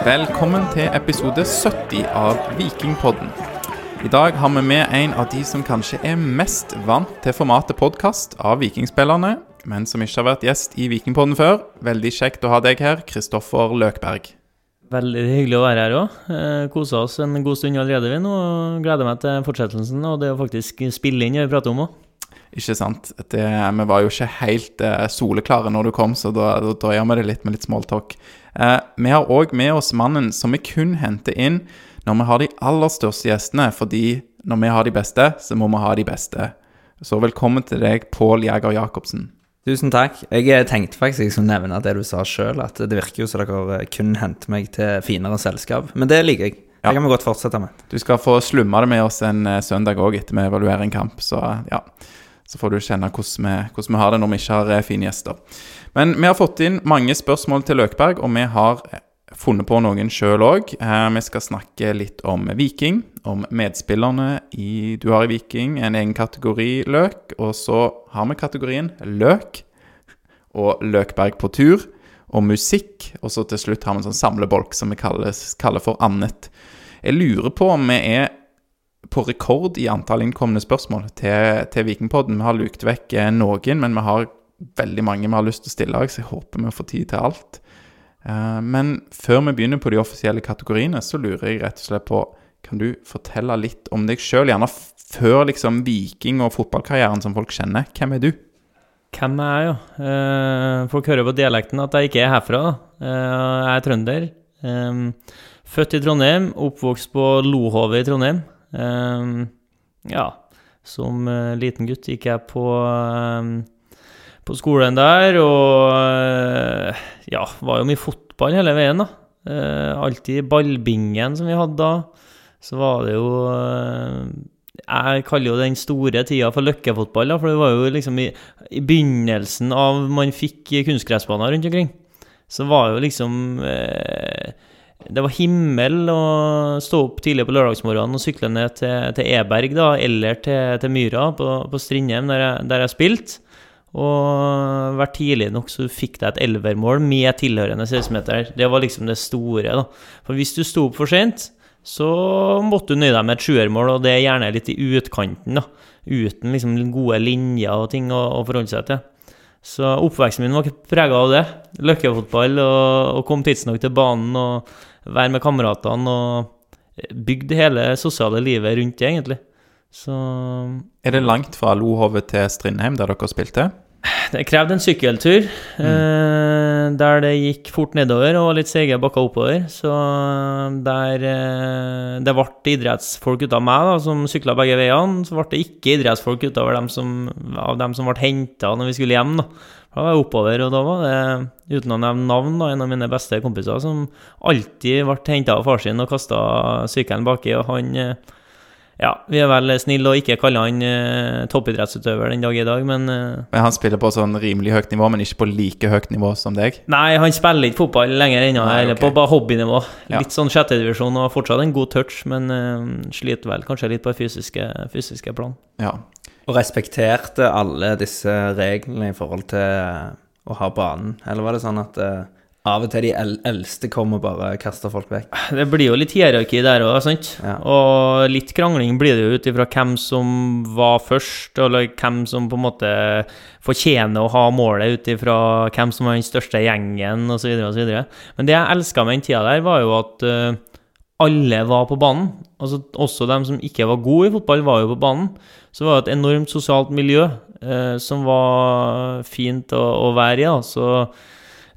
Velkommen til episode 70 av Vikingpodden. I dag har vi med en av de som kanskje er mest vant til formatet podkast av vikingspillerne, men som ikke har vært gjest i Vikingpodden før. Veldig kjekt å ha deg her, Kristoffer Løkberg. Veldig hyggelig å være her òg. Eh, Kosa oss en god stund allerede, vi nå. Gleder meg til fortsettelsen og det å faktisk spille inn det vi prater om òg. Ikke sant? Det, vi var jo ikke helt eh, soleklare når du kom, så da, da drøyer vi det litt med litt smalltalk. Eh, vi har òg med oss mannen som vi kun henter inn når vi har de aller største gjestene, fordi når vi har de beste, så må vi ha de beste. Så velkommen til deg, Pål Jæger Jacobsen. Tusen takk. Jeg tenkte faktisk jeg skulle nevne det du sa sjøl, at det virker jo som dere kun henter meg til finere selskap. Men det liker jeg. Det Ja. kan vi godt fortsette med. Du skal få slumma det med oss en eh, søndag òg, etter vi evaluerer en kamp. Så ja, så får du kjenne hvordan vi, hvordan vi har det når vi ikke har eh, fine gjester. Men vi har fått inn mange spørsmål til Løkberg, og vi har eh, funnet på noen sjøl òg. Vi skal snakke litt om Viking, om medspillerne i, du har i Viking, en egen kategori løk. Og så har vi kategorien løk og Løkberg på tur, og musikk. Og så til slutt har vi en sånn samlebolk som vi kaller, kaller for annet. Jeg lurer på om vi er på rekord i antall innkomne spørsmål til, til Vikingpodden. Vi har lukt vekk eh, noen, men vi har veldig mange vi har lyst til å stille så jeg håper vi får tid til alt. Eh, Men før vi begynner på de offisielle kategoriene, så lurer jeg rett og slett på Kan du fortelle litt om deg sjøl, gjerne før liksom viking- og fotballkarrieren som folk kjenner? Hvem er du? Hvem er jeg, jo? Eh, folk hører på dialekten at jeg ikke er herfra. Eh, jeg er trønder. Født i Trondheim, oppvokst på Lohove i Trondheim. Ja, som liten gutt gikk jeg på, på skolen der, og eh, ja, var jo mye fotball hele veien, da. Eh, alltid ballbingen som vi hadde da. Så var det jo eh, Jeg kaller jo den store tida for løkkefotball, da, for det var jo liksom i, i begynnelsen av man fikk kunstgressbaner rundt omkring. Så var jo liksom Det var himmel å stå opp tidlig på lørdagsmorgenen og sykle ned til, til Eberg, da, eller til, til Myra på, på Strindheim, der jeg, der jeg spilte. Og hvert tidlig nok så fikk deg et elvermål med tilhørende 16-meter. Det var liksom det store, da. For hvis du sto opp for sent, så måtte du nøye deg med et sjuermål, og det er gjerne litt i utkanten, da. Uten liksom gode linjer og ting å, å forholde seg til. Så oppveksten min var ikke prega av det. Løkkefotball og, og kom tidsnok til banen og være med kameratene og bygde hele sosiale livet rundt det, egentlig. Så Er det langt fra Lohovet til Strindheim, der dere spilte? det krevde en sykkeltur, eh, der det gikk fort nedover og litt seige bakker oppover. Så der eh, det ble idrettsfolk ut av meg, da, som sykla begge veiene, så ble det ikke idrettsfolk utover dem som, av dem som ble henta når vi skulle hjem. da. Da var jeg oppover, og da var det, uten å nevne navn, da, en av mine beste kompiser som alltid ble henta av far sin og kasta sykkelen baki, og han eh, ja, vi er vel snille og ikke kaller han eh, toppidrettsutøver den dag i dag, men eh, Men Han spiller på sånn rimelig høyt nivå, men ikke på like høyt nivå som deg? Nei, han spiller ikke fotball lenger ennå, eller okay. på bare hobbynivå. Ja. Litt sånn sjettedivisjon og fortsatt en god touch, men eh, sliter vel kanskje litt på det fysiske, fysiske plan. Ja. Og respekterte alle disse reglene i forhold til å ha banen? Eller var det sånn at eh, av og til de eldste eldste kom og bare kasta folk vekk? Det blir jo litt hierarki der òg, sant? Ja. Og litt krangling blir det jo ut ifra hvem som var først, eller hvem som på en måte fortjener å ha målet ut ifra hvem som var den største gjengen, osv., osv. Men det jeg elska med den tida der, var jo at eh, alle var på banen. Altså, også dem som ikke var gode i fotball, var jo på banen. Så det var et enormt sosialt miljø eh, som var fint å, å være i. Da. Så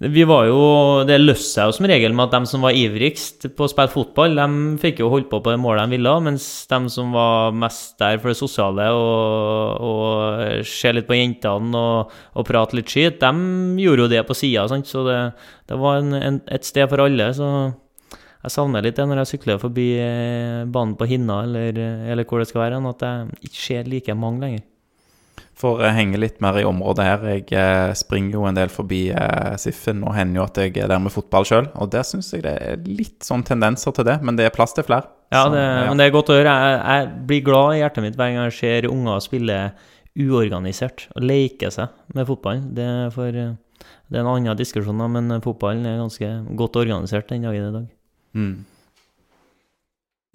vi var jo, Det løste seg jo som regel med at de som var ivrigst på å spille fotball, de fikk jo holdt på på det målet de ville, mens de som var mest der for det sosiale og, og se litt på jentene og, og prate litt skit, de gjorde jo det på sida. Så det, det var en, en, et sted for alle. så... Jeg savner litt det når jeg sykler forbi eh, banen på Hinna, eller, eller hvor det skal være, at jeg ikke ser like mange lenger. For henge henger litt mer i området her. Jeg eh, springer jo en del forbi eh, Siffen, og hender jo at jeg er der med fotball sjøl. Og der syns jeg det er litt sånn tendenser til det, men det er plass til flere. Ja, Så, det, men det er godt å høre. Jeg, jeg blir glad i hjertet mitt hver gang jeg ser unger spille uorganisert og leke seg med fotballen. Det er, for, det er en annen diskusjon, da, men fotballen er ganske godt organisert den dagen i dag. Mm.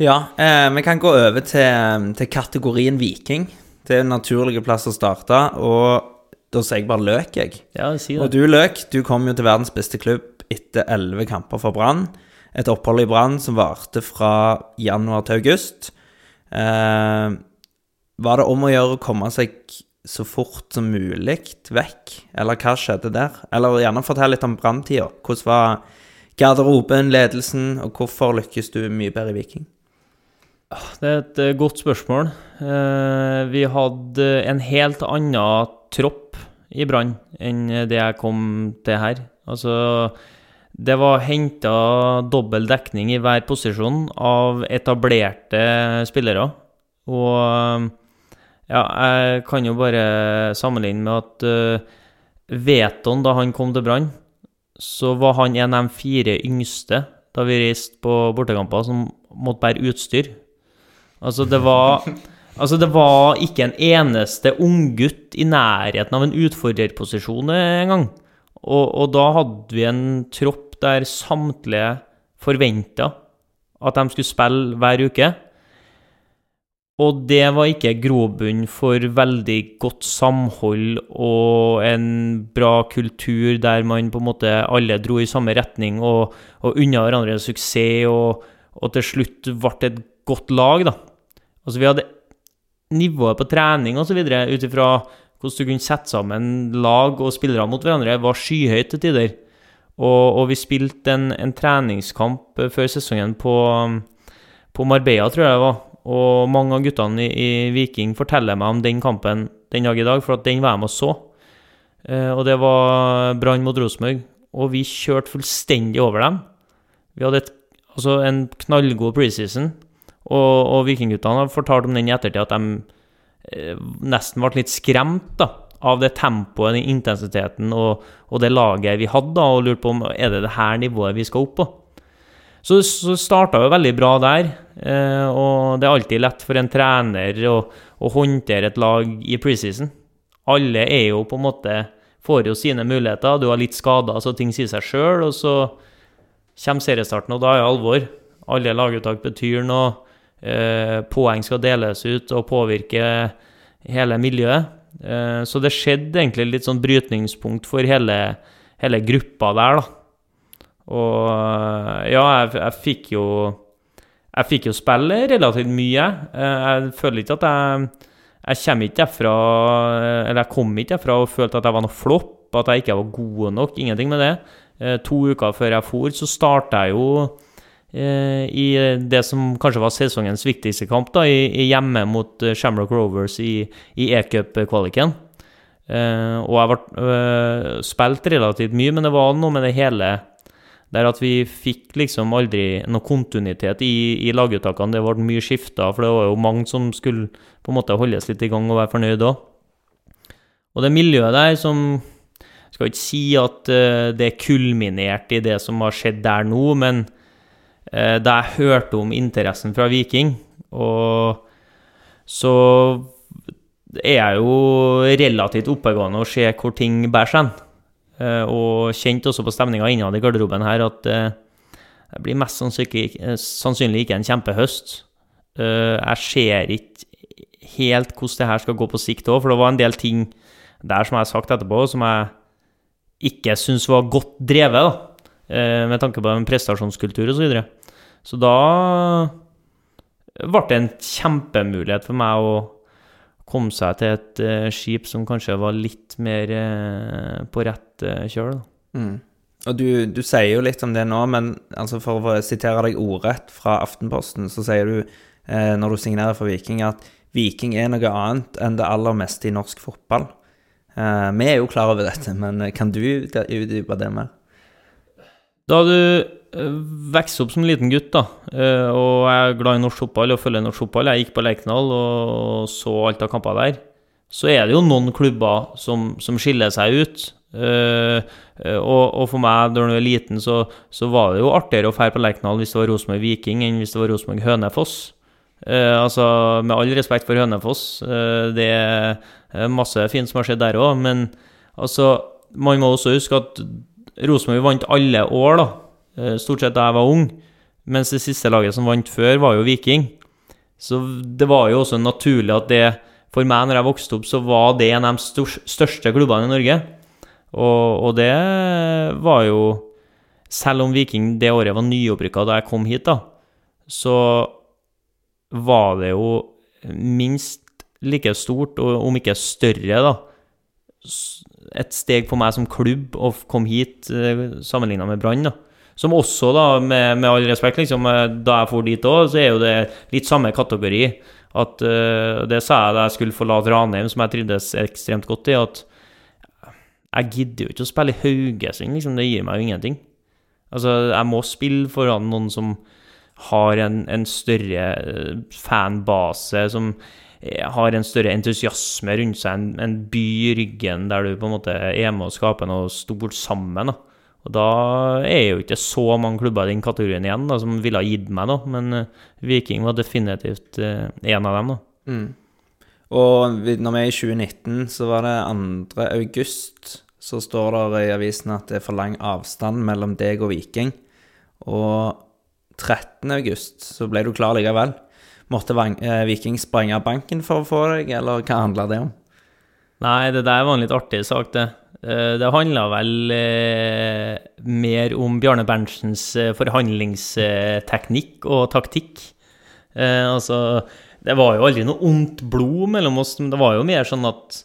Ja, eh, vi kan gå over til, til kategorien viking. Det er en naturlig plass å starte, og da sier jeg bare løk, jeg. Ja, jeg Og det. du, Løk, du kom jo til verdens beste klubb etter elleve kamper for Brann. Et opphold i Brann som varte fra januar til august. Eh, var det om å gjøre å komme seg så fort som mulig vekk, eller hva skjedde der? Eller gjerne fortell litt om Brann-tida. Hvordan var garderoben, ledelsen, og hvorfor lykkes du mye bedre i Viking? Det er et eh, godt spørsmål. Eh, Vi hadde en helt annen tropp i Brann enn det jeg kom til her. Altså, det var henta dobbel dekning i hver posisjon av etablerte spillere. Og ja, jeg kan jo bare sammenligne med at uh, Veton, da han kom til Brann, så var han en av de fire yngste da vi reiste på bortekamper, som måtte bære utstyr. Altså, det var Altså, det var ikke en eneste unggutt i nærheten av en utfordrerposisjon engang. Og, og da hadde vi en tropp der samtlige forventa at de skulle spille hver uke. Og det var ikke grobunn for veldig godt samhold og en bra kultur der man på en måte alle dro i samme retning og, og unna hverandre suksess, og, og til slutt ble et godt lag, da. Altså, vi hadde nivået på trening videre, ut ifra hvordan du kunne sette sammen lag og spillere mot hverandre, var skyhøyt til tider. Og, og vi spilte en, en treningskamp eh, før sesongen på, på Marbella, tror jeg det var. Og mange av guttene i, i Viking forteller meg om den kampen den dag i dag, for at den var jeg med og så. Eh, og det var Brann mot Rosenborg. Og vi kjørte fullstendig over dem. Vi hadde et, altså en knallgod preseason. Og, og vikingguttene har fortalt om den i ettertid, at de eh, nesten ble litt skremt da, av det tempoet, den intensiteten og, og det laget vi hadde, da, og lurte på om er det det her nivået vi skal opp på. Så, det starta jo veldig bra der, eh, og det er alltid lett for en trener å, å håndtere et lag i preseason. Alle er jo på en måte får jo sine muligheter. Du har litt skader, så ting sier seg sjøl, og så kommer seriestarten, og da er det alvor. Alle laguttak betyr noe. Eh, poeng skal deles ut og påvirke hele miljøet. Eh, så det skjedde egentlig litt sånn brytningspunkt for hele, hele gruppa der, da. Og eh, ja, jeg, jeg fikk jo Jeg fikk jo spille relativt mye. Jeg føler ikke at jeg Jeg kommer ikke derfra Eller jeg kom ikke derfra og følte at jeg var noe flopp, at jeg ikke var god nok. Ingenting med det. To uker før jeg for, så starta jeg jo i det som kanskje var sesongens viktigste kamp, da, i, i hjemme mot eh, Shamrock Rovers i, i e-cup-kvaliken. Uh, og jeg ble uh, spilt relativt mye, men det var noe med det hele der at vi fikk liksom aldri noe kontinuitet i, i laguttakene. Det ble mye skifter, for det var jo mange som skulle på en måte holdes litt i gang og være fornøyd òg. Og det miljøet der som Skal ikke si at uh, det kulminert i det som har skjedd der nå, men eh, da jeg hørte om interessen fra Viking, og så er jeg jo relativt oppegående og ser hvor ting bærer seg. Eh, Og kjente også på stemninga innad i garderoben her at eh, det blir mest sannsynlig, eh, ikke en kjempehøst. Eh, Jeg ser ikke helt hvordan det her skal gå på sikt òg, for det var en del ting der som jeg har sagt etterpå, som jeg ikke syns var godt drevet, da. eh, Med tanke på en prestasjonskultur osv. Så, da ble det en kjempemulighet for meg å komme seg til et eh, skip som kanskje var litt mer eh, på rett eh, kjøl. Mm. Og du, du sier jo litt om det nå, men altså for å sitere deg ordrett fra Aftenposten, så sier du når du signerer for Viking, at Viking er noe annet enn det aller meste i norsk fotball. Eh, vi er jo klar over dette, men kan du utdype det mer? Da du eh, vokser opp som liten gutt, da, eh, og jeg er glad i norsk fotball og følger norsk fotball, jeg gikk på Lerkendal og så alt av kamper der, så er det jo noen klubber som, som skiller seg ut. Eh, og, og for meg, da jeg var liten, så, så var det jo artigere å fære på Lerkendal hvis det var Rosenborg Viking, enn hvis det var Rosenborg Hønefoss. Uh, altså, med all respekt for Hønefoss, uh, det er masse fint som har skjedd der òg, men altså, man må også huske at Rosenborg vant alle år, da. Eh, Stort sett da jeg var ung. Mens det siste laget som vant før, var jo Viking. Så det var jo også naturlig at det For meg, når jeg vokste opp, så var det en av de største klubbene i Norge. Og, og det var jo Selv om Viking det året var nyopprykka da jeg kom hit, da, så var det jo minst like stort, og om ikke større, da, et steg for meg som klubb å komme hit sammenligna med Brann. da. Som også, da, med, med all respekt, liksom, eh, da jeg for dit òg, så er jo det litt samme kategori. At uh, Det sa jeg da jeg skulle forlate Ranheim, som jeg trivdes ekstremt godt i. At jeg gidder jo ikke å spille i Haugesund, liksom. Det gir meg jo ingenting. Altså, jeg må spille foran noen som har en, en større eh, fanbase, som har en større entusiasme rundt seg, en, en by i ryggen der du på en måte er med og skaper noe stort sammen. da. Og da er jo ikke så mange klubber i den kategorien igjen da, som ville ha gitt meg noe, men eh, Viking var definitivt eh, en av dem. da. Mm. Og når vi er i 2019, så var det 2. august, så står det i avisen at det er for lang avstand mellom deg og Viking. Og 13. august så ble du klar likevel. Måtte eh, Viking sprenge banken for å få deg, eller hva handla det om? Nei, det der var en litt artig sak, det. Eh, Det handla vel eh, mer om Bjarne Berntsen,s eh, forhandlingsteknikk og taktikk. Altså, det var jo aldri noe ondt blod mellom oss, men det var jo mer sånn at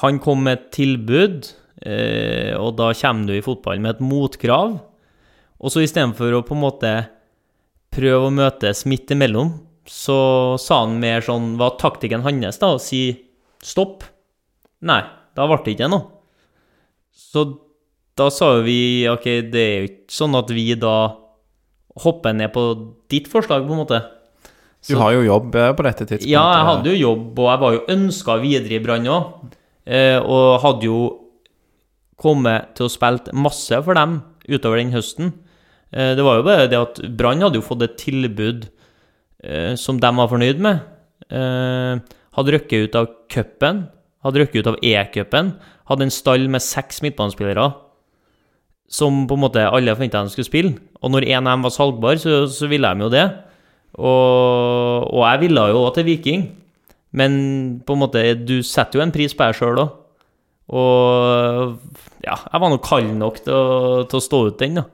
han kom med et tilbud, og da kommer du i fotball med et motkrav. Og så istedenfor å på en måte prøve å møtes midt imellom, så sa han mer sånn Var taktikken hans da å si stopp? Nei, da ble det ikke noe. Så da sa jo vi ok, det er jo ikke sånn at vi da hopper ned på ditt forslag, på en måte. Du har jo jobb eh, på dette tidspunktet. Ja, jeg hadde jo jobb, og jeg var jo ønska videre i Brann òg. Eh, og hadde jo kommet til å spille masse for dem utover den høsten. Eh, det var jo bare det at Brann hadde jo fått et tilbud eh, som de var fornøyd med. Eh, hadde røkket ut av cupen, hadde røkket ut av E-cupen. Hadde en stall med seks midtbanespillere som på en måte alle forventa de skulle spille. Og når en av dem var salgbar, så, så ville de jo det. Og, og jeg ville jo også til Viking, men på en måte, du setter jo en pris på deg sjøl òg. Og ja, jeg var nå kald nok til å, til å stå ut den, da.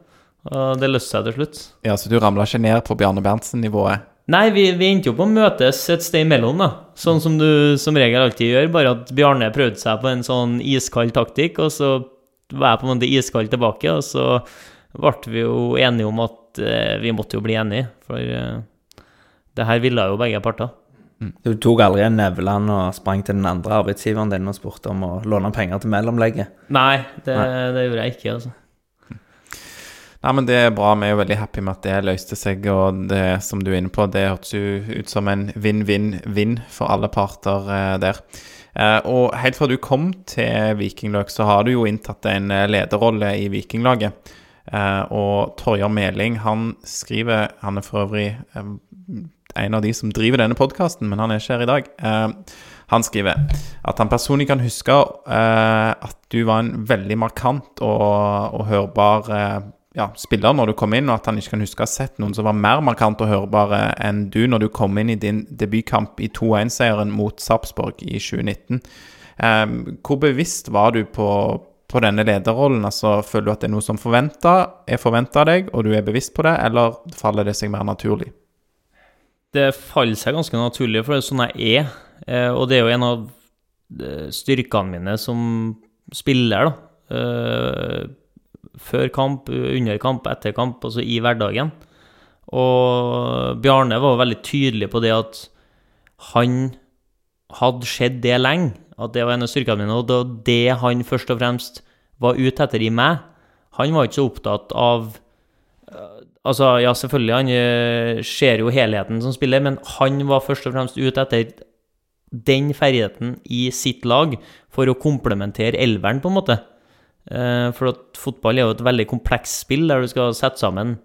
Og det løste seg til slutt. Ja, Så du ramla ikke ned på Bjarne Berntsen-nivået? Nei, vi, vi endte jo på å møtes et sted imellom, da. Sånn som du som regel alltid gjør, bare at Bjarne prøvde seg på en sånn iskald taktikk, og så var jeg på en måte iskald tilbake, og så ble vi jo enige om at eh, vi måtte jo bli enige, for eh, det her ville jo begge parter. Du tok aldri en Nevland og sprang til den andre arbeidsgiveren din og spurte om å låne penger til mellomlegget? Nei, det, Nei. det gjorde jeg ikke, altså. Nei, men Det er bra. Vi er jo veldig happy med at det løste seg. Og det som du er inne på, det hørtes jo ut som en vinn-vinn-vinn for alle parter eh, der. Eh, og helt fra du kom til Vikingløk, så har du jo inntatt en eh, lederrolle i Vikinglaget. Eh, og Torjar Meling, han skriver Han er for øvrig eh, en av de som driver denne podkasten, men han er ikke her i dag. Eh, han skriver at han personlig kan huske at du var en veldig markant og, og hørbar ja, spiller når du kom inn, og at han ikke kan huske å ha sett noen som var mer markant og hørbare enn du når du kom inn i din debutkamp i 2-1-seieren mot Sarpsborg i 2019. Eh, hvor bevisst var du på, på denne lederrollen? Altså, Føler du at det er noe som forventa, er forventa av deg, og du er bevisst på det, eller faller det seg mer naturlig? Det faller seg ganske naturlig, for det er sånn jeg er. Eh, og det er jo en av eh, styrkene mine som spiller, da. Eh, før kamp, under kamp, etter kamp, altså i hverdagen. Og Bjarne var veldig tydelig på det at han hadde sett det lenge, at det var en av styrkene mine, og det det han først og fremst var ute etter i meg. Han var ikke så opptatt av Altså, ja, selvfølgelig, han eh, ser jo helheten som spiller, men han var først og fremst ute etter den ferdigheten i sitt lag for å komplementere elveren, på en måte. Eh, For at fotball er jo et veldig komplekst spill, der du skal sette sammen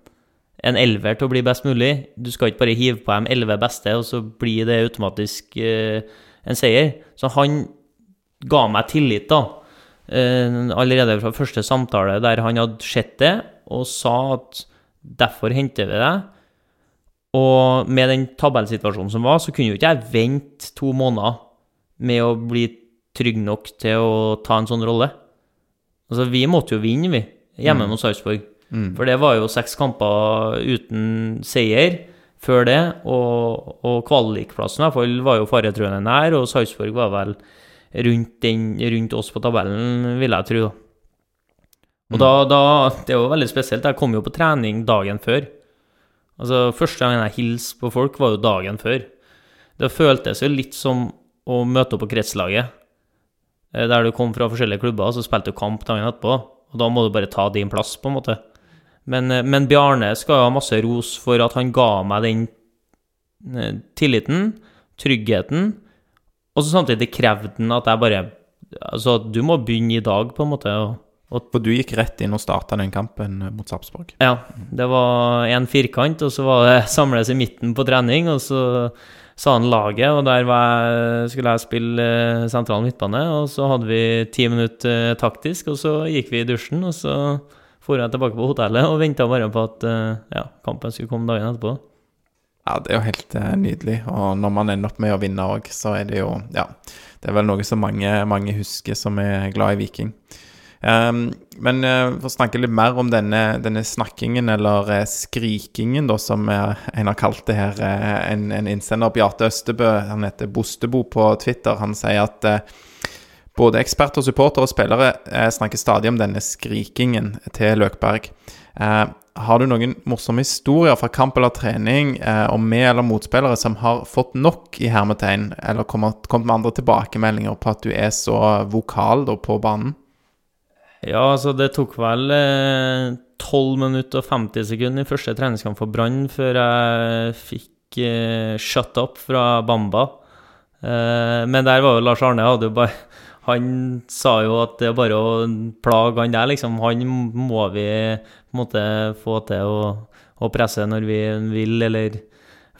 en elver til å bli best mulig. Du skal ikke bare hive på dem elleve beste, og så blir det automatisk eh, en seier. Så han ga meg tillit, da. Eh, Allerede fra første samtale der han hadde sett det, og sa at derfor henter vi deg. Og med den tabellsituasjonen som var, så kunne jo ikke jeg vente to måneder med å bli trygg nok til å ta en sånn rolle. Altså, vi måtte jo vinne, vi, hjemme mot Sarpsborg. For det var jo seks kamper uten seier før det, og, og kvalikplassen i hvert fall var jo faretruende nær, og Sarpsborg var vel rundt, den, rundt oss på tabellen, vil jeg tro. Og da, da Det er jo veldig spesielt. Jeg kom jo på trening dagen før. Altså, Første gangen jeg hilste på folk, var jo dagen før. Det føltes jo litt som å møte opp på kretslaget, der du kom fra forskjellige klubber, så spilte du kamp dagen etterpå, og da må du bare ta din plass, på en måte. Men, eh, men Bjarne skal ha masse ros for at han ga meg den eh, tilliten, tryggheten, og så samtidig krevde han at jeg bare Altså, du må begynne i dag, på en måte. og For du gikk rett inn og starta den kampen mot Sarpsborg. ja, det var en firkant, og så var det samles i midten på trening, og så sa han laget, og der jeg, skulle jeg spille eh, sentral midtbane, og så hadde vi ti minutter eh, taktisk, og så gikk vi i dusjen, og så for jeg tilbake på hotellet og venta bare på at eh, ja, kampen skulle komme dagen etterpå. Ja, det er jo helt nydelig. Og når man ender opp med å vinne òg, så er det jo Ja. Det er vel noe som mange, mange husker som er glad i Viking. Ehm, men uh, for å snakke litt mer om denne, denne snakkingen, eller uh, skrikingen, da, som uh, en har kalt det her. en, en innsender, Bjarte Østebø, han heter Bostebo på Twitter, han sier at både eksperter, supportere og spillere snakker stadig om denne skrikingen til Løkberg. Eh, har du noen morsomme historier fra kamp eller trening om med- eller motspillere som har fått nok i hermetegn, eller kommet, kommet med andre tilbakemeldinger på at du er så vokal da, på banen? Ja, altså det tok vel eh, 12 minutter og 50 sekunder i første treningskamp for Brann før jeg fikk eh, shut up fra Bamba. Eh, men der var jo Lars Arne hadde jo bare Han sa jo at det er bare å plage han der, liksom. Han må vi på en måte få til å, å presse når vi vil, eller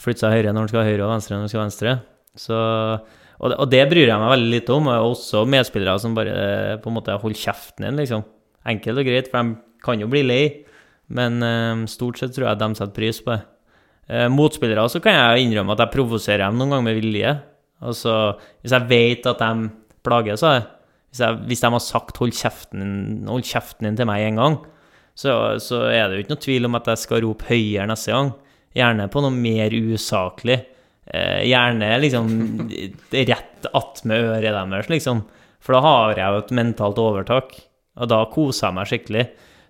flytte seg høyre når han skal høyre, og venstre når han skal venstre. Så og det, og det bryr jeg meg veldig lite om. Og også medspillere som bare eh, på en måte holder kjeften din, liksom. Enkelt og greit, for de kan jo bli lei. Men uh, stort sett tror jeg de setter pris på det. Uh, motspillere så kan jeg innrømme at jeg provoserer dem noen ganger med vilje. Altså, hvis jeg vet at de plager seg, hvis, hvis de har sagt 'hold kjeften, hold kjeften din' til meg en gang, så, så er det jo ikke noe tvil om at jeg skal rope høyere neste gang. Gjerne på noe mer usaklig. Eh, gjerne liksom rett attmed øret deres, liksom. For da har jeg jo et mentalt overtak, og da koser jeg meg skikkelig.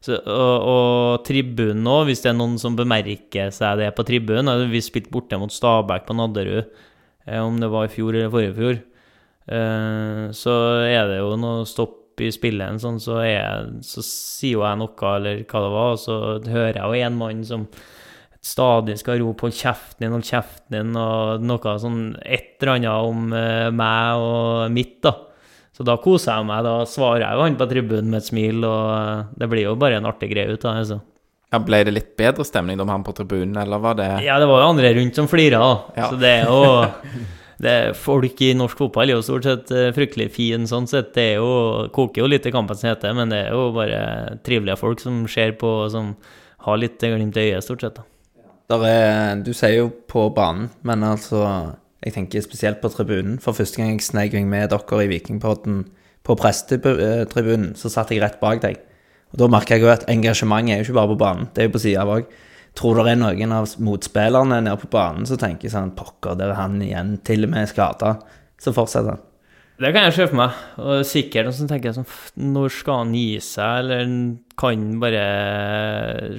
Så, og, og tribunen òg, hvis det er noen som bemerker seg det på tribunen altså, Vi spilte borte mot Stabæk på Nadderud, eh, om det var i fjor eller forrige fjor. Eh, så er det jo noe stopp i spillet, sånn, så, er, så sier jo jeg noe, eller hva det var, og så hører jeg jo en mann som stadig skal rope 'hold kjeften din, hold kjeften din', og noe sånn et eller annet om eh, meg og mitt, da. Så da koser jeg meg. Da svarer jeg jo han på tribunen med et smil, og eh, det blir jo bare en artig greie ut av det. altså. Ja, ble det litt bedre stemning da med han på tribunen, eller var det Ja, det var jo andre rundt som flira, da. Ja. Så det er jo det Folk i norsk fotball er jo stort sett eh, fryktelig fine sånn sett. Det er jo, koker jo litt i kampen som heter, men det er jo bare trivelige folk som ser på, og som har litt glimt i øyet, stort sett. da. Er, du sier jo på banen, men altså Jeg tenker spesielt på tribunen. For første gang jeg sneik meg med dere i Vikingpodden på prestetribunen, så satt jeg rett bak deg. Og Da merker jeg jo at engasjementet er jo ikke bare på banen, det er jo på sida òg. Tror det er noen av motspillerne nede på banen som tenker sånn Pokker, der er han igjen, til og med skada. Så fortsetter han. Det kan jeg se for meg. Og sikkert noen som tenker sånn "F- Når skal han gi seg, eller han kan bare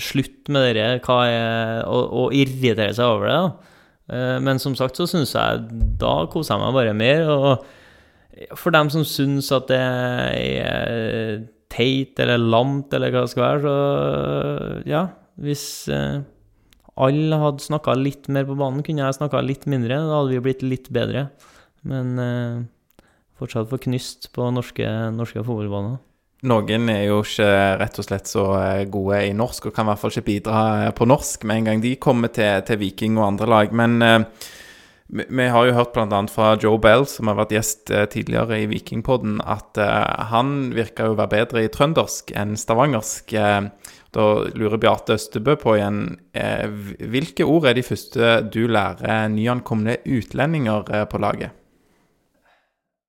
slutte med det hva er, og, og irritere seg over det. da. Eh, Men som sagt så syns jeg Da koser jeg meg bare mer. Og for dem som syns at det er teit eller lamt eller hva det skal være, så ja. Hvis eh, alle hadde snakka litt mer på banen, kunne jeg snakka litt mindre. Da hadde vi blitt litt bedre. Men eh, fortsatt for knyst på norske, norske fotballbaner. Noen er jo ikke rett og slett så eh, gode i norsk, og kan i hvert fall ikke bidra eh, på norsk med en gang de kommer til, til Viking og andre lag. Men uh, vi, har jo hørt bl.a. fra Joe Bell, som har vært gjest tidligere i Vikingpodden, at uh, han virka å være bedre i trøndersk enn stavangersk. Uh, da lurer Beate Østebø på igjen hvilke ord er de første du lærer nyankomne utlendinger på laget?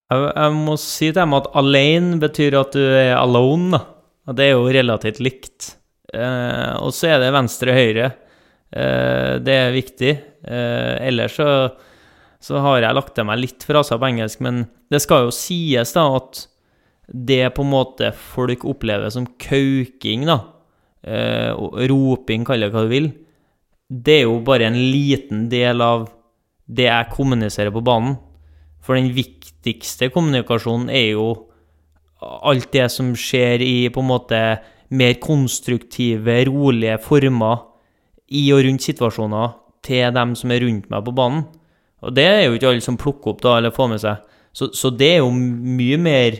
Jeg, jeg må si til dem at alene betyr at du er alone, da. Og det er jo relativt likt. Eh, og så er det venstre-høyre. Eh, det er viktig. Eh, ellers så, så har jeg lagt til meg litt fraser på engelsk, men det skal jo sies da at det på en måte folk opplever som kauking, da, eh, roping, kall det hva du vil, det er jo bare en liten del av det jeg kommuniserer på banen. For den viktigste kommunikasjonen er jo alt det som skjer i på en måte mer konstruktive, rolige former i og rundt situasjoner til dem som er rundt meg på banen. Og det er jo ikke alle som plukker opp da, eller får med seg. Så, så det er jo mye mer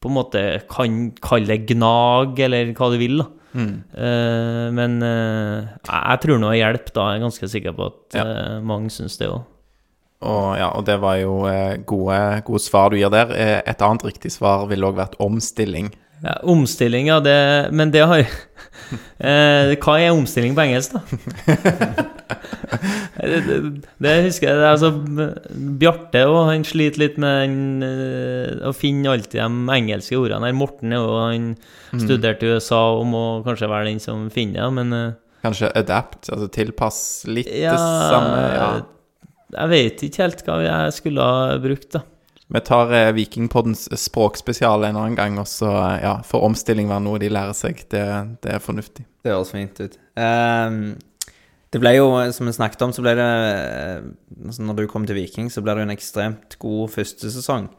på en måte kan kalle det gnag, eller hva du vil. da. Mm. Uh, men uh, jeg tror nå hjelp, da. Jeg er ganske sikker på at Ja. uh, mange syns det òg. Og, ja, og det var jo eh, gode, gode svar du gir der. Eh, et annet riktig svar ville òg vært omstilling. Ja, omstilling, ja, det Men det har eh, Hva er omstilling på engelsk, da? det, det, det husker jeg. det er Altså, Bjarte og han sliter litt med eh, å finne alltid de engelske ordene. her. Morten er jo Han studerte i USA og må kanskje være den som finner det, men eh, Kanskje adapt, altså tilpass litt ja, det samme. Ja. Jeg vet ikke helt hva jeg skulle ha brukt, da. Vi tar eh, Vikingpoddens språkspesial en annen gang, og så eh, ja, får omstilling være noe de lærer seg. Det, det er fornuftig. Det høres fint ut. Um, det ble jo, som vi snakket om, så ble det eh, altså Når du kom til Viking, så ble det en ekstremt god første sesong.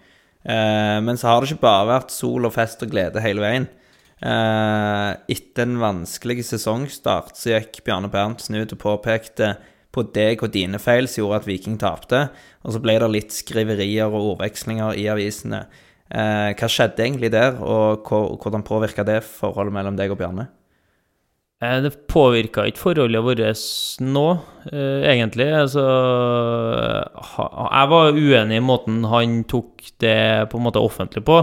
Uh, men så har det ikke bare vært sol og fest og glede hele veien. Uh, etter en vanskelig sesongstart så gikk Bjarne Berntsen ut og påpekte på deg og dine feil som gjorde at Viking tapte. Og så ble det litt skriverier og ordvekslinger i avisene. Eh, hva skjedde egentlig der, og hvordan påvirka det forholdet mellom deg og Bjarne? Eh, Det påvirka ikke forholdet vårt nå, eh, egentlig. Altså Jeg var uenig i måten han tok det på en måte offentlig på.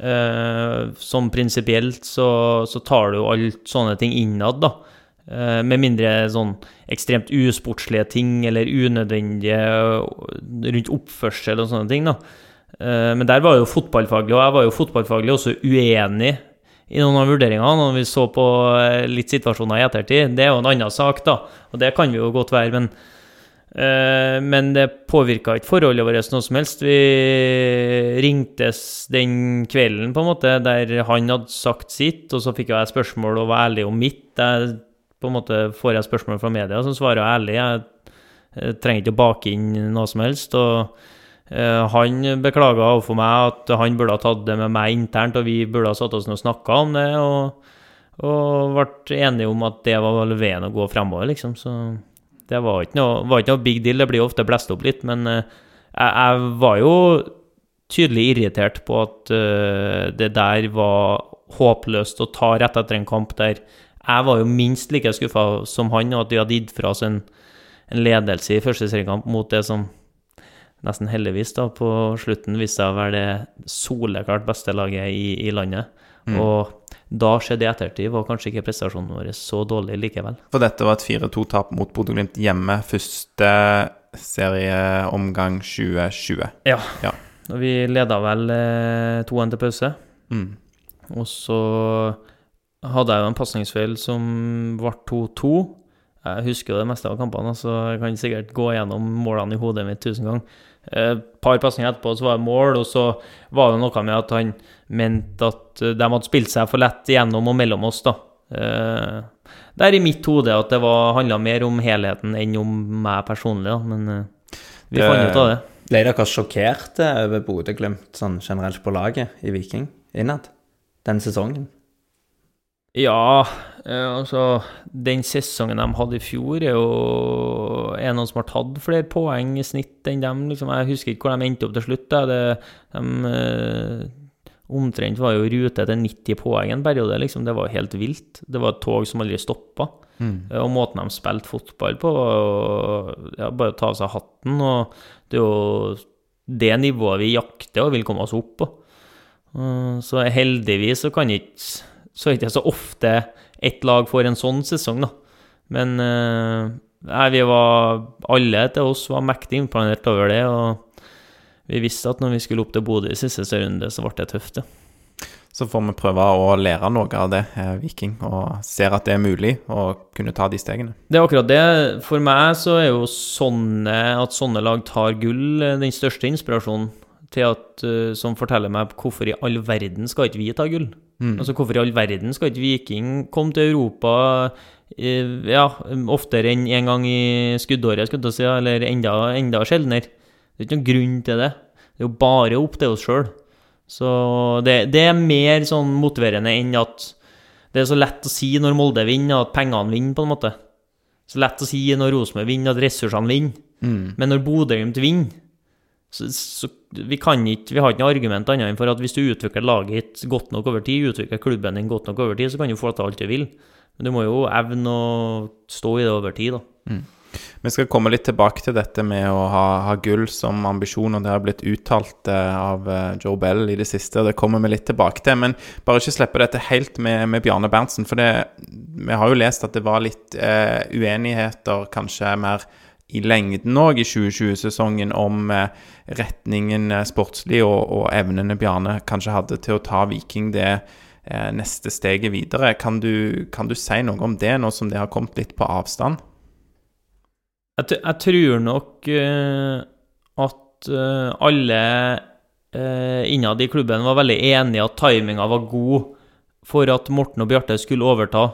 Eh, Som prinsipielt så, så tar du jo alt sånne ting innad, da. Eh, Med mindre sånn ekstremt usportslige ting eller unødvendige eh, rundt oppførsel og sånne ting, da. Eh, Men der var jo fotballfaglig, og jeg var jo fotballfaglig også uenig i noen av vurderingene, når vi så på litt situasjoner i ettertid. Det er jo en annen sak, da, og det kan vi jo godt være, men men det påvirka ikke forholdet vårt noe som helst. Vi ringtes den kvelden, på en måte, der han hadde sagt sitt, og så fikk jeg spørsmål og var ærlig om mitt. Jeg, på en måte får jeg spørsmål fra media, så svarer jeg ærlig. Jeg, eh, trenger ikke å bake inn noe som helst. og Eh, Han beklaga overfor meg at han burde ha tatt det med meg internt, og vi burde ha satt oss ned og snakka om det, og, og ble enige om at det var veien å gå fremover, liksom. Så det var ikke noe, var ikke noe big deal. Det blir ofte blåst opp litt, men eh, jeg, jeg var jo tydelig irritert på at uh, det der var håpløst å ta rett etter en kamp der jeg var jo minst like skuffa som han, og at de hadde gitt fra oss en, en ledelse i første seriekamp mot det som nesten heldigvis da, på slutten viste seg å være det soleklart beste laget i, i landet. Og da skjedde i ettertid, var kanskje ikke prestasjonen vår så dårlig likevel. For dette var et 4-2-tap mot Bodø-Glimt hjemme første serieomgang 2020. Ja. Ja. Og vi leda vel eh, 2-1 til pause. Mm. Og så hadde jeg jo en pasningsfeil som ble 2-2. Jeg husker jo det meste av kampene, så jeg kan sikkert gå gjennom målene i hodet mitt tusen ganger. Et par pasninger etterpå så var det mål, og så var det noe med at han mente at eh, de hadde spilt seg for lett gjennom og mellom oss, da. Eh, Det er i mitt hode at det handla mer om helheten enn om meg personlig, da. Men eh, vi Det- fant ut av det. Ble dere sjokkerte over Bodø-Glimt sånn generelt på laget i Viking innad den sesongen? Ja, eh, altså Den sesongen de hadde i fjor, er jo er noen som har tatt flere poeng i snitt enn dem. Liksom. Jeg husker ikke hvor de endte opp til slutt. Det, de eh, omtrent var jo rute til 90 poeng en periode. liksom, Det var helt vilt. Det var et tog som aldri stoppa. Mm. Og måten de spilte fotball på, var ja, bare ta av seg hatten. Og det er jo det nivået vi jakter og vil komme oss opp på. Så heldigvis så kan ikke Så er det ikke så ofte ett lag får en sånn sesong, da. Men uh, nei, vi var Alle til oss var mektig imponert over det. Og vi visste at når vi skulle opp til Bodø i siste runde, så ble det tøft, ja. Så får vi prøve å lære noe av det, eh, Viking, og ser at det er mulig å kunne ta de stegene. Det er akkurat det. For meg så er jo sånne, at sånne lag tar gull, eh, den største inspirasjonen til at, eh, som forteller meg hvorfor i all verden skal ikke vi ta gull? Mm. Altså Hvorfor i all verden skal ikke Viking komme til Europa ja, oftere enn en gang i skuddåret, skulle jeg si, eller enda, enda sjeldnere? Det er ikke noen grunn til det. Det er jo bare opp til oss sjøl. Så det, det er mer sånn motiverende enn at det er så lett å si når Molde vinner, at pengene vinner, på en måte. Så lett å si når Rosenborg vinner, at ressursene vinner. Mm. Men når Bodø-Glimt vinner, så, så vi ikke Vi har ikke noe argument annet enn for at hvis du utvikler laget ditt godt nok over tid, utvikler klubben din godt nok over tid, så kan du få til alt du vil. Men du må jo evne å stå i det over tid, da. Vi skal komme litt tilbake til dette med å ha, ha gull som ambisjon, og det har blitt uttalt eh, av eh, Joe Bell i det siste, og det kommer vi litt tilbake til. Men bare ikke slippe dette helt med, med Bjarne Berntsen, for det, vi har jo lest at det var litt eh, uenigheter, kanskje mer i lengden òg i 2020-sesongen, om eh, retningen eh, sportslig og, og evnene Bjarne kanskje hadde til å ta Viking det eh, neste steget videre. Kan du, kan du si noe om det, nå som det har kommet litt på avstand? Jeg, jeg tror nok uh, at uh, alle uh, innad i klubben var veldig enige at timinga var god for at Morten og Bjarte skulle overta.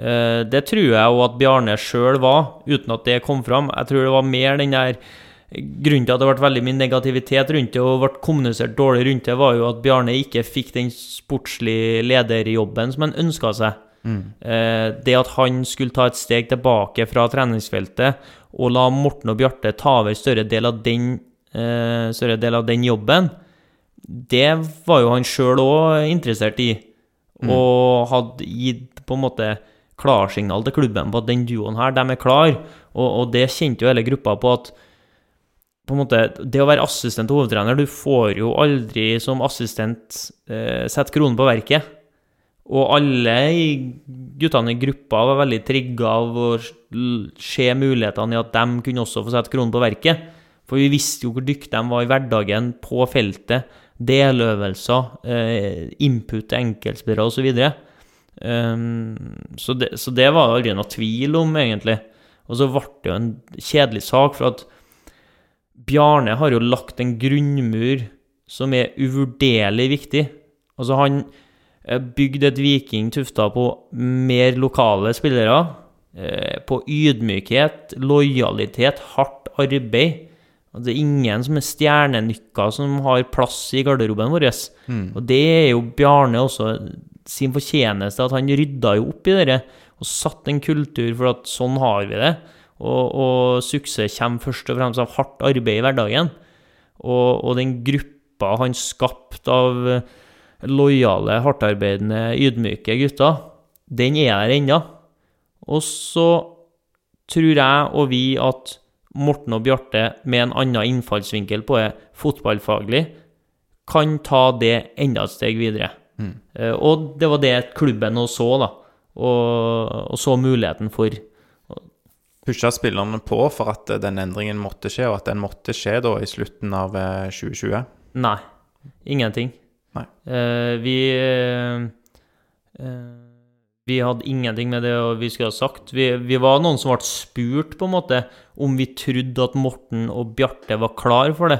Eh, det tror jeg òg at Bjarne sjøl var, uten at det kom fram. Jeg tror det var mer den der Grunnen til at det ble veldig mye negativitet rundt det og ble kommunisert dårlig rundt det, var jo at Bjarne ikke fikk den sportslige lederjobben som han ønska seg. Mm. det at han skulle ta et steg tilbake fra treningsfeltet og la Morten og Bjarte ta over større del av den, eh, større del av den jobben, det var jo han sjøl òg interessert i. Og hadde gitt på en måte klarsignal til klubben på at den duoen her, de er klar. Og, og det kjente jo hele gruppa på at på en måte, Det å være assistent til hovedtrener, du får jo aldri som assistent eh, sette kronen på verket. Og alle guttene i gruppa var veldig trigga av å se mulighetene i at de kunne også få sette kronen på verket. For vi visste jo hvor dyktige de var i hverdagen, på feltet. Deløvelser, eh, input til enkeltspillere osv. Um, så, det, så det var det aldri noe tvil om, egentlig. Og så ble det jo en kjedelig sak, for at Bjarne har jo lagt en grunnmur som er uvurderlig viktig. Altså, han eh, bygde et Viking tufta på mer lokale spillere, eh, på ydmykhet, lojalitet, hardt arbeid. Og det er ingen som er stjernenykker som har plass i garderoben vår. Og det er jo Bjarne også sin fortjeneste, at han rydda jo opp i det og satt en kultur for at sånn har vi det. Og, og suksess kommer først og fremst av hardt arbeid i hverdagen. Og, og den gruppa han skapte av lojale, hardtarbeidende, ydmyke gutter, den er der ennå. Og så tror jeg og vi at Morten og Bjarte med en annen innfallsvinkel på det fotballfaglig, kan ta det enda et steg videre. Eh, Og det var det klubben nå så, da. Og, og så muligheten for. pusha spillerne på for at eh, den endringen måtte skje, og at den måtte skje da i slutten av eh, 2020? Nei. Ingenting. Nei. Eh, vi eh, eh, Vi hadde ingenting med det vi skulle ha sagt. Vi, vi var noen som ble spurt, på en måte, om vi trodde at Morten og Bjarte var klar for det.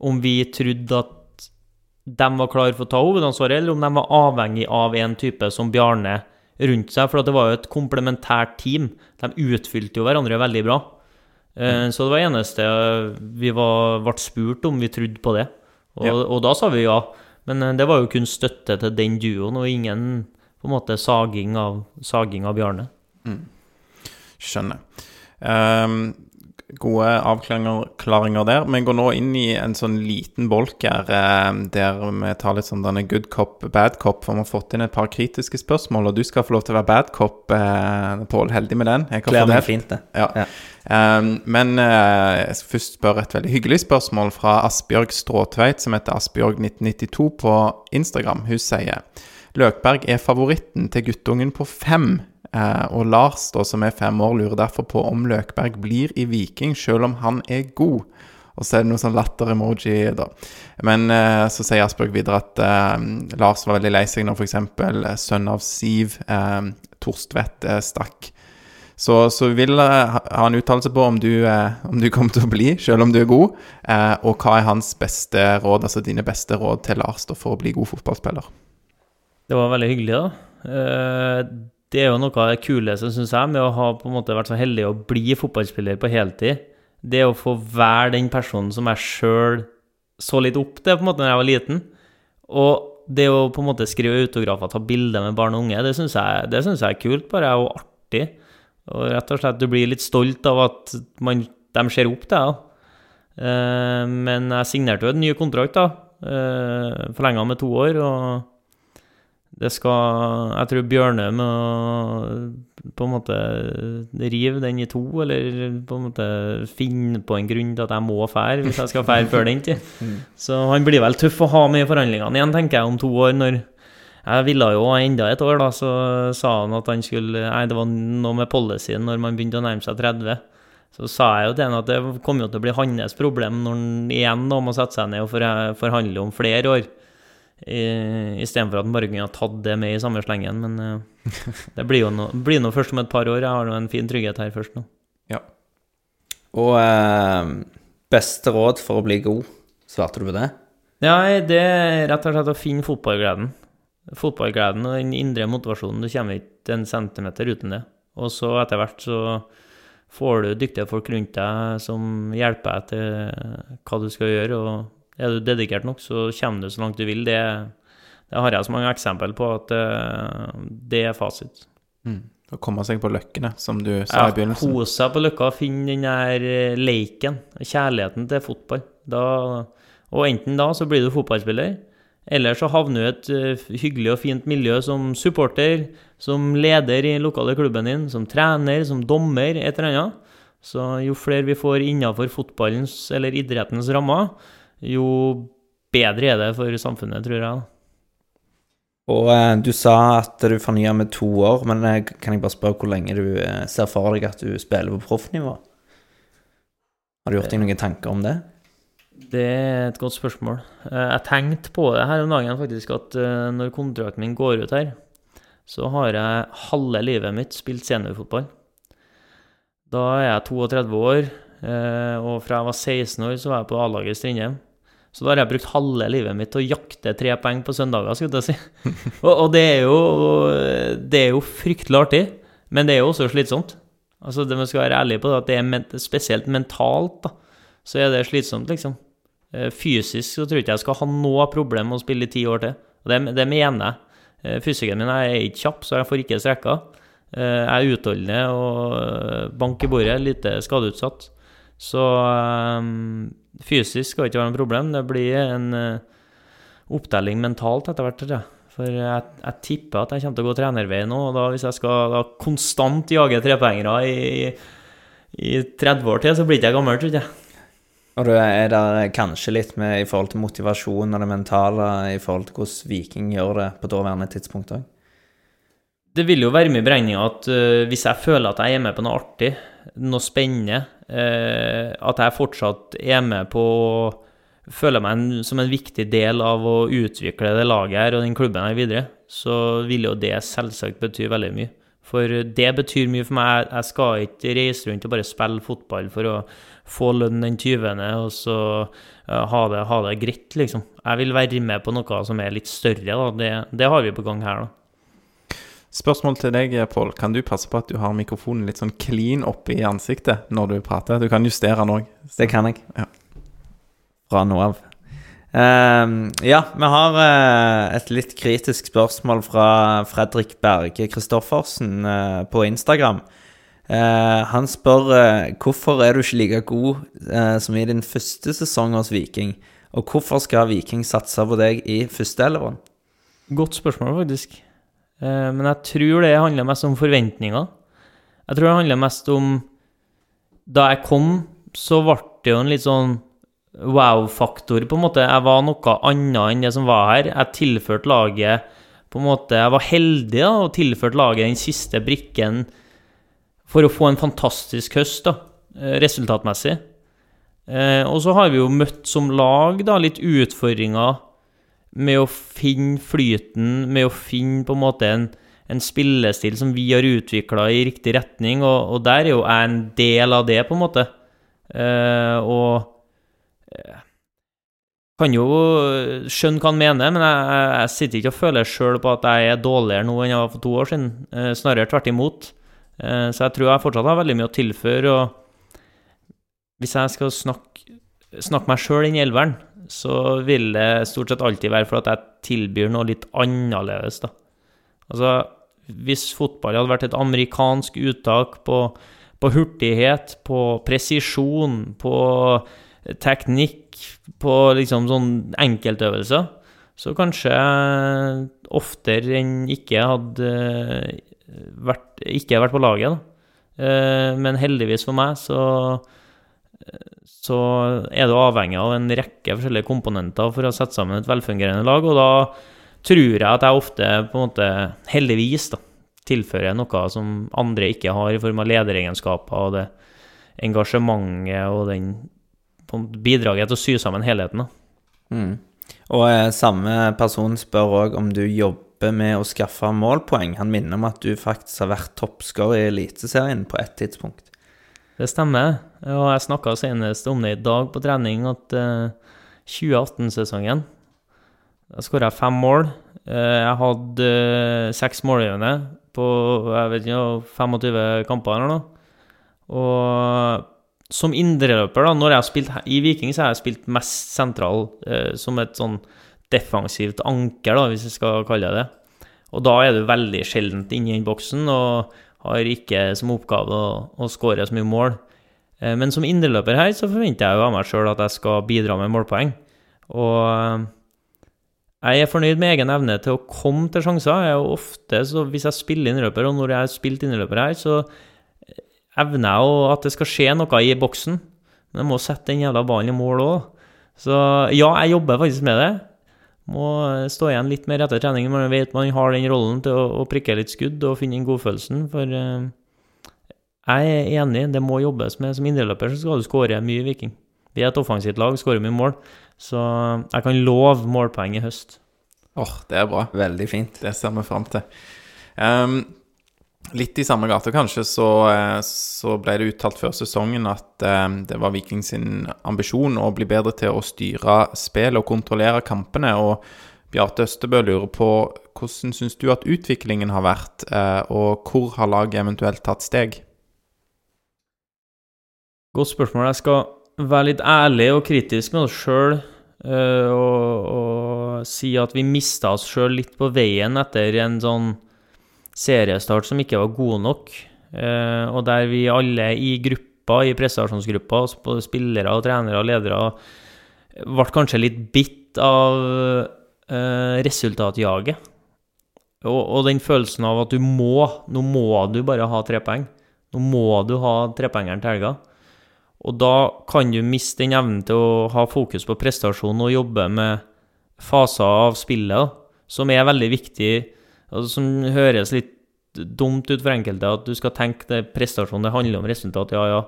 Om vi trodde at de var klar for å ta hovedansvaret, eller om de var avhengig av en type som Bjarne rundt seg. For at det var jo et komplementært team. De utfylte jo hverandre veldig bra. Mm. Så det var eneste vi var, ble spurt om vi trodde på det. Og, Ja. og da sa vi ja. Men eh, det var jo kun støtte til den duoen, og ingen på en måte saging av, saging av Bjarne. Skjønner. Ehm, gode avklaringer der. Vi går nå inn i en sånn liten bolk her eh, der vi tar litt sånn denne good cop, bad cop. For vi har fått inn et par kritiske spørsmål, og du skal få lov til å være bad cop, eh, Pål. Heldig med den. Jeg Kler meg fint, det. Ja. Ja. Um, men uh, jeg skal først spørre et veldig hyggelig spørsmål fra Asbjørg Stråtveit, som heter Asbjørg1992 på Instagram. Hun sier Løkberg er favoritten til guttungen på fem. Eh, og Lars, da, som er fem år, lurer derfor på om Løkberg blir i Viking, selv om han er god. Og så er det noe sånn latter-emoji, da. Men eh, så sier Asbjørg videre at eh, Lars var veldig lei seg når f.eks. sønn av Siv, eh, Torstvedt, eh, stakk. Så, så vi vil jeg ha en uttalelse på om du, eh, om du kommer til å bli, selv om du er god. Eh, og hva er hans beste råd, altså dine beste råd til Lars da, for å bli god fotballspiller? Det var veldig hyggelig, da. Eh, Det er jo noe av det kuleste, syns jeg, med å ha på en måte vært så heldig å bli fotballspiller på heltid. Det å få være den personen som jeg sjøl så litt opp til på en måte da jeg var liten. Og det å på en måte skrive autografer, ta bilder med barn og unge, det syns jeg, jeg er kult, bare og artig. Og rett og slett, du blir litt stolt av at man, de ser opp til deg. Eh, Men jeg signerte jo en ny kontrakt, da. Forlenga med to år. og det skal Jeg tror Bjørne må på en måte rive den i to, eller på en måte finne på en grunn til at jeg må fære hvis jeg skal fære før den tid. Så han blir vel tøff å ha med i forhandlingene igjen, tenker jeg, om to år. når jeg ville jo enda et år, da, så sa han at han skulle Nei, det var noe med policyen når man begynte å nærme seg 30. Så sa jeg jo til han at det kom jo til å bli hans problem når han igjen da må sette seg ned og forhandle om flere år. Istedenfor at han har tatt det med i samme slengen. Men eh, det blir jo noe, blir noe først om et par år. Jeg har nå en fin trygghet her først nå. Ja. Og eh, beste råd for å bli god, svarte du på det? Nei, det er rett og slett å finne fotballgleden. Fotballgleden og den indre motivasjonen. Du kommer ikke en centimeter uten det. Og så etter hvert så får du dyktige folk rundt deg som hjelper deg til hva du skal gjøre. Og er du dedikert nok, så kommer du så langt du vil. Det, det har jeg så mange eksempel på at eh, det er fasit. Å komme seg på løkkene, som du sa i begynnelsen. Kose seg på Løkka finne den der eh, leiken, kjærligheten til fotball. Da, og enten da så blir du fotballspiller, eller så havner du i et eh, hyggelig og fint miljø som supporter, som leder i lokale klubben din, som trener, som dommer, et eller annet. Så jo flere vi får innafor fotballens eller idrettens rammer, jo bedre er det for samfunnet, tror jeg. Og eh, du sa at du fornya med to år, men eh, kan jeg bare spørre hvor lenge du eh, ser for deg at du spiller på proffnivå? Har du gjort deg noen tanker om det? Det er et godt spørsmål. Eh, Jeg tenkte på det her om dagen faktisk, at når kontrakten min går ut her, så har jeg halve livet mitt spilt seniorfotball. Da er jeg 32 år, og fra jeg var 16 år så var jeg på A-laget i Strindheim. Så da har jeg brukt halve livet mitt til å jakte tre poeng på søndager, skulle jeg si. og, og det er jo Det er jo fryktelig artig, men det er jo også slitsomt. Altså, det vi skal være ærlige på, at det er men spesielt mentalt, da, så er det slitsomt, liksom. Eh, Fysisk så tror jeg ikke jeg skal ha noe problem med å spille i ti år til. Og det, det mener jeg. Fysikken Fysikeren min er ikke kjapp, så jeg får ikke strekka. Eh, Jeg er utholdende og eh, bank i bordet, lite skadeutsatt. Så eh, fysisk skal ikke være noe problem. Det blir en eh, opptelling mentalt etter hvert, Ja. For jeg, jeg tipper at jeg kommer til å gå trenerveien nå, og da hvis jeg skal da konstant jage trepoengere i, i 30 år til, så blir ikke jeg gammel, tror jeg. Og du er der kanskje litt med i forhold til motivasjon og det mentale i forhold til hvordan Viking gjør det på daværende tidspunkt òg? Det vil jo være med i beregninga at uh, hvis jeg føler at jeg er med på noe artig, noe spennende, at jeg fortsatt er med på å føle meg en, som en viktig del av å utvikle det laget her og den klubben her videre, så vil jo det selvsagt bety veldig mye. For det betyr mye for meg. Jeg skal ikke reise rundt og bare spille fotball for å få lønn den 20., og så ha, det, ha det greit, liksom. Jeg vil være med på noe som er litt større, da. Det, det har vi på gang her, da. Spørsmål til deg, Pål. Kan du passe på at du har mikrofonen litt sånn clean oppe i ansiktet når du prater? Du kan justere den òg. Det kan jeg. Ja. Fra nå av. Uh, ja, vi har uh, et litt kritisk spørsmål fra Fredrik Berge Christoffersen uh, på Instagram. Eh, han spør hvorfor er du ikke like god eh, som i din første sesong hos Viking, og hvorfor skal Viking satse på deg i førsteelveren? Godt spørsmål, faktisk. Eh, men jeg tror det handler mest om forventninger. Jeg tror det handler mest om Da jeg kom, så ble det jo en litt sånn wow-faktor, på en måte. Jeg var noe annet enn det som var her. Jeg tilførte laget på en måte Jeg var heldig da, og tilførte laget den siste brikken for å få en fantastisk høst, da, eh, resultatmessig. Eh, og så har vi jo møtt som lag da, litt utfordringer med å finne flyten, med å finne på en måte en, en spillestil som vi har utvikla i riktig retning, og, og, der er jo jeg en del av det, på en måte. Eh, og eh, kan jo skjønne hva han mener, men jeg, jeg sitter ikke og føler sjøl på at jeg er dårligere nå enn jeg var for to år siden. Eh, snarere tvert imot. Så jeg tror jeg fortsatt har veldig mye å tilføre. og Hvis jeg skal snakke, snakke meg sjøl inn i elveren, så vil det stort sett alltid være for at jeg tilbyr noe litt annerledes, da. Altså, hvis fotball hadde vært et amerikansk uttak på, på hurtighet, på presisjon, på teknikk, på liksom sånn enkeltøvelser, så kanskje jeg oftere enn ikke hadde vært, ikke vært på laget. Da. Eh, men heldigvis for meg så, så er du avhengig av en rekke forskjellige komponenter for å sette sammen et velfungerende lag, og da tror jeg at jeg ofte, på en måte, heldigvis, da, tilfører noe som andre ikke har, i form av lederegenskaper og det engasjementet og den bidraget til å sy sammen helheten. Da. Mm. Og eh, samme person spør òg om du jobber med å skaffe målpoeng. Han minner om at du faktisk har vært toppskårer i Eliteserien på et tidspunkt. Det stemmer, og jeg snakka senest om det i dag på trening, at uh, eh, 2018-sesongen Da skåra jeg fem mål. Uh, jeg hadde uh, seks målgivende på jeg vet ikke, 25 kamper eller noe. Og som indreløper, da, når jeg har spilt i Viking, så har jeg spilt mest sentral, som et sånn defensivt anker, da, hvis jeg skal kalle det det. Og da er du veldig sjeldent inne i boksen og har ikke som oppgave å, å skåre så mye mål. Eh, men som indreløper her så forventer jeg jo av meg sjøl at jeg skal bidra med målpoeng. Og eh, jeg er fornøyd med egen evne til å komme til sjanser. Jeg er jo ofte, så Hvis jeg spiller innløper, og når jeg har spilt innløper her, så evner jeg at det skal skje noe i boksen. Men jeg må sette den jævla ballen i mål òg. Så ja, jeg jobber faktisk med det. Må stå igjen litt mer etter trening når man vet man har den rollen til å, prikke litt skudd og finne den godfølelsen. For uh, jeg er enig, det må jobbes med. Som indreløper så skal du skåre mye Viking. Vi er et offensivt lag, skårer mye mål. Så jeg kan love målpoeng i høst. Åh, oh, det er bra. Veldig fint. Det ser vi fram til. Um, Litt i samme gate, kanskje, så, eh, så, ble det uttalt før sesongen at um, det var Viking sin ambisjon å bli bedre til å styre spill og kontrollere kampene. og Bjarte Østebø lurer på hvordan syns du at utviklingen har vært, eh, og hvor har laget eventuelt tatt steg? Godt spørsmål. Jeg skal være litt ærlig og kritisk med oss sjøl og, og si at vi mista oss sjøl litt på veien etter en sånn seriestart som ikke var god nok, eh, og der vi alle i gruppa, i prestasjonsgruppa, både spillere trenere og ledere, ble kanskje litt bitt av eh, resultatjaget. Og, og, den følelsen av at du må, nå må du bare ha tre poeng. Nå må du ha trepoengeren til helga. Og da kan du miste den evnen til å ha fokus på prestasjon og jobbe med faser av spillet, som er veldig viktig altså, som høres litt dumt ut for enkelte, at du skal tenke det prestasjon, det handler om resultat, ja ja.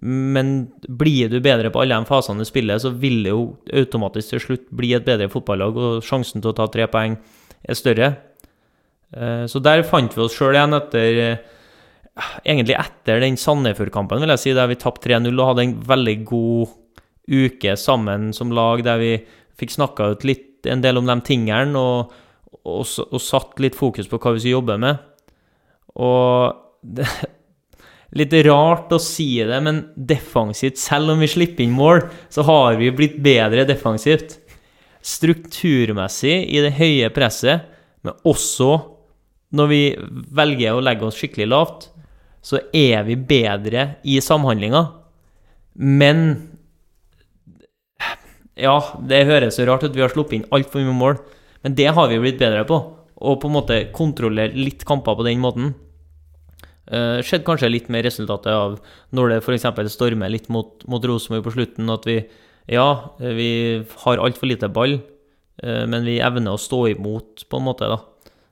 Men blir du bedre på alle de fasene du spiller, så vil det jo automatisk til slutt bli et bedre fotballag, og sjansen til å ta tre poeng er større. Eh, så der fant vi oss sjøl igjen etter eh, Egentlig etter den Sandefjord-kampen, vil jeg si, der vi tapte 3-0 og hadde en veldig god uke sammen som lag, der vi fikk snakka ut litt en del om de tingene. og og, og, satt litt fokus på hva vi skulle jobbe med. Og det Litt rart å si det, men defensivt, selv om vi slipper inn mål, så har vi blitt bedre defensivt. Strukturmessig i det høye presset, men også når vi velger å legge oss skikkelig lavt, så er vi bedre i samhandlinga. Men Ja, det høres så rart ut, vi har sluppet inn altfor mye mål. Men det har vi blitt bedre på. Å på en måte kontrollere litt kamper på den måten. Uh, Skjedde kanskje litt med resultatet av når det f.eks. stormer litt mot, mot Rosenborg på slutten, at vi Ja, vi har altfor lite ball, uh, men vi evner å stå imot, på en måte, da.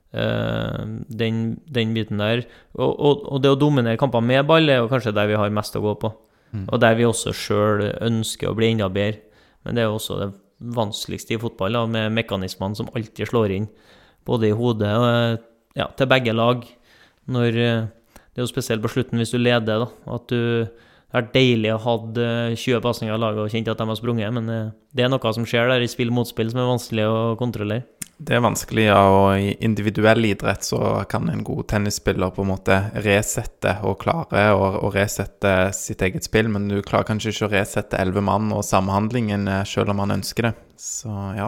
Uh, den, den, biten der. Og, og, og, det å dominere kamper med ball er jo kanskje der vi har mest å gå på. Mm. Og der vi også sjøl ønsker å bli enda bedre. Men det er jo også det vanskeligste i fotball, da, med mekanismene som alltid slår inn. Både i hodet og ja, til begge lag. Når Det er jo spesielt på slutten hvis du leder, da. At du Det er deilig å ha 20 pasninger i laget og kjent at de har sprunget, men eh, det er noe som skjer der i spill-motspill som er vanskelig å kontrollere. Det er vanskelig, ja, og i individuell idrett så kan en god tennisspiller på en måte resette og klare å, resette sitt eget spill, men du klarer kanskje ikke å resette elleve mann og samhandlingen eh, selv om man ønsker det. Så ja.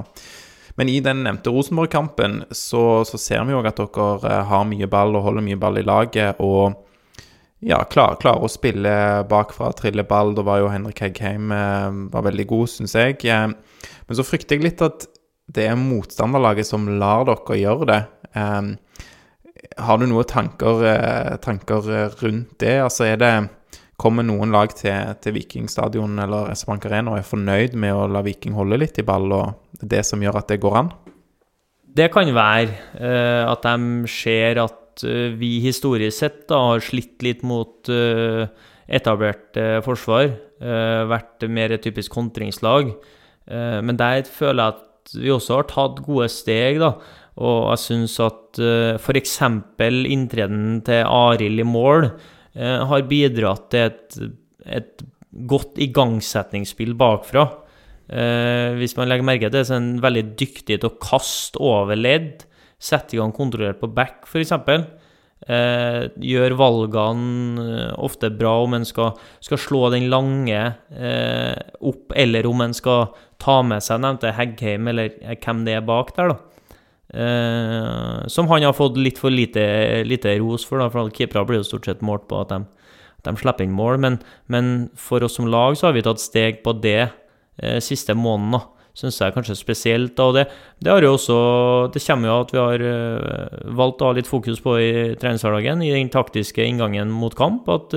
Men i den nevnte Rosenborg-kampen så, så, ser vi jo at dere eh, har mye ball og holder mye ball i laget. og ja, klarer, klar å spille bakfra, trille ball. Da var jo Henrik Heggheim eh, var veldig god, syns jeg. Men så frykter jeg litt at det er motstanderlaget som lar dere gjøre det. Um, har du noen tanker, eh, tanker, rundt det? Altså er det Kommer noen lag til, til Vikingstadion eller S Bank Arena og er fornøyd med å la Viking holde litt i ball, og det som gjør at det går an? Det kan være uh, at de ser at vi historisk sett da, har slitt litt mot etablert forsvar. vært mer et typisk kontringslag. men der føler jeg at vi også har tatt gode steg, da. Og jeg syns at uh, eh, f.eks. inntreden til Arild i mål uh, har bidratt til et, et godt igangsetningsspill bakfra. Uh, hvis man legger merke til det, så er han veldig dyktig til å kaste over ledd. Sette i gang kontrollert på back, f.eks. Uh, gjør valgene ofte bra om en skal, skal slå den lange uh, opp, eller om en skal ta med seg nevnte Heggheim, eller hvem det er bak der, da. Uh, som han har fått litt for lite, lite ros for, da, for keepere blir jo stort sett målt på at de, de slipper inn mål. Men, men, for oss som lag så har vi tatt steg på det uh, siste måneden. Syns jeg kanskje spesielt. Da. Og det, det, har jo også Det kommer jo at vi har uh, valgt å ha litt fokus på i treningshverdagen, i den taktiske inngangen mot kamp, at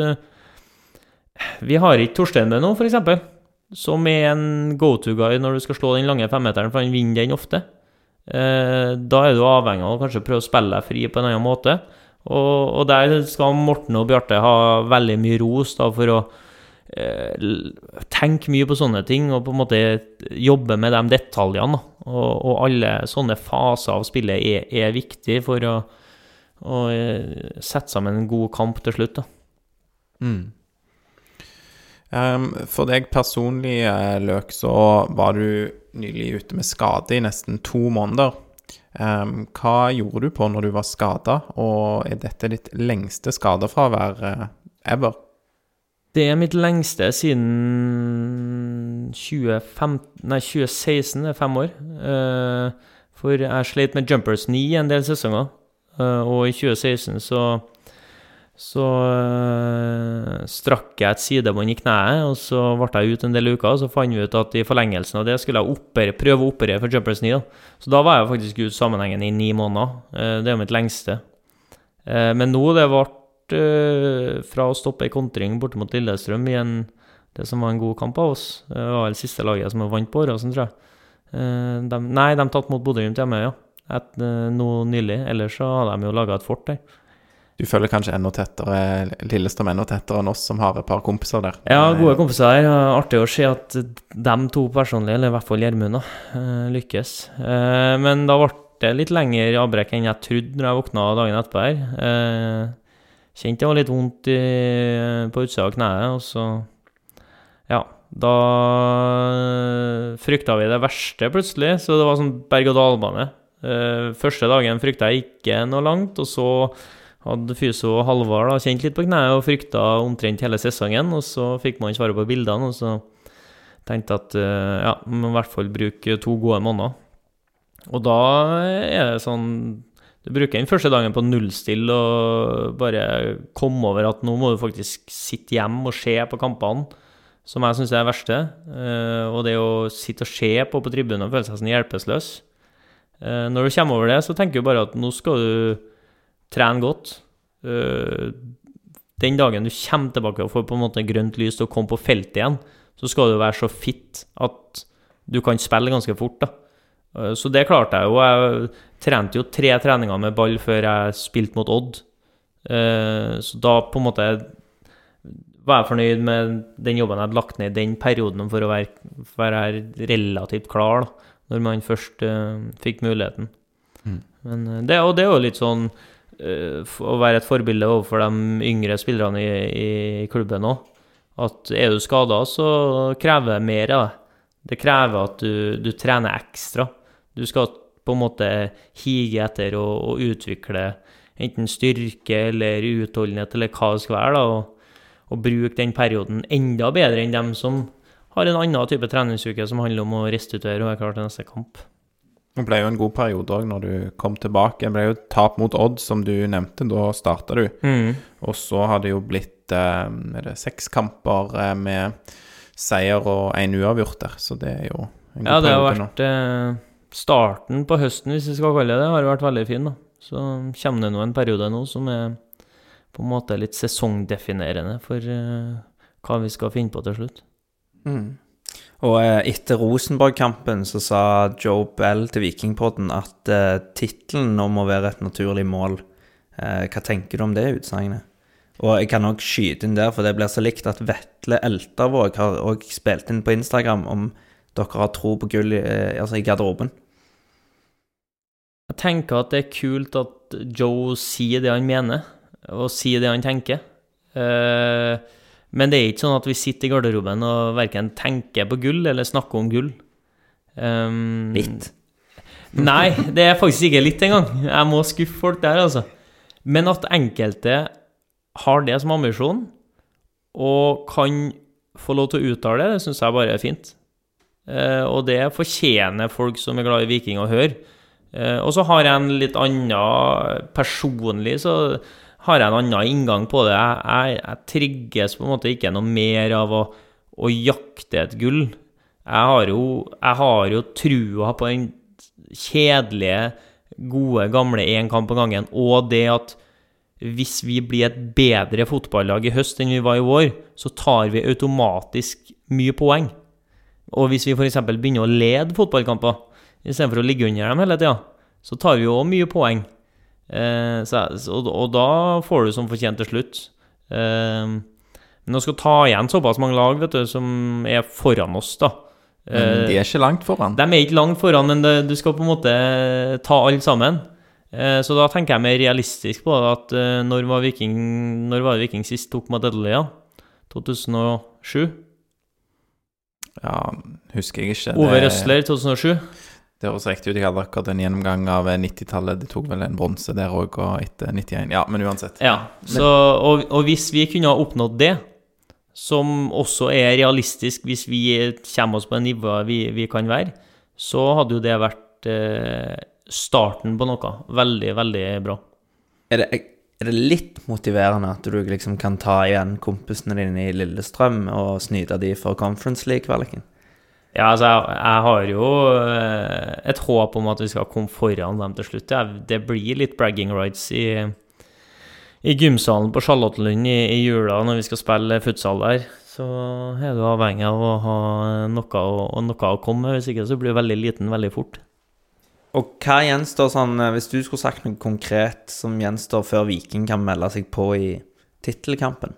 vi har ikke Torstein med nå, f.eks som er en go to-guy når du skal slå den lange femmeteren, for han vinner den ofte. Eh, da er du avhengig av å kanskje prøve å spille deg fri på en annen måte. Og, og der skal Morten og Bjarte ha veldig mye ros da, for å eh, tenke mye på sånne ting og på en måte jobbe med de detaljene. Og, og, alle sånne faser av spillet er, er viktig for å, å, eh, sette sammen en god kamp til slutt. da. Mm. Um, for deg personlig, eh, Løk, så var du nylig ute med skade i nesten to måneder. Um, hva gjorde du på når du var skada, og er dette ditt lengste skadefravær uh, ever? Det er mitt lengste siden 2015, nei, 2016, det er fem år. Uh, for jeg sleit med jumpers 9 en del sesonger, og i 2016 så så øh, strakk jeg et sidebånd i kneet, og så ble jeg ute en del uker. Og så fant vi ut at i forlengelsen av det skulle jeg operere, prøve å operere for Jumpers 9. Så da var jeg faktisk ute sammenhengen i ni måneder. Uh, det er mitt lengste. Uh, men nå det ble fra å stoppe ei kontring borte mot Lillestrøm i en, det som var en god kamp av oss. Det var vel siste laget som vant på Åråsen, tror jeg. De, nei, de tatt mot Bodø-Glimt hjemme, ja. Et, nå nylig. Ellers så hadde de jo laga et fort der du føler kanskje enda tettere Lillestrøm enda tettere enn oss som har et par kompiser der. Ja, gode kompiser der. Artig å se at de to personlig, eller i hvert fall Gjermund, eh, lykkes. Eh, men da ble det litt lengre avbrekk enn jeg trodde når jeg våkna dagen etterpå her. Eh, kjente det var litt vondt i, på utsida av kneet, og så Ja, da frykta vi det verste plutselig, så det var sånn berg-og-dal-bane. Første dagen frykta jeg ikke noe langt, og så hadde Fyso og Halvard da, kjent litt på kneet og frykta omtrent hele sesongen. Og så fikk man svare på bildene, og så tenkte at eh, ja, må i hvert fall bruke to gode måneder. Og da er det sånn Du bruker den første dagen på nullstill og bare komme over at nå må du faktisk sitte hjemme og se på kampene, som jeg syns er det verste. Eh, og det å sitte og se på på tribunen og føle seg sånn hjelpeløs. Eh, når du kommer over det, så tenker du bare at nå skal du trene godt. Eh, den dagen du kommer tilbake og får på en måte grønt lys til å komme på feltet igjen, så skal du være så fit at du kan spille ganske fort. da. Eh, Så det klarte jeg jo. Jeg trente jo tre treninger med ball før jeg spilte mot Odd. Eh, Så da på en måte var jeg fornøyd med den jobben jeg hadde lagt ned i den perioden for å være, være relativt klar da, når man først fikk muligheten. Mm. Men det, og det er jo litt sånn å være et forbilde overfor de yngre spillerne i, i klubben òg. At er du skada, så krever det mer av deg. Det krever at du, du trener ekstra. Du skal på en måte hige etter å, å utvikle enten styrke eller utholdenhet eller hva det skal være, da, og, og bruke den perioden enda bedre enn dem som har en annen type treningsuke som handler om å restituere og være klar til neste kamp. Det ble jo en god periode òg når du kom tilbake. Det ble jo tap mot Odd, som du nevnte. Da starta du. Og så har det jo blitt eh, er det seks kamper eh, med seier og én uavgjort der, så det er jo en god Ja, det har periode nå. vært eh, Starten på høsten, hvis vi skal kalle det det, har vært veldig fin. da. Så kommer det nå en periode nå som er på en måte litt sesongdefinerende for hva vi skal finne på til slutt. Mm. Og eh, etter Rosenborg-kampen så sa Joe Bell til Vikingpodden at eh, tittelen nå må være et naturlig mål. Eh, hva tenker du om det utsagnet? Og jeg kan òg skyte inn der, for det blir så likt at Vetle Eltervåg har òg spilt inn på Instagram om dere har tro på gull eh, altså i garderoben. Jeg tenker at det er kult at Joe sier det han mener, og sier det han tenker. Eh, men det er ikke sånn at vi sitter i garderoben og verken tenker på gull eller snakker om gull. Um, Litt. Nei, det er faktisk ikke litt engang. Jeg må skuffe folk der, altså. Men at enkelte har det som ambisjon, og kan få lov til å uttale det, det syns jeg bare er fint. Uh, og det fortjener folk som er glad i Viking å høre. Uh, og så har jeg en litt annen Personlig så har jeg en annen inngang på det. Jeg, jeg, jeg trigges på en måte ikke noe mer av å, å jakte et gull. Jeg har jo, jeg har jo trua på den kjedelige, gode, gamle én kamp om gangen, og det at hvis vi blir et bedre fotballag i høst enn vi var i vår, så tar vi automatisk mye poeng. Og hvis vi f.eks. begynner å lede fotballkamper istedenfor å ligge under dem hele tida, så tar vi jo òg mye poeng. Eh, så, og, da får du som fortjent til slutt. Eh, men å skal ta igjen såpass mange lag vet du, som er foran oss, da Men eh, de er ikke langt foran. de er ikke langt foran, men du skal på en måte ta alle sammen. Så da tenker jeg mer realistisk på at når var Viking, når var Viking sist tok Madelia? 2007? Ja, husker jeg ikke. Ove Røsler 2007? Det høres riktig ut. Jeg hadde akkurat en gjennomgang av 90-tallet. De tok vel en bronse der òg, og etter 91 Ja, men uansett. Ja. Så, og, og hvis vi kunne ha oppnådd det, som også er realistisk hvis vi kommer oss på det nivået vi, vi kan være, så hadde jo det vært eh, starten på noe veldig, veldig bra. Er det, er det litt motiverende at du liksom kan ta igjen kompisene dine i Lillestrøm og snyte de for Conference League-kvaliken? Ja, altså, jeg, jeg har jo eh, et håp om at vi skal komme foran dem til slutt. Det blir litt bragging rights i, i gymsalen på Charlottenlund i, i jula når vi skal spille futsal der. Så er du avhengig av å ha noe, å- noe å komme med. Hvis ikke så blir du veldig liten veldig fort. Og hva gjenstår sånn, eh, hvis du skulle sagt noe konkret som gjenstår før Viking kan melde seg på i tittelkampen?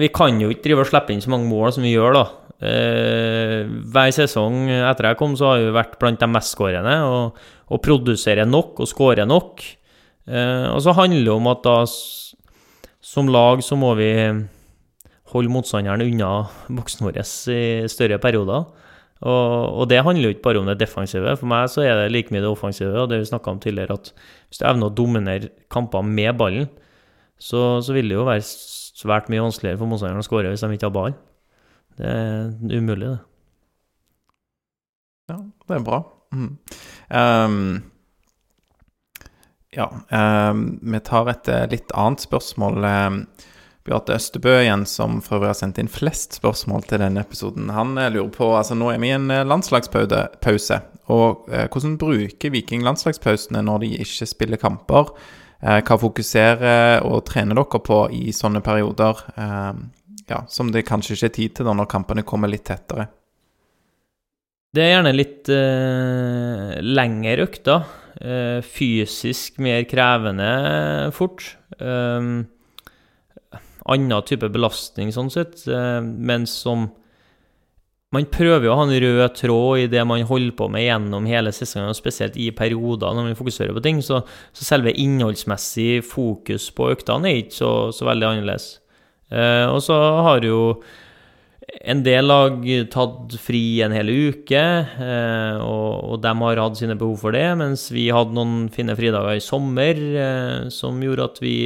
Vi kan jo ikke drive og slippe inn så mange mål som vi gjør, da. Eh, hver sesong etter jeg kom, så har vi vært blant de mestskårende og, og produserer nok og skårer nok. Eh, og så handler det om at da som lag så må vi holde motstanderen unna boksen vår i større perioder. Og, og det handler jo ikke bare om det defensive. For meg så er det like mye det offensive, og det vi snakka om tidligere, at hvis du evner å dominere kamper med ballen, så, så vil det jo være svært mye vanskeligere for motstanderen å skåre hvis de ikke har ball. Det er umulig, det. Ja, det er bra. Mm. Um, Ja, um, vi tar et eh, litt annet spørsmål. Eh, Bjarte Østebø igjen, som for øvrig har sendt inn flest spørsmål til denne episoden. Han eh, lurer på altså Nå er vi i en eh, landslagspause, og hvordan bruker Viking landslagspausene når de ikke spiller kamper? Hva fokuserer og trener dere på i sånne perioder, eh, ja, som det kanskje ikke er tid til da når kampene kommer litt tettere? Det er gjerne litt uh, lengre økter. Uh, fysisk mer krevende fort. Uh, annen type belastning, sånn sett, Uh, men som Man prøver jo å ha en rød tråd i det man holder på med gjennom hele sesongen, og spesielt i perioder når man fokuserer på ting. Så, så selve innholdsmessig fokus på øktene er ikke så, så veldig annerledes. Eh, og så har jo en del lag tatt fri en hel uke, eh, og, de har hatt sine behov for det, mens vi hadde noen fine fridager i sommer eh, som gjorde at vi,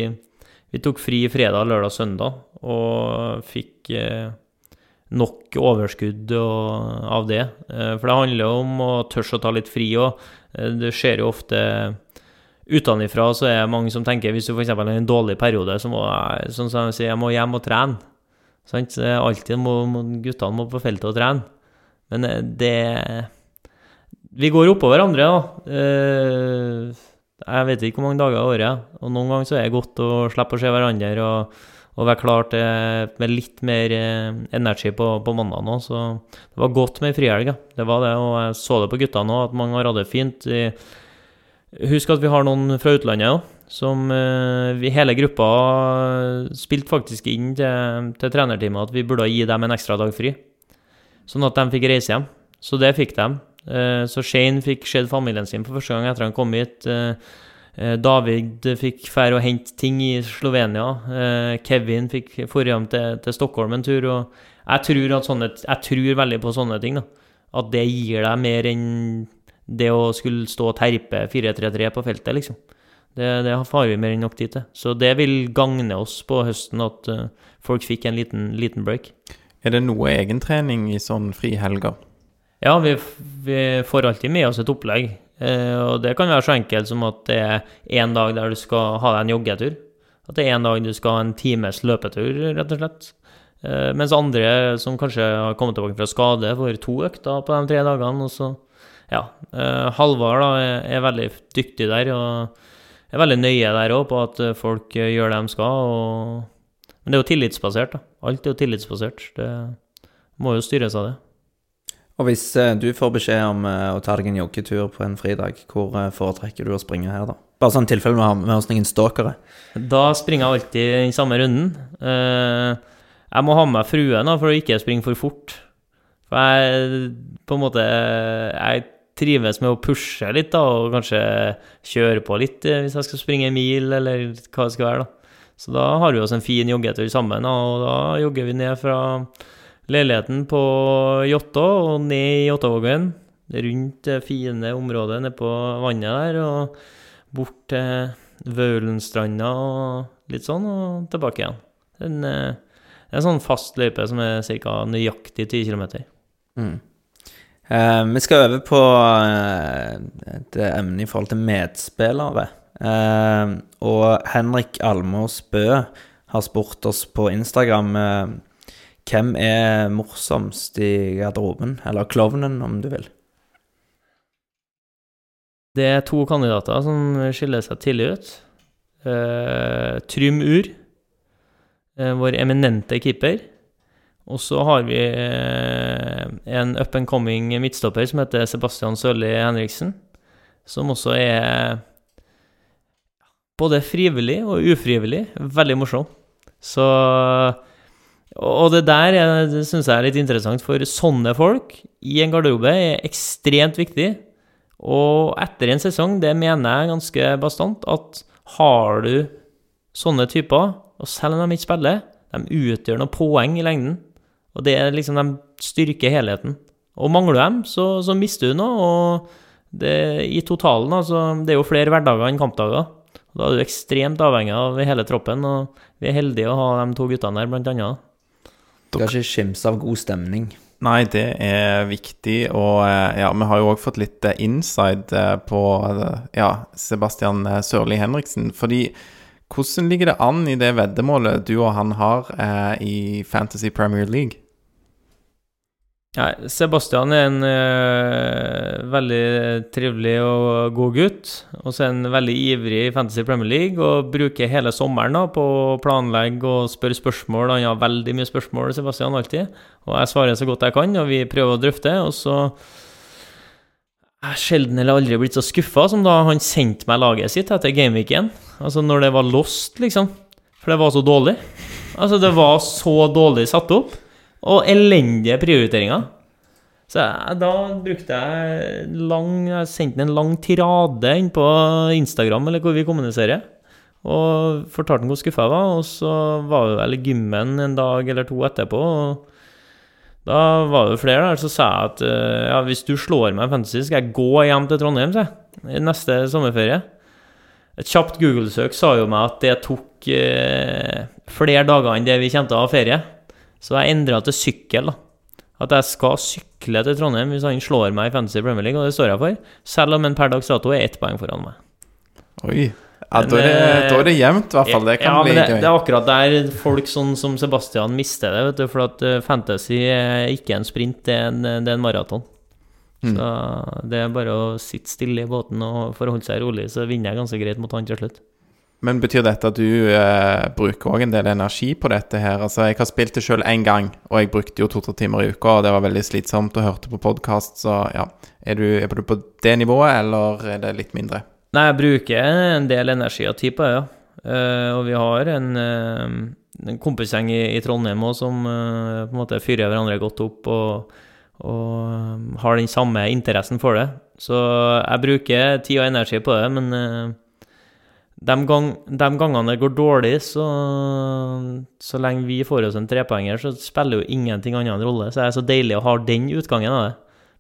vi tok fri fredag, lørdag, søndag, og fikk nok overskudd av det. For det handler jo om å tørre å ta litt fri òg. Det skjer jo ofte utenfra, så er det mange som tenker hvis du f.eks. har en dårlig periode, så må jeg, sånn som jeg sier, jeg må hjem og trene. Sant? Er Alltid må, må, guttene må på feltet og trene. Men eh, det Vi går oppå hverandre, da. Eh, Jeg vet ikke hvor mange dager i året. Og noen ganger så er det godt å slippe å se hverandre og, og være klar til med litt mer eh, energi på, på mandag nå. Så det var godt med frihelg, ja. Det var det. Og jeg så det på guttene òg, at mange har hatt det fint. I, Husk at vi har noen fra utlandet òg, som eh, vi hele gruppa spilte faktisk inn til, til trenerteamet at vi burde gi dem en ekstra dag fri. Sånn at de fikk reise hjem. Så det fikk de. Eh, Så Shane fikk sett familien sin for første gang etter han kom hit. Eh, David fikk fære og hente ting i Slovenia. Kevin fikk dra hjem til, til Stockholm en tur. Og jeg tror, sånne, jeg tror veldig på sånne ting. da. At det gir deg mer enn det å skulle stå og terpe 4-3-3 på feltet, liksom. Det, det har vi mer enn nok tid til. Så det vil gagne oss på høsten at uh, folk fikk en liten, liten break. Er det noe egentrening i sånn frihelger? Ja, vi, vi får alltid med oss et opplegg. Uh, og det kan være så enkelt som at det er én dag der du skal ha deg en joggetur. At det er en dag du skal ha en times løpetur, rett og slett. Uh, mens andre som kanskje har kommet tilbake fra skade, får to økter på de tre dagene. Og så, ja. Eh, Halvard da, er, veldig dyktig der, og er veldig nøye der òg på at eh, folk eh, gjør det de skal. Og, men det er jo tillitsbasert, da. Alt er jo tillitsbasert. Det må jo styres av det. Og hvis du får beskjed om å ta deg en joggetur på en fridag, hvor foretrekker du å springe her, da? Bare sånn tilfelle vi har med oss noen stalkere. Da springer jeg alltid den samme runden. Jeg må ha med meg fruen da, for å ikke springe for fort. For jeg på en måte Jeg trives med å pushe litt, da, og kanskje kjøre på litt eh, hvis jeg skal springe en mil, eller hva det skal være. da. Så da har vi oss en fin joggetur sammen, og da jogger vi ned fra leiligheten på Jåttå og ned i Jåttåvågen. Rundt det fine området nede på vannet der, og bort til Vaulenstranda og litt sånn, og tilbake igjen. En, eh, en sånn fast løype som er ca. nøyaktig 10 km. Mm. Eh, vi skal over på eh, et emne i forhold til medspillere. Eh, og Henrik Almås Bø har spurt oss på Instagram hvem er morsomst i garderoben, eller klovnen, om du vil. Det er to kandidater som skiller seg tidlig ut. Trym Ur, vår eminente keeper. Og så har vi eh, en up and coming midtstopper som heter Sebastian Sørli Henriksen. Som også er både frivillig og ufrivillig veldig morsom. Så Og det der syns jeg er litt interessant, for sånne folk i en garderobe er ekstremt viktig. Og etter en sesong, det mener jeg ganske bastant, at har du sånne typer, og selv om de ikke spiller, de utgjør noen poeng i lengden. Og det er liksom, de styrker helheten. Og mangler du dem, så, så mister du noe. Og det, i totalen, altså, det er jo flere hverdager enn kampdager. Og da er du ekstremt avhengig av hele troppen, og vi er heldige å ha de to guttene der, blant annet. Skal ikke skimse av god stemning. Nei, det er viktig, og eh, ja, vi har jo òg fått litt eh, inside eh, på ja, Sebastian Sørli Henriksen. Fordi hvordan ligger det an i det veddemålet du og han har eh, i Fantasy Premier League? Nei, Sebastian er en eh, veldig trivelig og god gutt. Og så er han veldig ivrig i Fantasy Premier League og bruker hele sommeren da, på å planlegge og spørre spørsmål. Han har veldig mye spørsmål, Sebastian, alltid. Og jeg svarer så godt jeg kan, og vi prøver å drøfte. Og så er jeg sjelden eller aldri blitt så skuffa som da han sendte meg laget sitt etter gameweeken. Altså når det var lost, liksom. For det var så dårlig. Altså, det var så dårlig satt opp. Og elendige prioriteringer. Så jeg, da brukte jeg lang Jeg sendte en lang tirade inn på Instagram, eller hvor vi kommuniserer. Og fortalte ham hvor skuffa jeg var. Og så var vi vel i gymmen en dag eller to etterpå. Og da var det flere der, så sa jeg at eh, ja, hvis du slår meg i fantasy, skal jeg gå hjem til Trondheim, se. Neste sommerferie. Et kjapt Google-søk sa jo meg at det tok eh, flere dager enn det vi å ha ferie. Så jeg endra til sykkel. da. At jeg skal sykle til Trondheim hvis han slår meg i Fantasy Premier League, og det står jeg for. Selv om en per dags dato er ett poeng foran meg. Oi. Ja, da, er det, eh, da er det jevnt, i hvert fall. Det kan ja, bli det, gøy. det er akkurat der folk sånn som Sebastian mister det, vet du. For at eh, fantasy er ikke en sprint, det er en, det er en maraton. Mm. Så det er bare å sitte stille i båten og forholde seg rolig, så vinner jeg ganske greit mot han til slutt. Men betyr dette at du eh, bruker òg en del energi på dette her? Altså, jeg har spilt det sjøl én gang, og jeg brukte jo to-tre timer i uka, og det var veldig slitsomt og hørte på podkast, så ja. Er du, er du på det nivået, eller er det litt mindre? Nei, jeg bruker en del energi og tid på det, ja. Uh, og vi har en, uh, en kompisgjeng i, i Trondheim også, som uh, på en måte fyrer hverandre godt opp og, og har den samme interessen for det. Så jeg bruker tid og energi på det, men de, gang, de gangene det går dårlig, så, så lenge vi får oss en trepoenger, så spiller jo ingenting annet en rolle. Så det er så deilig å ha den utgangen av det.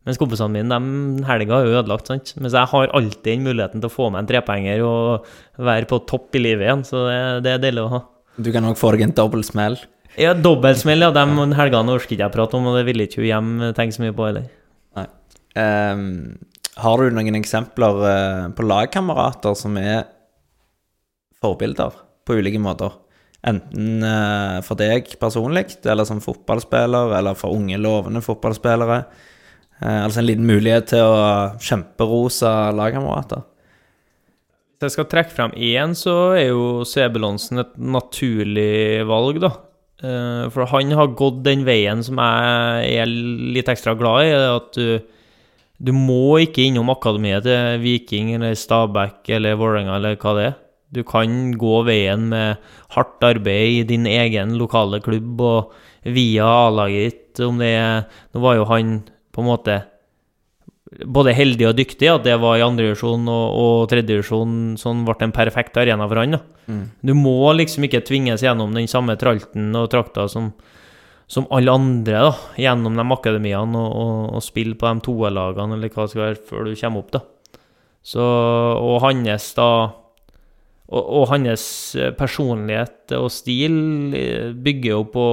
Mens kompisene mine, de helga er jo ødelagt, sant. Mens jeg har alltid den muligheten til å få meg en trepoenger og være på topp i livet igjen, så det, det er deilig å ha. Du kan òg få deg en dobbeltsmell? Ja, dobbeltsmell, ja. De helgene orker ikke jeg prate om, og det vil ikke hun hjem tenke så mye på heller. Um, har du noen eksempler eh, på lagkamerater som er forbilder på ulike måter? Enten eh, for deg personlig, eller som fotballspiller, eller for unge, lovende fotballspillere. Eh, altså en liten mulighet til å kjemperose lagkamerater. Hvis jeg skal trekke frem én, så er jo Sebulonsen et naturlig valg, da. Eh, For han har gått den veien som jeg er litt ekstra glad i. At du, du må ikke innom akademiet til Viking eller Stabæk eller Vålerenga eller hva det er. Du kan gå veien med hardt arbeid i din egen lokale klubb og via A-laget ditt. Om det er Nå var jo han på en måte både heldig og dyktig at det var i andredivisjon og, og tredjedivisjon. Sånn ble en perfekt arena for han. da. Du må liksom ikke tvinges gjennom den samme tralten og trakta som, som alle andre, da, gjennom de akademiene og, og, og spille på de toerlagene eller hva det skal være, før du kommer opp, da. Så, og hans da og, og hans eh, personlighet og stil eh, bygger jo på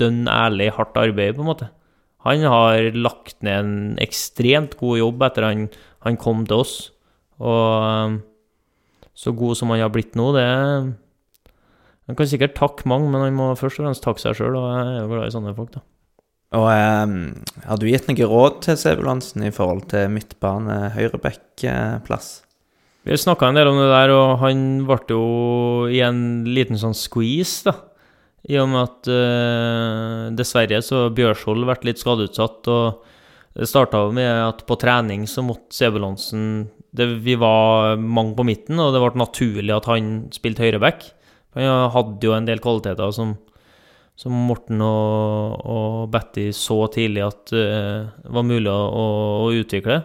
dønn ærlig, hardt arbeid, på en måte. Han har lagt ned en ekstremt god jobb etter han, han kom til oss. Og eh, så god som han har blitt nå, det Han kan sikkert takke mange, men han må først og fremst takke seg sjøl, og jeg er jo glad i sånne folk, da. Og um, har du gitt noe råd til Sebulansen i forhold til midtbane, Vi snakka en del om det der, og han ble jo i en liten sånn squeeze, da. I og med at uh, dessverre så har Bjørshol vært litt skadeutsatt, og det starta med at på trening så måtte det, Vi var mange på midten, og det ble naturlig at han spilte høyreback. Han hadde jo en del kvaliteter som, som Morten og, og Betty så tidlig at uh, var mulig å, å, utvikle.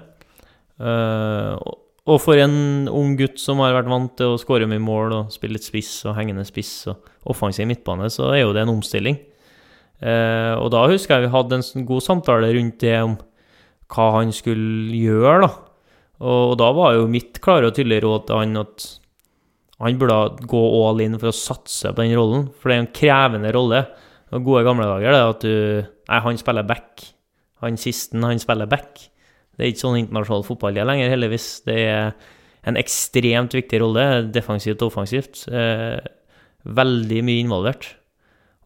Eh, og- og for en ung gutt som har vært vant til å skåre mye mål og spille litt spiss og hengende spiss og offensiv midtbane, så er jo det en omstilling. Eh, og da husker jeg vi hadde en sånn god samtale rundt det om hva han skulle gjøre, da. Og, da var jo mitt klare og tydelige råd til han at han burde gå all in for å satse på den rollen, for det er en krevende rolle. Og gode gamle dager, det at du Nei, han spiller back. Han sisten, han spiller back. Det er ikke sånn internasjonal fotball det lenger, heldigvis. Det er en ekstremt viktig rolle, defensivt og offensivt. Eh, veldig mye involvert.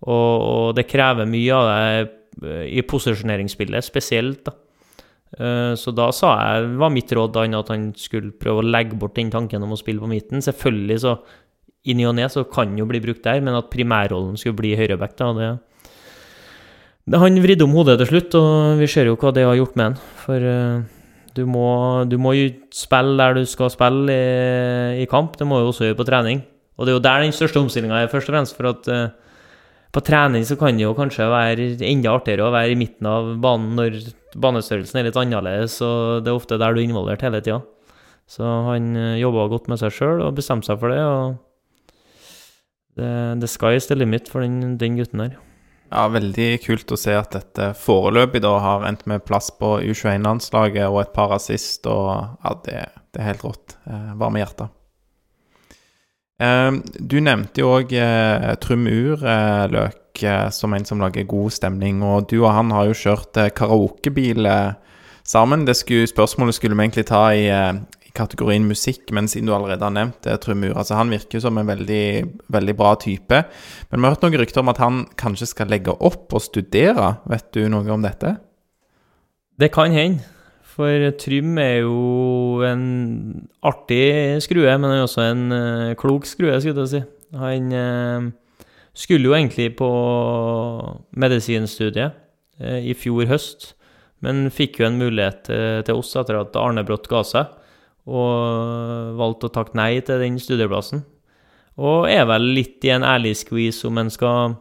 Og, og, det krever mye av deg eh, i posisjoneringsspillet, spesielt. da. Eh, så da sa jeg, var mitt råd da, at han skulle prøve å legge bort den tanken om å spille på midten. Selvfølgelig så i og ne så kan jo bli brukt der, men at primærrollen skulle bli høyreback, da, det, han vridde om hodet til slutt, og vi ser jo hva det har gjort med han. For uh, du, må, du må jo spille der du skal spille i, i, kamp. Det må du også gjøre på trening. Og det er jo der den største omstillinga er, først og fremst. For at uh, på trening så kan det jo kanskje være enda artigere å være i midten av banen når banestørrelsen er litt annerledes, og det er ofte der du er involvert hele tida. Så han eh, jobba godt med seg sjøl og bestemte seg for det. og det, the sky is the limit for den, den gutten der. Ja, Veldig kult å se at dette foreløpig da har endt med plass på U21-landslaget og et par assist. og ja, det, det er helt rått. Eh, Varme hjertet. Eh, du nevnte jo òg eh, Trym Ur, eh, Løk, eh, som en som lager god stemning. Og du og han har jo kjørt karaokebil sammen. Det skulle, spørsmålet skulle vi egentlig ta i, kategorien musikk, men siden du allerede har nevnt det, Trumur altså Han virker som en veldig, veldig bra type. Men vi har hørt noen rykter om at han kanskje skal legge opp og studere. Vet du noe om dette? Det kan hende. For Trym er jo en artig skrue, men han er også en uh, klok skrue, skulle jeg si. Han uh, skulle jo egentlig på medisinstudiet uh, i fjor høst, men fikk jo en mulighet til oss etter at Arne Brått ga seg og valgte å takke nei til den studieplassen. Og er vel litt i en ærlig skvis om en skal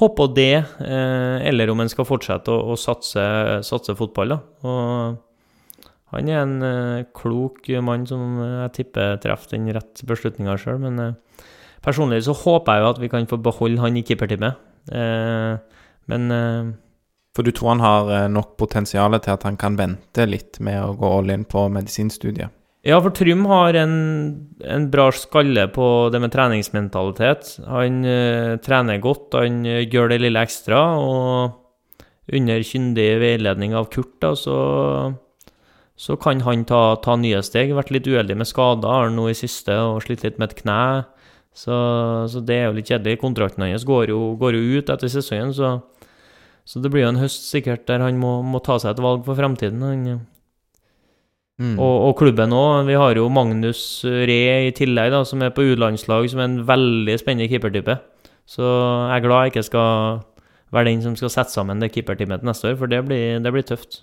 hoppe på det, eh, eller om en skal fortsette å, å satse, satse, fotball. Da. Og han er en eh, klok mann som jeg tipper treffer den rette beslutninga sjøl. Men eh, personlig så håper jeg jo at vi kan få beholde han i keeperteamet. men for du tror han har nok potensial til at han kan vente litt med å gå all in på medisinstudiet? Ja, for Trym har en, en, bra skalle på det med treningsmentalitet. Han uh, trener godt, han uh, gjør det lille ekstra. Og under kyndig veiledning av Kurt, da, så, så kan han ta, ta, nye steg. Vært litt uheldig med skader har han nå i siste, og slitt litt med et kne. Så, så, det er jo litt kjedelig. Kontrakten hans går jo, går jo ut etter sesongen, så, så, det blir jo en høst sikkert der han må, må ta seg et valg for fremtiden. Han, Mm. Og, og, klubben òg. Vi har jo Magnus Re i tillegg, da, som er på U-landslag, som er en veldig spennende keepertype. Så jeg er glad jeg ikke skal være den som skal sette sammen det keeperteamet neste år, for det blir, det blir, tøft.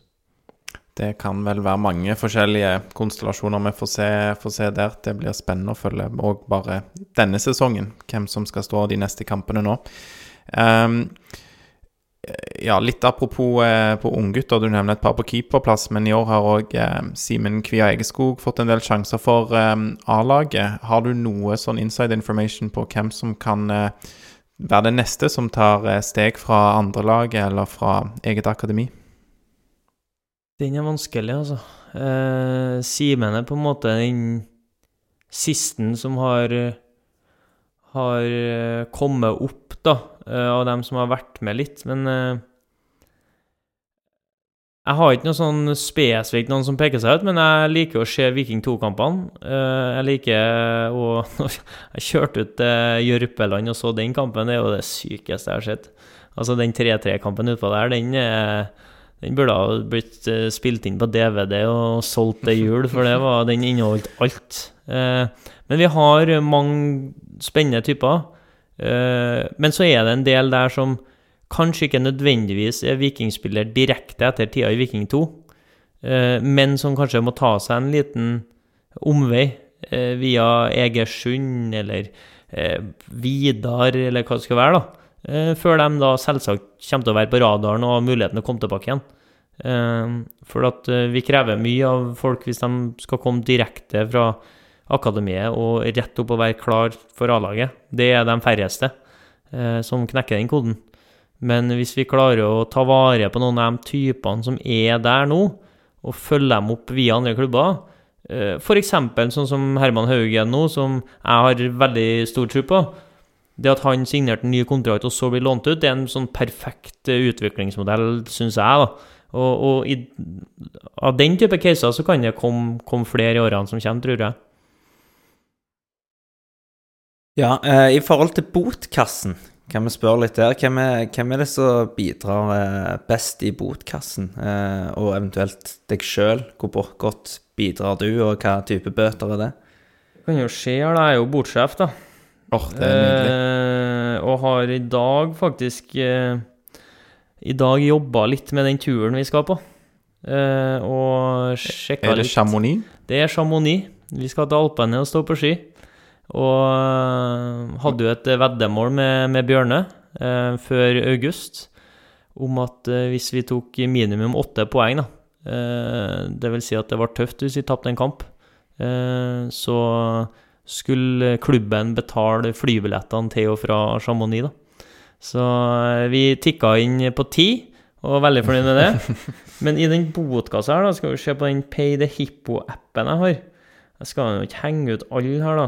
Det kan vel være mange forskjellige konstellasjoner vi får se, får se der. Det blir spennende å følge òg bare denne sesongen, hvem som skal stå de neste kampene nå. Um, ja, litt apropos eh, på unggutter. Du nevner et par på keeperplass, men i år har òg eh, Simen Kvia Egeskog fått en del sjanser for eh, A-laget. Har du noe sånn inside information på hvem som kan eh, være det neste som tar eh, steg fra andrelaget eller fra eget akademi? Den er vanskelig, altså. Eh, Simen er på en måte den sisten som har, har eh, kommet opp, da av dem som har vært med litt, men eh, jeg har ikke noe sånn spesifikt noen som peker seg ut, men jeg liker å se Viking 2-kampene. Eh, jeg liker å Jeg kjørte ut til Jørpeland og så den kampen, det er jo det sykeste jeg har sett. Altså, den 3-3-kampen utpå der, den, den burde ha blitt spilt inn på DVD og solgt til jul, for var, den inneholdt alt. Men vi har mange spennende typer. Eh, men så er det en del der som kanskje ikke nødvendigvis er vikingspiller direkte etter tida i Viking 2, eh, men som kanskje må ta seg en liten omvei eh, via Egersund eller Vidar, eller hva det skal være, da. Før de da selvsagt kommer til å være på radaren og har muligheten til å komme tilbake igjen. For at vi krever mye av folk hvis de skal komme direkte fra akademiet og rett opp og være klar for A-laget. Det er de færreste eh, som knekker den koden. Men hvis vi klarer å ta vare på noen av de typene som er der nå, og følge dem opp via andre klubber, eh, f.eks. sånn som Herman Haugen nå, som jeg har veldig stor tro på, det at han signerte en ny kontrakt og så blir lånt ut, det er en sånn perfekt eh, utviklingsmodell, syns jeg. da. Og, og i, av den type caser så kan det komme, komme flere i årene som kommer, tror jeg. Ja, eh, i forhold til botkassen, kan vi spørre litt der. Hvem er, hvem er det som bidrar eh, best i botkassen? Eh, og eventuelt deg sjøl. Hvor godt bidrar du, og hva type bøter er det? Det Kan jo skje, her, da. Jeg er jo bortsjef, da. Oh, det er nydelig. Eh, og har i dag faktisk eh, I dag jobba litt med den turen vi skal på. Eh, og sjekka Er det Chamonix? Det er Chamonix. Vi skal til Alpene og stå på ski. Og eh, hadde jo et veddemål med, med Bjørne eh, før august om at eh, hvis vi tok minimum åtte poeng, da eh, Det vil si at det var tøft hvis vi tapte en kamp. Eh, så skulle klubben betale flybillettene til og fra Chamonix, da. Så eh, vi tikka inn på ti, og var veldig fornøyd med det. Men i den botkassa her, da, skal vi se på den Pay the Hippo-appen jeg har. Jeg skal jo ikke henge ut alle her, da.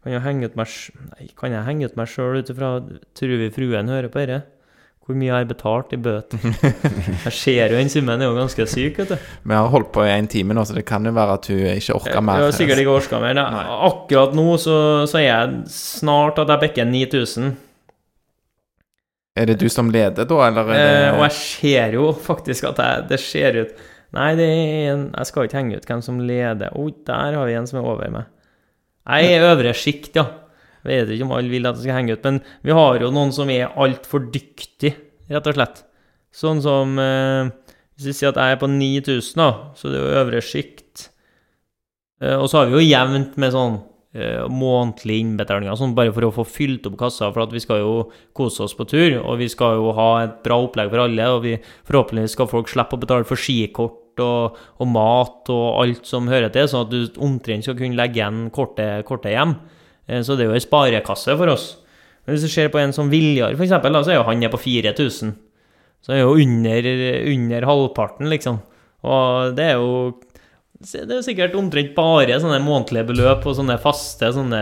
Kan jeg henge ut meg, nei, kan jeg henge ut meg sjøl ut ifra Tror vi fruen hører på dette? Hvor mye har jeg betalt i bøter? Jeg ser jo den summen er jo ganske syk, vet du. Vi har holdt på i en time nå, så det kan jo være at hun ikke orker mer. Jeg har sikkert ikke orka mer. Nei, Akkurat nå så, så er jeg snart at jeg bikker 9000. Er det du som leder, da, eller er Eh, og jeg ser jo faktisk at jeg, det ser ut Nei, det er en, jeg skal ikke henge ut hvem som leder. Oi, der har vi en som er over meg. Jeg er øvre sjikt, ja. Jeg vet ikke om alle vil at jeg skal henge ut, men vi har jo noen som er altfor dyktig, rett og slett. Sånn som eh, Hvis vi sier at jeg er på 9000, da, så det er jo øvre sjikt. Eh, og så har vi jo jevnt med sånn eh, månedlige innbetalinger, sånn bare for å få fylt opp kassa, for at vi skal jo kose oss på tur, og vi skal jo ha et bra opplegg for alle, og vi, forhåpentligvis skal folk slippe å betale for skikort og, og mat og alt som hører til, sånn at du omtrent skal kunne legge igjen kortet, kortet hjem. Eh, Så det er jo ei sparekasse for oss. Men hvis du ser på en som Viljar, eksempel, så er jo han på 4000. Så er jo under, under halvparten, liksom. Og det er jo det er jo sikkert omtrent bare sånne månedlige beløp og sånne faste sånne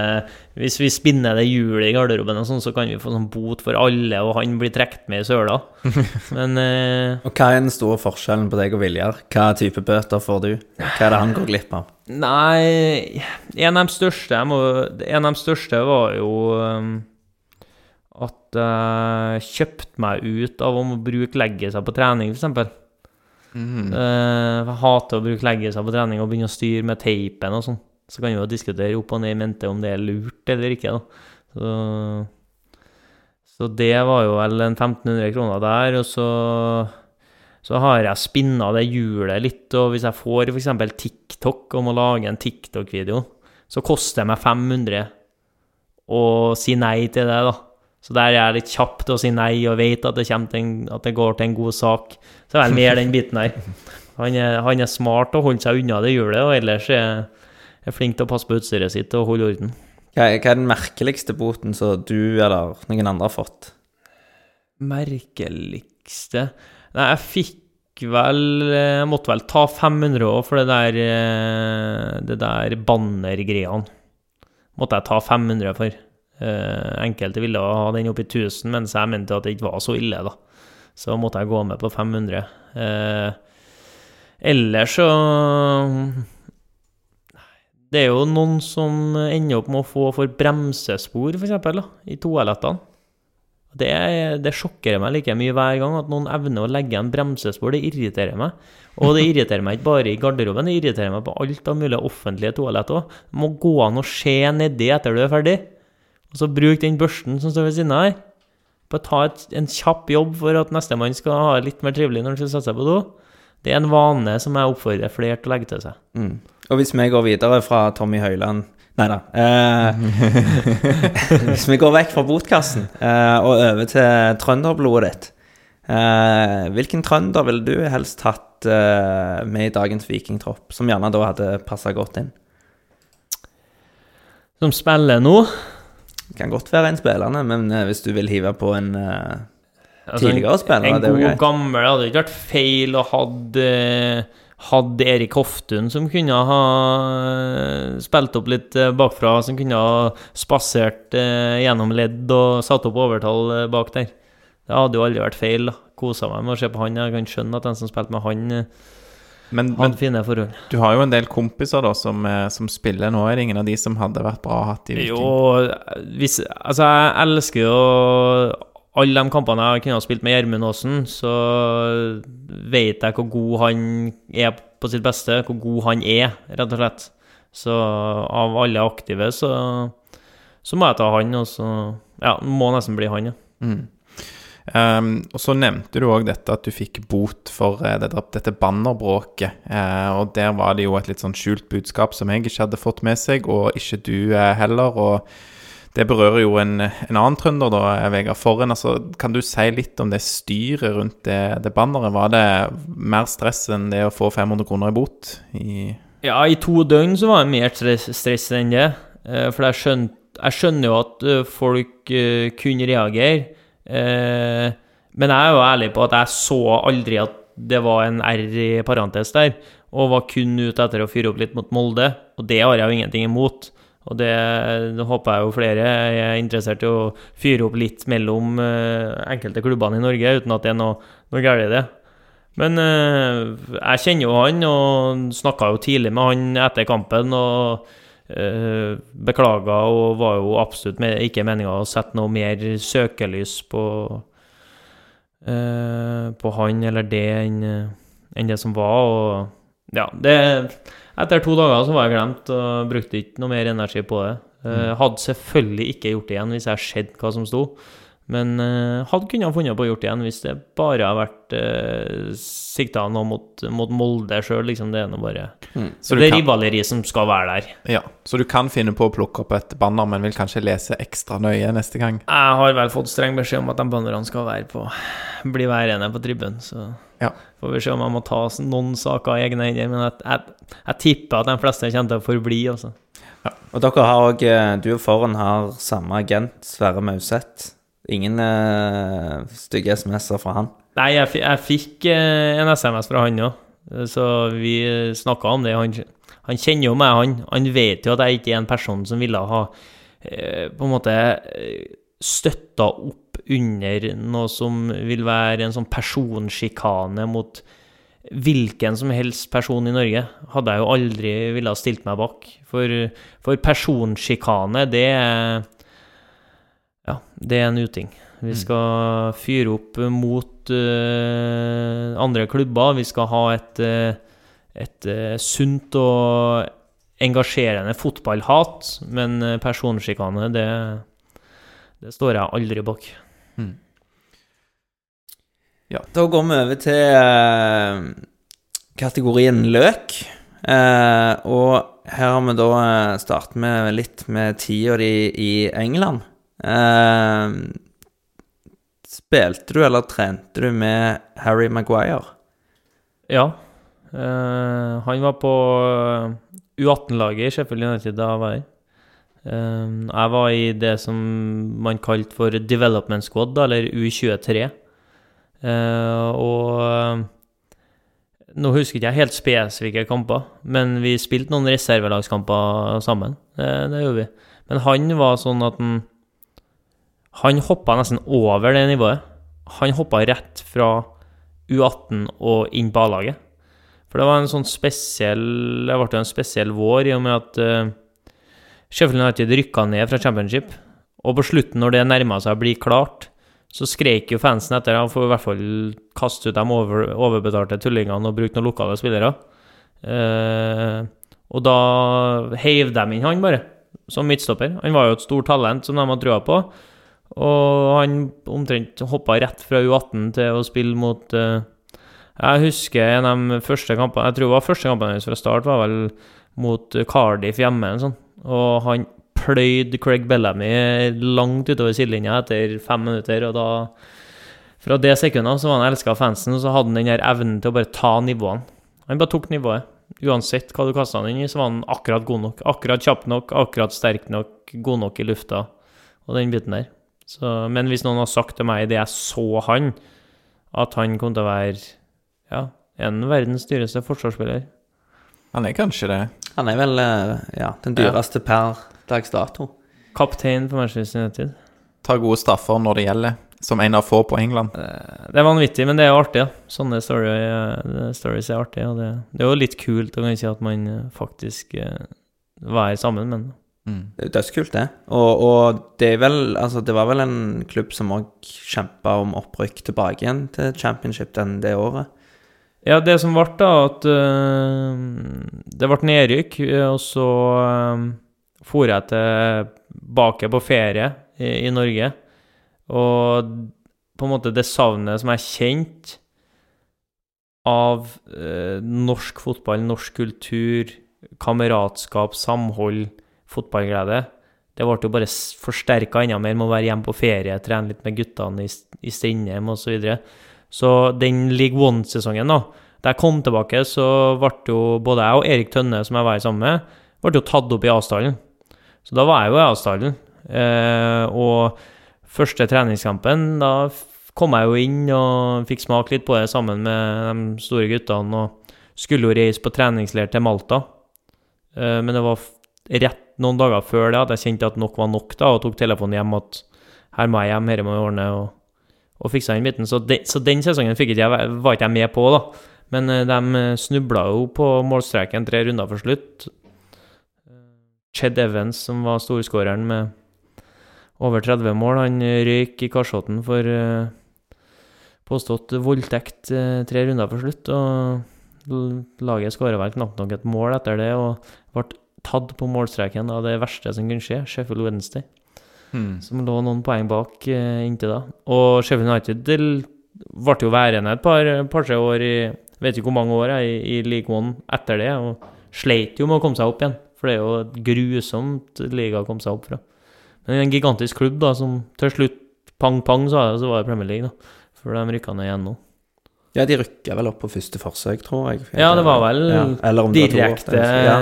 Hvis vi spinner det hjulet i garderoben, og sånn, så kan vi få sånn bot for alle, og han blir trukket med i søla. Men eh, Og hva er den store forskjellen på deg og Viljar? Hva type bøter får du? Hva er det han går glipp av? Nei En av de største, jeg må, en av de største var jo um, at jeg kjøpte meg ut av å bruke legget seg på trening, f.eks. Mhm. Uh, hater å bruke leggelser på trening og begynne å styre med teipen og sånn. Så kan vi jo diskutere opp og ned i mente om det er lurt eller ikke. Så, så det var jo vel en 1500 kroner der, og så så har jeg spinna det hjulet litt, og hvis jeg får f.eks. TikTok om å lage en TikTok-video, så koster det meg 500 å si nei til det, da. Så der er jeg litt kjapp til å si nei og vet at at det går til en god sak. Så er vel mer den biten her. Han er, han er smart og holder seg unna det hjulet, og ellers er er flink til å passe på utstyret sitt og holde orden. Hva er, hva er den merkeligste boten som du eller noen andre har fått? Merkeligste Nei, jeg fikk vel Jeg måtte vel ta 500 òg for det der eh, Det der bannergreiene. Måtte jeg ta 500 for. Eh, Enkelte ville ha den opp i 1000, mens jeg mente at det ikke var så ille, da. Så måtte jeg gå med på 500. Eh, Ellers så Det er jo noen som ender opp med å få for bremsespor, f.eks., i toalettene. Det, det sjokkerer meg like mye hver gang at noen evner å legge igjen bremsespor. Det irriterer meg. Og det irriterer meg ikke bare i garderoben, det irriterer meg på alt av mulige offentlige toalett òg. Må gå an å se nedi etter du er ferdig. Og så bruk den børsten som står ved siden av her. Bare ta et, en kjapp jobb for at nestemann skal ha det litt mer trivelig når han skal sette seg på do. Det er en vane som jeg oppfordrer flere til å legge til seg. Mm. Og hvis vi går videre fra Tommy Høiland Nei da. Eh, hvis vi går vekk fra botkassen eh, og over til trønderblodet ditt eh, Hvilken trønder ville du helst hatt eh, med i dagens vikingtropp, som gjerne da hadde passa godt inn? Som spiller nå Det kan godt være en spillende, men eh, hvis du vil hive på en eh, Altså, Tidligere spiller, en det er jo greit. En god gammel hadde ikke vært feil å hadde hadde Erik Hoftun som kunne ha eh, spilt opp litt bakfra, som kunne ha spasert gjennom ledd og satt opp overtall bak der. Det hadde jo aldri vært feil. da. Kosa meg med å se på han. Jeg kan skjønne at den som spilte med han, Men, men fine forhold. du har jo en del kompiser da som, eh, som spiller nå. Er det ingen av de som hadde vært bra hatt i Viking? Jo, hvis Altså, jeg elsker jo alle de kampene jeg kunne ha spilt med Gjermund Aasen, så vet jeg hvor god han er på sitt beste, hvor god han er, rett og slett. Så av alle aktive, så, så må jeg ta han, og så Ja, må nesten bli han, ja. Mm. Ehm, og så nevnte du òg dette at du fikk bot for uh, dette, dette bannerbråket. Uh, og der var det jo et litt sånn skjult budskap som jeg ikke hadde fått med seg, og ikke du uh, heller. og det berører jo en, en annen trønder, da, eh, Vegard Forhen. Altså, kan du si litt om det styret rundt det, det banneret? Var det mer stress enn det å få 500 kroner i bot? I, Ja, i to døgn så var det mer stress, enn det. Eh, For jeg, skjøn, jeg skjønner jo at eh, folk eh, kunne reagere. Eh, Men jeg er jo ærlig på at jeg så aldri at det var en R i parentes der, og var kun ute etter å fyre opp litt mot Molde. Og det har jeg jo ingenting imot. Og det, det håper jeg jo flere jeg er interessert i å fyre opp litt mellom eh, enkelte klubbene i Norge, uten at det er noe, noe galt i det. Men eh, jeg kjenner jo han, og snakka jo tidlig med han etter kampen. Og beklaga, og var jo absolutt med, ikke meninga å sette noe mer søkelys på eh, På han eller det enn det som var. Og ja, det Etter to dager så var jeg glemt og brukte ikke noe mer energi på det. Eh, hadde selvfølgelig ikke gjort det igjen hvis jeg hadde sett hva som sto. Men eh, hadde kunnet ha funnet på å gjort det igjen hvis det bare har vært uh, sikta noe mot, mot Molde sjøl. Liksom, det er nå bare så, du det kan, rivaleri som skal være der. ja, så du kan finne på å plukke opp et banner, men vil kanskje lese ekstra nøye neste gang? Jeg har vel fått streng beskjed om at de bannerne skal være på bli værende på tribunen, så Ja. får vi se om jeg må ta noen saker i egne hender. Men jeg, jeg, jeg tipper at de fleste kommer til å forbli, altså. Og dere har òg Du og Foren har samme agent, Sverre Mauseth. Ingen uh, stygge SMS-er fra han. Nei, jeg, jeg fikk uh, en SMS fra han òg, så vi snakka om det. Han, han kjenner jo meg, han. Han vet jo at jeg ikke er en person som ville ha uh, på en måte eh, støtta opp under noe som vil være en sånn personsjikane mot hvilken som helst person i Norge. Hadde jeg jo aldri ville ha stilt meg bak. For, for personsjikane, det er Ja, det er en uting. Vi skal fyre opp mot uh, andre klubber. Vi skal ha et, uh, et uh, sunt og engasjerende fotballhat, men personsjikane, det, det står jeg aldri bak. Da går vi over til kategorien løk. Eh, og her har vi da startet med litt med tida di i England. Eh, spilte du eller trente du med Harry Maguire? Ja. Uh, han var på U18-laget i Sheffield United da jeg var her. Uh, jeg var i det som man kalte for development squad, eller U23. Eh, og eh, nå husker ikke jeg helt spesifikke kamper, men vi spilte noen reservelagskamper sammen. Eh, det gjorde vi. Men han var sånn at han Han hoppa nesten over det nivået. Han hoppa rett fra U18 og inn på A-laget. For det var en sånn spesiell Det ble en spesiell vår i og med at uh, Sheffield United rykka ned fra Championship. Og på slutten, når det nærma seg å bli klart, så skrek jo fansen etter han får i hvert fall kaste ut de over, overbetalte tullingene og bruke noen lokale spillere. Uh, og da heiv de inn han bare, som midtstopper. Han var jo et stort talent som de hadde trua på. Og han omtrent hoppa rett fra U18 til å spille mot uh, Jeg husker en av de første kampene Jeg tror det var første kampen hans fra start, var vel mot Cardiff hjemme. sånn. Og han pløyde Craig Bellamy langt utover sidelinja etter fem minutter. Og da Fra det sekundet så var han elska av fansen, og så hadde han den her evnen til å bare ta nivåene. Han bare tok nivået. Uansett hva du kasta han inn i, så var han akkurat god nok. Akkurat kjapp nok, akkurat sterk nok, god nok i lufta, og den biten der. Så, men hvis noen har sagt til meg det jeg så han, at han kom til å være ja, en verdens dyreste forsvarsspiller? Han er kanskje det. Han er vel eh, ja, den dyreste per dags dato. Kaptein for Manchester United. Tar gode straffer når det gjelder, som en av få på England. Eh, Det er vanvittig, men det er jo artig. Ja. Sånne story, eh, stories er artig. Og det, det er jo litt kult å si at man faktisk var sammen, men Mm. Dødskult, det. Og, og det er vel Altså, det var vel en klubb som òg kjempa om opprykk tilbake igjen til championship den, det året. Ja, det som ble, da, at uh, det ble nedrykk, øh, og så øh, for jeg tilbake på ferie i, i Norge. Og på en måte det savnet som jeg kjente av uh, norsk fotball, norsk kultur, kameratskap, samhold, fotballglede, det ble jo bare forsterka enda mer med å være hjemme på ferie, trene litt med guttene i, i Strindheim osv. Så, videre. så den League One-sesongen, da Da jeg kom tilbake, så ble jo både jeg og Erik Tønne, som jeg var sammen med, ble jo tatt opp i Asdalen. Så da var jeg jo i Asdalen. Eh, og første treningskampen, da kom jeg jo inn og fikk smake litt på det sammen med de store guttene, og skulle jo reise på treningsleir til Malta. Eh, men det var rett noen dager før det at jeg kjente at nok var nok, da, og tok telefonen hjem at her må jeg hjem, her må jeg ordne, og, og fiksa den biten. Så, de, så den sesongen ikke jeg, var ikke jeg med på, da. Men eh, de snubla jo på målstreken tre runder for slutt. Ched Evans, som var storskåreren med over 30 mål, han røyk i Karsotten for eh, påstått voldtekt eh, tre runder for slutt. Og laget skåra vel knapt nok et mål etter det, og ble tatt på målstreken av det verste som kunne skje, Sheffield Wednesday Mm. som lå noen poeng bak eh, inntil da. Og Sheffield United Det ble jo værende et par, par-tre år i Vet ikke hvor mange år jeg, i, i League One etter det, og sleit jo med å komme seg opp igjen. For det er jo et grusomt liga å komme seg opp fra. Men en gigantisk klubb da, som til slutt pang-pang, sa jeg, så var det Premier League, da. For de rykka ned igjen nå. Ja, de rykka vel opp på første forsøk, tror jeg. Ja, det var vel Ja, Direkte ja.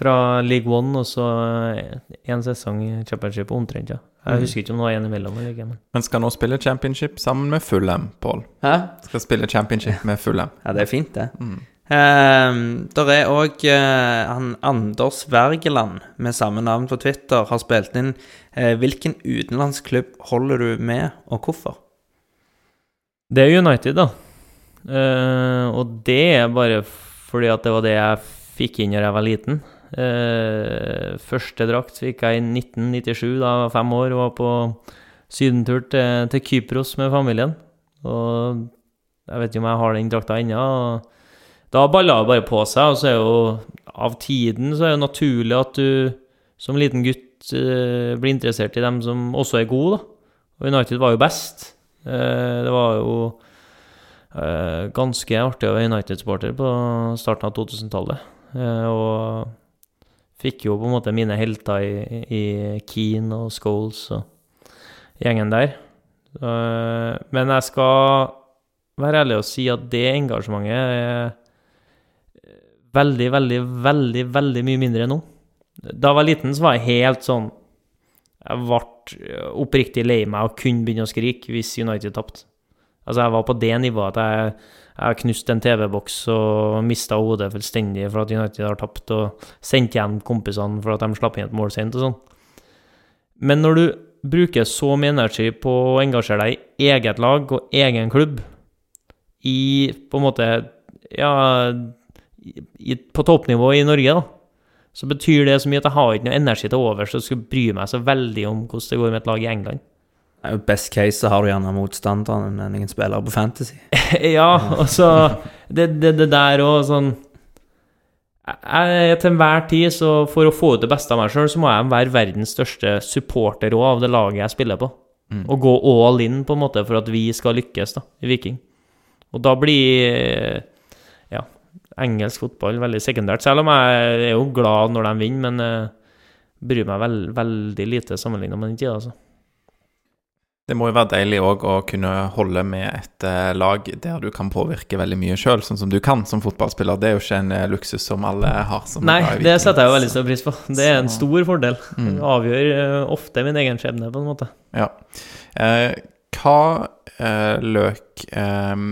Fra League One og så én sesong i Championship omtrent, ja. Jeg mm. husker ikke om det var en imellom ikke. Men. Men skal nå spille championship sammen med Fulham, Pål. Skal spille championship med Fulham. Ja, det er fint, det. Mm. Um, der er òg uh, Anders Wergeland med samme navn på Twitter har spilt inn uh, Hvilken utenlandsklubb holder du med, og hvorfor? Det er United, da. Uh, og det er bare fordi at det var det jeg fikk inn da jeg var liten. Eh, første drakt fikk jeg i 1997, da jeg var fem år og var på sydentur til, til Kypros med familien. Og jeg vet ikke om jeg har den drakta ennå. Da balla det bare på seg, og så er jo av tiden så er det naturlig at du som liten gutt eh, blir interessert i dem som også er gode, da. Og United var jo best. Eh, det var jo ganske artig å være United-supporter på starten av 2000-tallet. Eh, og fikk jo på en måte mine helter i, i Keane og Scholes og gjengen der. Eh, men jeg skal være ærlig og si at det engasjementet er veldig, veldig, veldig, veldig mye mindre nå. Da jeg var liten, så var jeg helt sånn Jeg ble oppriktig lei meg og kunne begynne å skrike hvis United tapte. Altså, jeg var på det nivået at jeg, jeg har knust en TV-boks og mista hodet fullstendig for at United har tapt, og sendt hjem kompisene for at de slapp inn et mål sent og sånn. Men når du bruker så mye energi på å engasjere deg i eget lag og egen klubb, i på en måte Ja, i, på toppnivå i Norge, da, så betyr det så mye at jeg har ikke noe energi til overs til å skulle bry meg så veldig om hvordan det går med et lag i England. Best case så har du gjerne motstanderen enn ingen spiller på Fantasy. ja, og så det, det, det der òg sånn jeg, Til enhver tid, så for å få ut det beste av meg sjøl, så må jeg være verdens største supporter òg av det laget jeg spiller på. Mm. Og gå all in, på en måte, for at vi skal lykkes da, i Viking. Og da blir ja, engelsk fotball veldig sekundært. Selv om jeg er jo glad når de vinner, men uh, bryr meg veld, veldig lite sammenligna med den tida, altså. Det må jo være deilig òg å kunne holde med et eh, lag der du kan påvirke veldig mye sjøl, sånn som du kan som fotballspiller. Det er jo ikke en eh, luksus som alle har. Som Nei, det setter jeg jo veldig stor pris på. Det er en stor fordel. Mm. Avgjør eh, ofte min egen skjebne, på en måte. Ja. Eh, hva, eh, Løk, eh,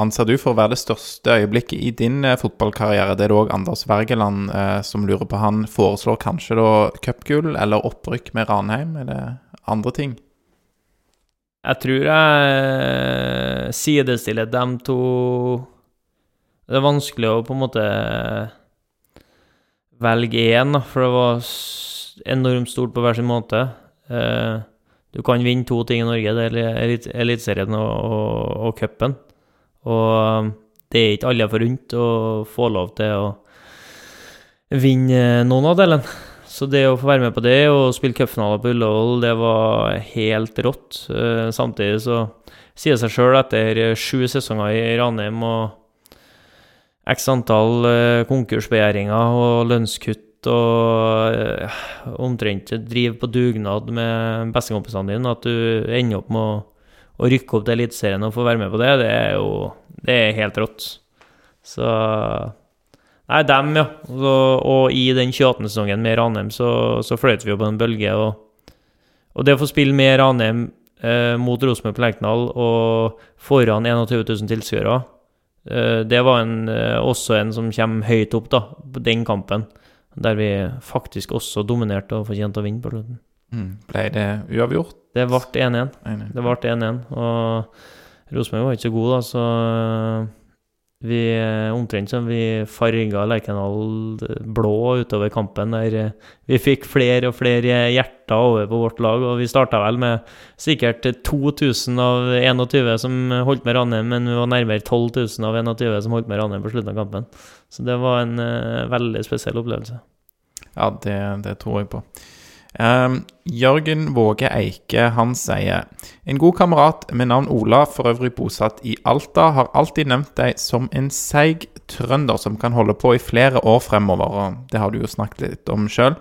anser du for å være det største øyeblikket i din fotballkarriere? Det er det òg Anders Wergeland som lurer på. Han foreslår kanskje da cupgull eller opprykk med Ranheim? eller andre ting? Jeg tror jeg sidestiller dem to Det er vanskelig å på en måte velge én, for det var enormt stort på hver sin måte. Eh, Du kan vinne to ting i Norge, det er elit- Eliteserien og, og, og cupen. Og um, det er ikke alle forunt å få lov til å vinne noen av delene. Så det å få være med på det og spille cupfinaler på Ullevål, det var helt rått. Eh, Samtidig så sier det seg sjøl etter sju sesonger i Ranheim og x antall eh, konkursbegjæringer og lønnskutt og eh, omtrent drive på dugnad med bestekompisene dine, at du ender opp med å, å rykke opp til Eliteserien og få være med på det, det er jo det er helt rått. Så Nei, dem, ja. Og, og i den 28.-sesongen med Ranheim så, så fløyt vi jo på en bølge. Og, og det å få spille med Ranheim eh, mot Rosenborg på Lerkendal og foran 21 000 tilskuere, eh, det var en, eh, også en som kommer høyt opp, da, på den kampen. Der vi faktisk også dominerte og fortjente å vinne på slutten. Mm. Ble det uavgjort? Det ble 1-1. Enig. Det ble 1-1, og Rosenborg var ikke så god, da, så vi eh, omtrent som vi farga Lerkendal blå utover kampen, der eh, vi fikk flere og flere hjerter over på vårt lag, og vi starta vel med sikkert 2000 av 21 som holdt med Ranheim, men vi var nærmere 12 000 av 21 som holdt med Ranheim på slutten av kampen. Så det var en eh, veldig spesiell opplevelse. Ja, det, det tror jeg på. Ehm, Jørgen Våge Eike han sier En god kamerat med navn Ola, for øvrig bosatt i Alta, har alltid nevnt deg som en seig trønder som kan holde på i flere år fremover. og Det har du jo snakket litt om sjøl.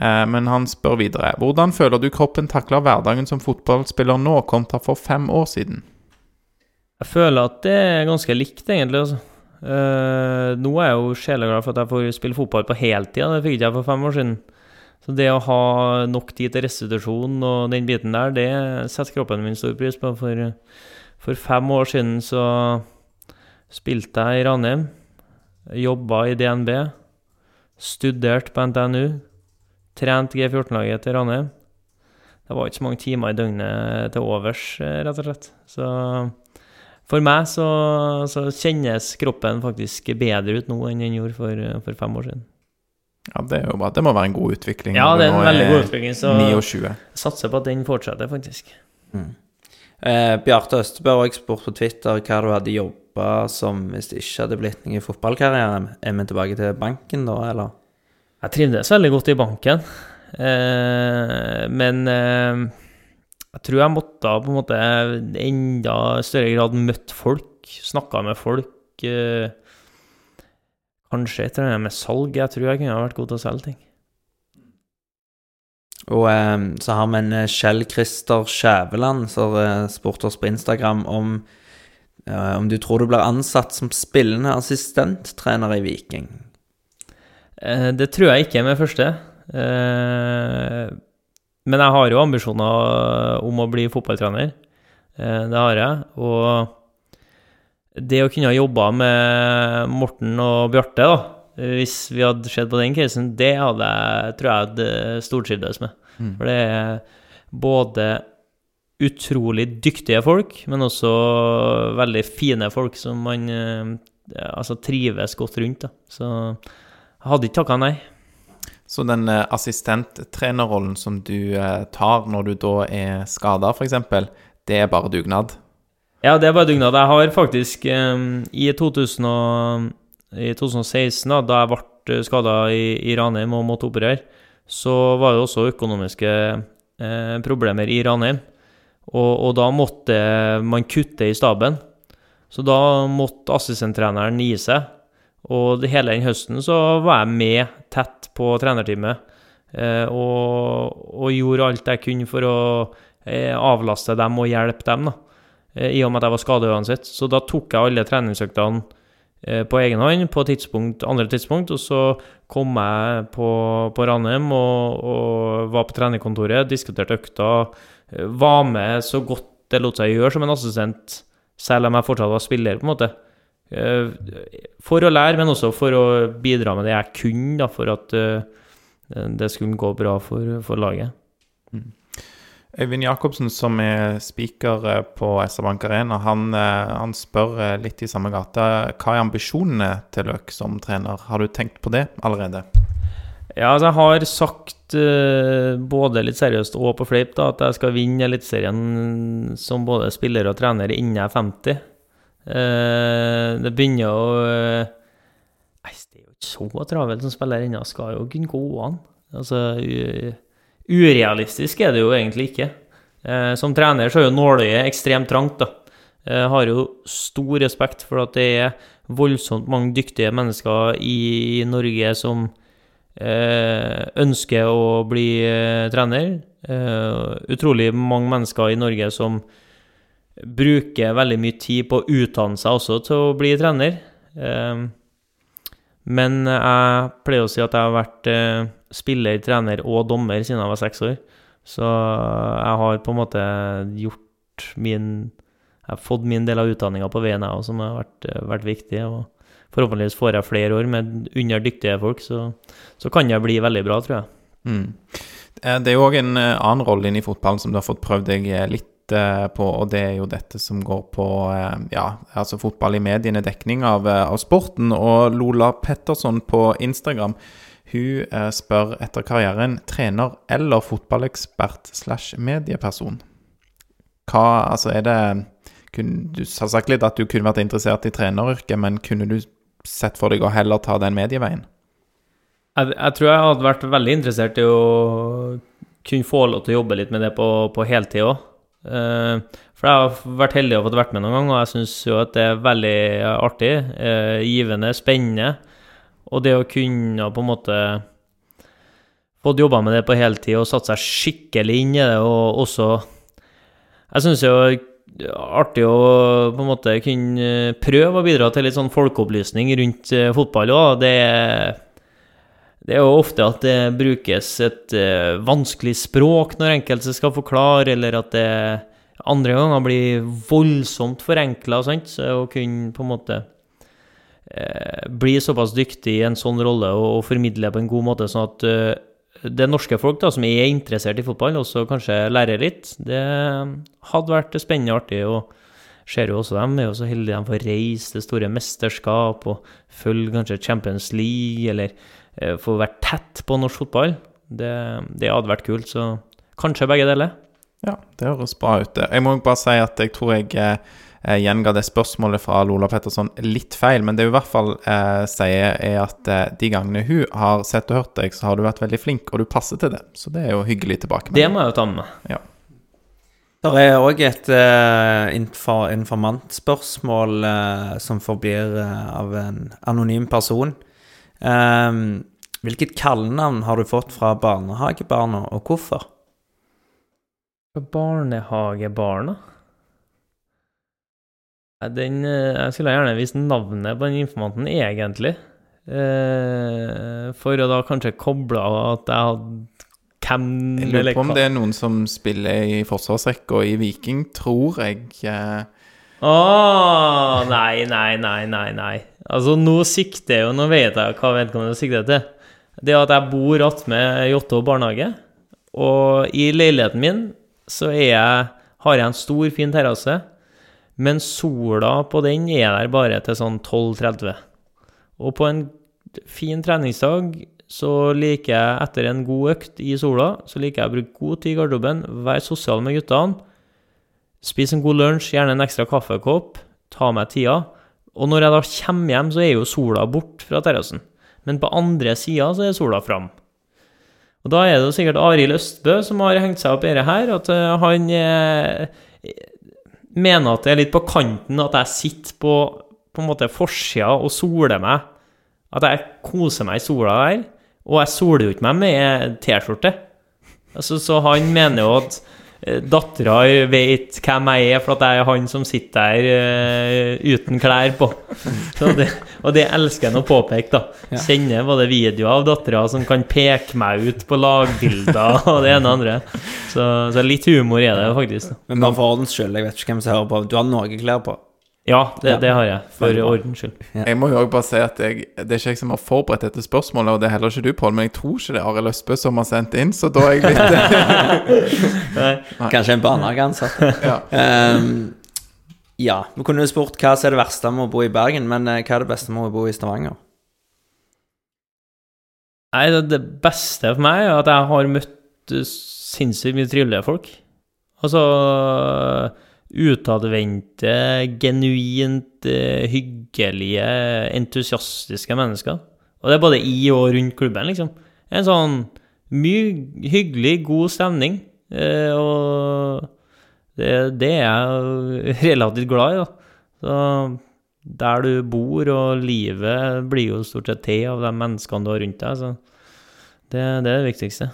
Men han spør videre. Hvordan føler du kroppen takler hverdagen som fotballspiller nå, kontra for fem år siden? Jeg føler at det er ganske likt, egentlig. altså. Uh, nå er jeg jo sjeleglad for at jeg får spille fotball på heltid. Det fikk ikke jeg for fem år siden. Så det å ha nok tid til restitusjon og den biten der, det setter kroppen min stor pris på. For, for fem år siden så spilte jeg i Ranheim, jobba i DNB, studerte på NTNU, trente G14-laget til Ranheim. Det var ikke så mange timer i døgnet til overs, rett og slett. Så for meg så, så kjennes kroppen faktisk bedre ut nå enn den gjorde for, for fem år siden. Ja, Det er jo bra. Det må være en god utvikling. Ja, det er en veldig god utvikling, så 29. jeg satser på at den fortsetter, faktisk. Eh, Bjarte Østebø har også spurt på Twitter hva du hadde jobba som hvis det ikke hadde blitt noen fotballkarriere. Er vi tilbake til banken da, eller? Jeg trivdes veldig godt i banken, eh, men eh, jeg tror jeg måtte på en måte enda større grad møtt folk, snakka med folk. Eh, kanskje et eller annet med salg. Jeg tror jeg kunne vært god til å selge ting. Og eh, så har vi en eh, Kjell Christer Skjæveland som spurte eh, spurt oss på Instagram om eh, om du tror du blir ansatt som spillende assistenttrener i Viking. Eh, Det tror jeg ikke med første. Eh, Men jeg har jo ambisjoner om å bli fotballtrener. Eh, Det har jeg. Og det å kunne ha jobba med Morten og Bjarte, da, hvis vi hadde sett på den casen, det hadde jeg, tror jeg hadde stortrivdes med. Mm. For det er både utrolig dyktige folk, men også veldig fine folk som man ja, altså trives godt rundt. Da. Så jeg hadde ikke takka nei. Så den eh, assistenttrenerrollen som du eh, tar når du da er skada, f.eks., det er bare dugnad? Ja, det er bare dugnad. Jeg har faktisk um, i, 2000 og, i 2016, da, da jeg ble skada i, i Ranheim og måtte operere, så var det også økonomiske eh, problemer i Ranheim. Og, og da måtte man kutte i staben. Så da måtte assistenttreneren gi seg. Og det, hele den høsten så var jeg med tett på trenerteamet. Eh, og, og gjorde alt jeg kunne for å eh, avlaste dem og hjelpe dem. da. Eh, I og med at jeg var skada uansett. Så da tok jeg alle treningsøktene eh, på egen hånd på tidspunkt, andre tidspunkt, og så kom jeg på, på Ranheim og, og var på trenerkontoret, diskuterte økta, eh, var med så godt det lot seg gjøre som en assistent selv om jeg fortsatt var spiller, på en måte. For å lære, men også for å bidra med det jeg kunne, da, for at det skulle gå bra for, for laget. Øyvind Jacobsen, som er speaker eh, på SR-Bank Arena, han, eh, han spør eh, litt i samme gate. Hva er ambisjonene til Løk som trener? Har du tenkt på det allerede? Ja, altså jeg har sagt både litt seriøst og på fleip da, at jeg skal vinne Eliteserien som både spiller og trener innen jeg er 50. Eh, det begynner å Nei, det er jo ikke så travelt som spiller ennå. Skal jo kunne gå an. Altså, urealistisk er det jo egentlig ikke. Eh, som trener så er jo nåløyet ekstremt trangt, da. Jeg har jo stor respekt for at det er voldsomt mange dyktige mennesker i Norge som eh, ønsker å bli eh, trener. Eh, utrolig mange mennesker i Norge som bruker veldig mye tid på å utdanne seg også til å bli trener. Eh, men jeg pleier å si at jeg har vært eh, spiller, trener og dommer siden jeg var seks år. Så jeg har på en måte gjort min Jeg har fått min del av utdanninga på veien, jeg òg, som har vært, vært viktig. Og forhåpentligvis får jeg flere år med under dyktige folk, så, så kan jeg bli veldig bra, tror jeg. Mm. Eh, Det er jo òg en eh, annen rolle inne i fotballen som du har fått prøvd deg eh, litt på, og det er jo dette som går på ja, altså fotball i mediene, dekning av, av sporten. Og Lola Petterson på Instagram hun eh, spør etter karrieren trener eller fotballekspert slash medieperson. Hva, altså er det kun, Du har sagt litt at du kunne vært interessert i treneryrket, men kunne du sett for deg å heller ta den medieveien? Jeg, jeg tror jeg hadde vært veldig interessert i å kunne få lov til å jobbe litt med det på, på heltid òg. for jeg har vært heldig og fått vært med noen ganger, og jeg syns jo at det er veldig artig, eh, givende, spennende. Og det å kunne på en måte fått jobba med det på heltid og satt seg skikkelig inn i det, og også Jeg syns jo artig å på en måte kunne prøve å bidra til litt sånn folkeopplysning rundt eh, fotball òg. Det det er jo ofte at det brukes et eh, vanskelig språk når enkelte skal forklare, eller at det andre ganger blir voldsomt forenkla og sånt. Så å kunne på en måte eh, bli såpass dyktig i en sånn rolle og, og formidler på en god måte, sånn at eh, det norske folk da, som er interessert i fotball, også kanskje lærer litt, det hadde vært spennende og artig. og ser jo også dem er jo så heldige de får reise til store mesterskap og følge kanskje Champions League, eller eh, få være tett på norsk fotball. Det, det hadde vært kult, så kanskje begge deler. Ja, det høres bra ut. Jeg må bare si at jeg tror jeg eh, gjenga det spørsmålet fra Lola Petterson litt feil, men det hun i hvert fall eh, sier, er at eh, de gangene hun har sett og hørt deg, så har du vært veldig flink, og du passer til det. Så det er jo hyggelig tilbake. Det må jeg jo ta med meg. Det er òg et uh, infor, informantspørsmål uh, som forblir uh, av en anonym person. Um, hvilket kallenavn har du fått fra barnehagebarna, og hvorfor? Barnehagebarna? Den, eh, jeg skulle gjerne visst navnet på den informanten, egentlig. Eh, for å da kanskje koble av at jeg hadde hvem Jeg lurer eller på om det er noen som spiller i forsvarsrekka i Viking, tror jeg. Eh, Åh, nei, nei, nei, nei, nei. Altså, nå sikter jeg jo Nå vet jeg hva vedkommende sikter til. Det at jeg bor attmed Jåttå barnehage, og i leiligheten min så jeg, har jeg en stor, fin terrasse, men sola på den er der bare til sånn 12.30. Og på en fin treningsdag så liker jeg, etter en god økt i sola, så liker jeg å bruke god tid i garderoben, være sosial med guttene, Spis en god lunsj, gjerne en ekstra kaffekopp, ta meg tida. Og når jeg da kommer hjem, så er jo sola bort fra terrassen. Men på andre sida så er sola fram. Og da er det jo sikkert Arild Østbø som har hengt seg opp i dette her, at eh, han eh, mener at det er litt på kanten at jeg sitter på på en måte forsida og soler meg. At jeg koser meg i sola der. Og jeg soler jo ikke meg med T-skjorte. Altså, så han mener jo at Dattera vet hvem jeg er, for at jeg er han som sitter der uh, uten klær på. Så det, og det elsker han å påpeke, da. Ja. Kjenner både videoer av dattera som kan peke meg ut på lagbilder og det ene og andre. Så, så litt humor er det faktisk. da. Men bare for ordens skyld, jeg vet ikke hvem som hører på. Du har noe klær på. Ja, det, Ja. det har jeg, for ordens skyld. Jeg må jo også bare si at jeg, Det er ikke jeg som har forberedt dette spørsmålet, og det er heller ikke du, Pål, men jeg tror ikke det er Arild Østbø som har sendt inn, så da er jeg litt Nei. Kanskje en barnehageansatt. ja. Um, ja, vi kunne jo spurt hva som er det verste med å bo i Bergen, men eh, hva er det beste med å bo i Stavanger? Nei, det, det beste for meg er at jeg har møtt eh, sinnssykt mye trivelige folk. Altså utadvendte, genuint eh, hyggelige, entusiastiske mennesker. Og det er både i og rundt klubben, liksom. En sånn mye hyggelig, god stemning. Eh, og det, det er jeg relativt glad i, da. Så der du bor, og livet blir jo stort sett til av de menneskene du har rundt deg. Så det, det er det viktigste.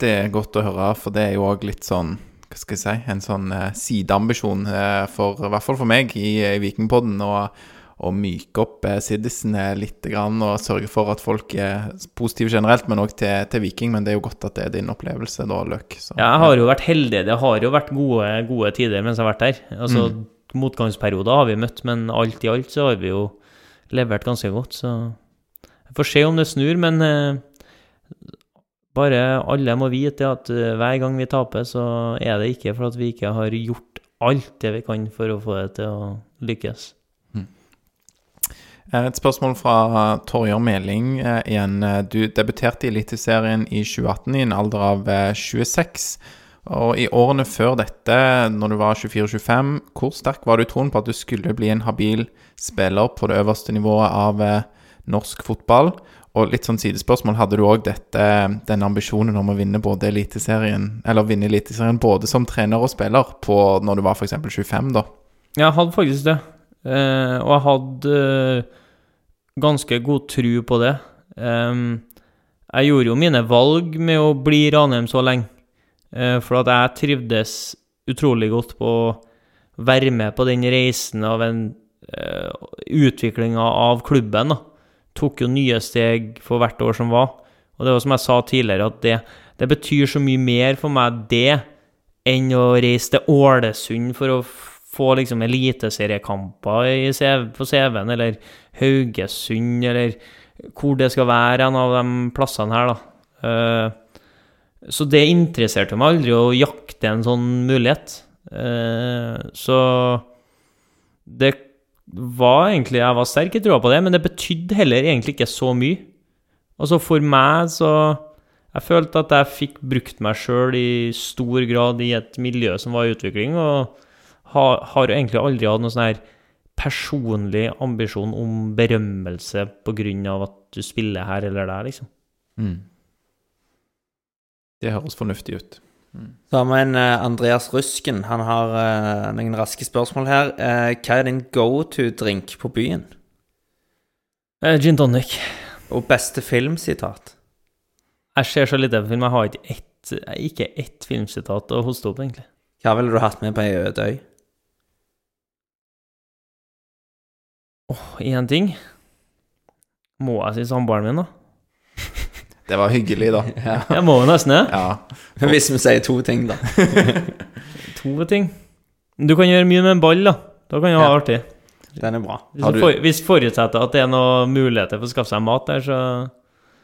Det er godt å høre, for det er jo òg litt sånn Hva skal jeg si En sånn eh, sideambisjon, eh, for, i hvert fall for meg, i, i Vikingpodden. Og, å myke opp eh, siddisene litt grann, og sørge for at folk er positive generelt, men òg til, til Viking. Men det er jo godt at det er din opplevelse, da, Løk. Så, Ja, jeg har jo vært heldig. Det har jo vært gode, gode tider mens jeg har vært der. Altså, Motgangsperioder har vi møtt, men alt i alt så har vi jo levert ganske godt. Så jeg får se om det snur, men eh, bare alle må vite at eh, hver gang vi taper, så er det ikke for at vi ikke har gjort alt det vi kan for å få det til å lykkes. Eh, Et spørsmål fra Torjer Meling eh, igjen. Eh, Du debuterte i Eliteserien i 2018 i en alder av eh, 26. Og i årene før dette, når du var 24-25, hvor sterk var du i troen på at du skulle bli en habil spiller på det øverste nivået av eh, norsk fotball? Og litt sånn sidespørsmål, hadde du òg denne ambisjonen om å vinne både Eliteserien, eller vinne Eliteserien både som trener og spiller på når du var f.eks. 25, da? Jeg hadde faktisk det. Eh, og jeg hadde eh, ganske god tru på det. Eh, jeg gjorde jo mine valg med å bli Ranheim så lenge. Eh, for at jeg trivdes utrolig godt på å være med på den reisen av en uh, utviklinga av klubben. da. Tok jo nye steg for hvert år som var. Og det var som jeg sa tidligere, at det, det betyr så mye mer for meg det enn å reise til Ålesund for å få liksom eliteseriekamper på CV-en, eller Haugesund, eller hvor det skal være en av de plassene her, da. Uh, så det interesserte meg aldri å jakte en sånn mulighet. Uh, så det var egentlig Jeg var sterk i troa på det, men det betydde heller egentlig ikke så mye. Altså for meg så Jeg følte at jeg fikk brukt meg sjøl i stor grad i et miljø som var i utvikling, og har, har egentlig aldri hatt noen sånn her personlig ambisjon om berømmelse av at du spiller her eller der, liksom. Mm. Det høres fornuftig ut. Så har vi en eh, Andreas Rusken. Han har eh, noen raske spørsmål her. Eh, hva er din go to-drink på byen? Uh, gin tonic. Og beste filmsitat? Jeg ser så lite på film. Jeg har ikke ett, ikke ett filmsitat å hoste opp, egentlig. Hva ville du hatt med på ei øde øy? Åh, én ting. Må jeg si samboeren min, da? Det var hyggelig, da. Ja. Jeg må jo nesten det. Ja. Hvis vi sier to ting, da. To ting. Du kan gjøre mye med en ball, da. Da kan du ha Ja. artig. Den er bra. Hvis Har du for, hvis forutsetter at det er noen muligheter for å skaffe seg mat der, så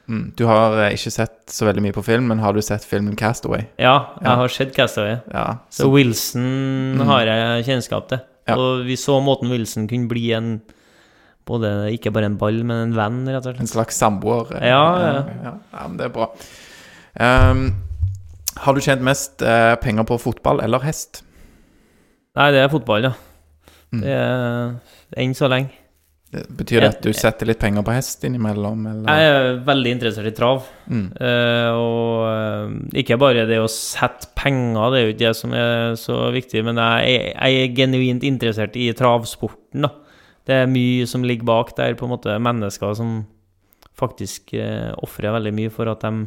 Mm. Du har eh, ikke sett så veldig mye på film, men har du sett filmen 'Castaway'? Ja, jeg Ja. har sett Castaway. Ja. Så Wilson Mm. har jeg kjennskap til. Ja. Og vi så måten Wilson kunne bli en både, Ikke bare en ball, men en venn, rett og slett. En slags samboer. eh, Ja, ja. ja. ja, men det er bra. Um, har du tjent mest uh, penger på fotball eller hest? Nei, det er fotball, ja. Mm. Det er enn så lenge. Det betyr det at du setter litt penger på hest innimellom, eller? Jeg er veldig interessert i trav. Mm. Uh, og ikke bare det å sette penger, det er jo ikke det som er så viktig, men jeg, er- jeg er genuint interessert i travsporten, da. Det er mye som ligger bak der, på en måte mennesker som faktisk eh, ofrer veldig mye for at de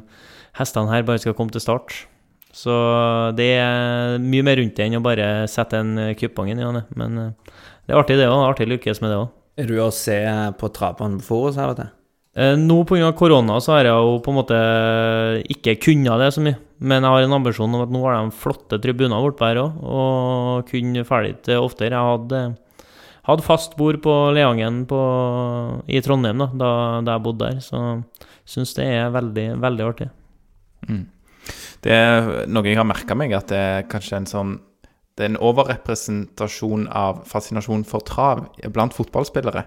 hestene her bare skal komme til start. Så det er mye mer rundt det enn å bare sette en eh, kupong inn i den. Men eh, det er artig, det òg. Artig å lykkes med det òg. Er du å se på travbanen på Forus her, og til? Eh, Nå pga. korona så har jeg jo på en måte ikke kunnet det så mye. Men jeg har en ambisjon om at nå har de flotte tribuner bortpå her òg, og kunne ferdig til oftere. Jeg hadde, hadde fast bord på Leangen på, i Trondheim da, da, da jeg bodde der. Så syns det er veldig, veldig artig. Mm. Det er noe jeg har merka meg, at det er kanskje en sånn Det er en overrepresentasjon av fascinasjon for trav blant fotballspillere.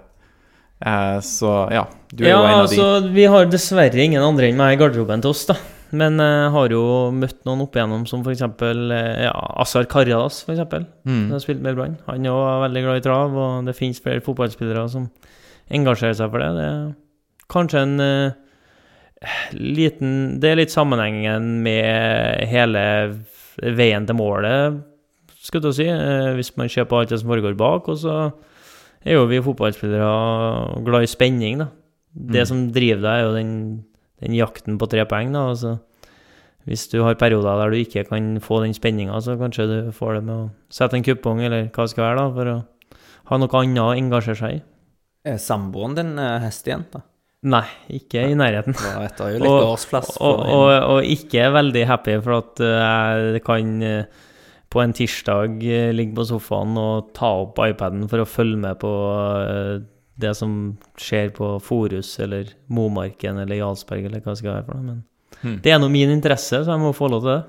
Eh, så ja, du er ja, jo en av de. altså, vi har dessverre ingen andre enn meg i garderoben til oss, da. Men uh, har jo møtt noen opp igjennom, som f.eks. Ja, Asar Karadas, f.eks. Mm. som har spilt med Brann. Han er også veldig glad i trav, og det finnes flere fotballspillere som engasjerer seg for det. Det er kanskje en uh, liten Det er litt sammenhengen med hele veien til målet, skulle jeg si, Uh, hvis man ser på alt det som foregår bak. Og så er jo vi fotballspillere glad i spenning, da. Det Mm. som driver deg, er jo den, den jakten på tre poeng, da. Altså, hvis du har perioder der du ikke kan få den spenninga, så kanskje du får det med å sette en kupong, eller hva det skal være, da, for å ha noe annet å engasjere seg i. Er samboeren din uh, hestejente? Nei, ikke i nærheten. Litt Og-. Og, og, og ikke veldig happy for at eh, jeg kan eh, på en tirsdag eh, ligge på sofaen og ta opp iPaden for å følge med på eh, det som skjer på Forus eller Momarken eller Jarlsberg eller hva det skal være for noe. Men hmm. det er nå min interesse, så jeg må få lov til det.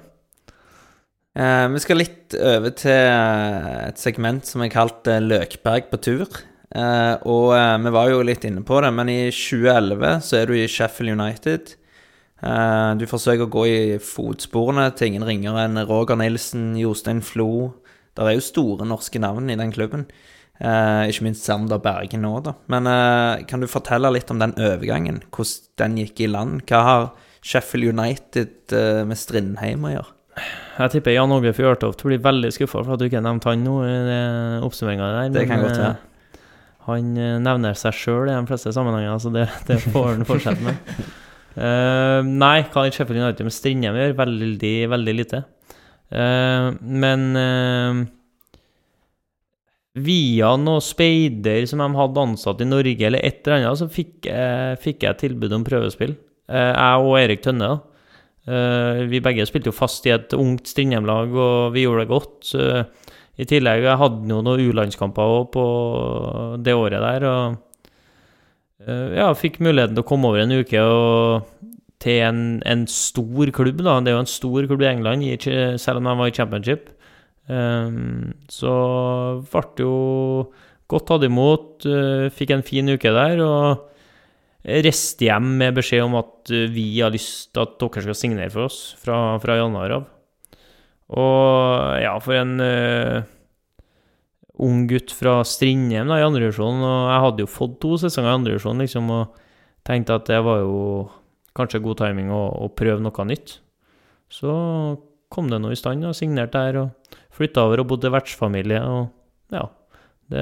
Eh, vi skal litt over til eh, et segment som er kalt eh, Løkberg på tur. Eh, og eh, vi var jo litt inne på det, men i 2011 så er du i Sheffield United. Eh, du forsøker å gå i fotsporene til ingen ringere enn Roger Nilsen, Jostein Flo. Det er jo store norske navn i den klubben. Eh, ikke minst Sander Bergen nå, da. Men eh, kan du fortelle litt om den overgangen? Hvordan den gikk i land? Hva har Sheffield United eh, med Strindheim å gjøre? Jeg tipper Jan Åge Fjørtoft blir veldig skuffa for at du ikke nevnte han nå i oppsummeringa der. Det kan men, godt være. eh, Han eh, nevner seg sjøl i de fleste sammenhenger, så det, det får han fortsette med. uh, nei, hva har Sheffield United med Strindheim å gjøre? Veldig, veldig lite. Uh, men eh, via noen speider som de hadde ansatt i Norge, eller et eller annet, så fikk jeg, fikk jeg tilbud om prøvespill. Eh, jeg og Erik Tønne, da. Eh, vi begge spilte jo fast i et ungt Strindheim-lag, og vi gjorde det godt. Eh, I tillegg jeg hadde jeg noen U-landskamper også på det året der, og eh, ja, fikk muligheten til å komme over en uke og til en, en stor klubb, da. Det er jo en stor klubb i England, selv om de var i championship. Um, så ble det jo godt tatt imot, eh, fikk en fin uke der, og reiste hjem med beskjed om at eh, vi har lyst til at dere skal signere for oss fra, fra januar av. Og ja, for en uh, ung gutt fra Strindheim da, i andredivisjon, og jeg hadde jo fått to sesonger i andredivisjon, liksom, og tenkte at det var jo kanskje god timing å, å prøve noe nytt. Så kom det noe i stand, og signerte der, og flytta over og bodde i vertsfamilie, og ja. Det,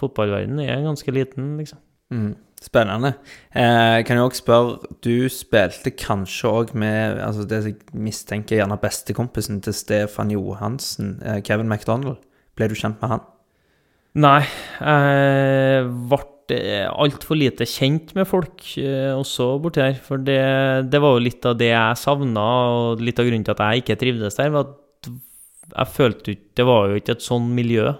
fotballverdenen er ganske liten, liksom. Mm, spennende. Eh, kan jeg også spørre, du spilte kanskje òg med altså det jeg mistenker gjerne bestekompisen til Stefan Johansen, eh, Kevin McDonald. Ble du kjent med han? Nei, jeg ble altfor lite kjent med folk eh, også borti her. For det, det var jo litt av det jeg savna, og litt av grunnen til at jeg ikke trivdes der, var at jeg følte ikke Det var jo ikke et sånn miljø.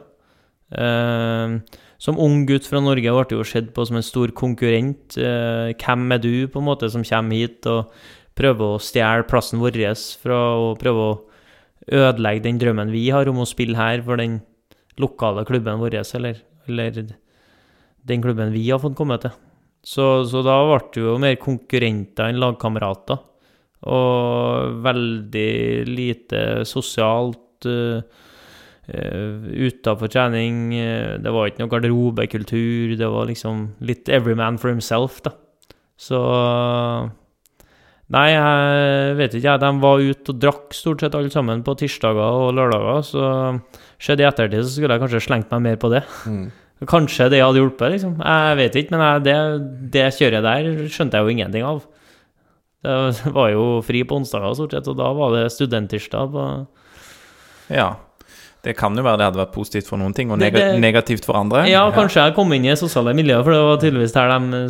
Eh, som ung gutt fra Norge ble jo sett på som en stor konkurrent. Eh, hvem er du, på en måte, som kommer hit og prøver å stjele plassen vår fra å prøve å ødelegge den drømmen vi har om å spille her for den lokale klubben vår, eller, eller den klubben vi har fått komme til. Så, så da ble det jo mer konkurrenter enn lagkamerater. Og veldig lite sosialt uh, utafor trening. eh, det var ikke noe garderobekultur. Det var liksom litt every man for himself, da. Så Nei, jeg vet ikke, jeg. De var ute og drakk stort sett alle sammen på tirsdager og lørdager. Så skjedde i ettertid, så skulle jeg kanskje slengt meg mer på det. Kanskje det hadde hjulpet, liksom. Jeg vet ikke, men jeg, det, det kjøret der skjønte jeg jo ingenting av. Det var jo fri på onsdager stort sett, og da var det studenttirsdag på Ja. Det kan jo være det hadde vært positivt for noen ting, og Det- det- negativt for andre. Ja, kanskje jeg kom inn i sosiale miljøer, for det var tydeligvis der de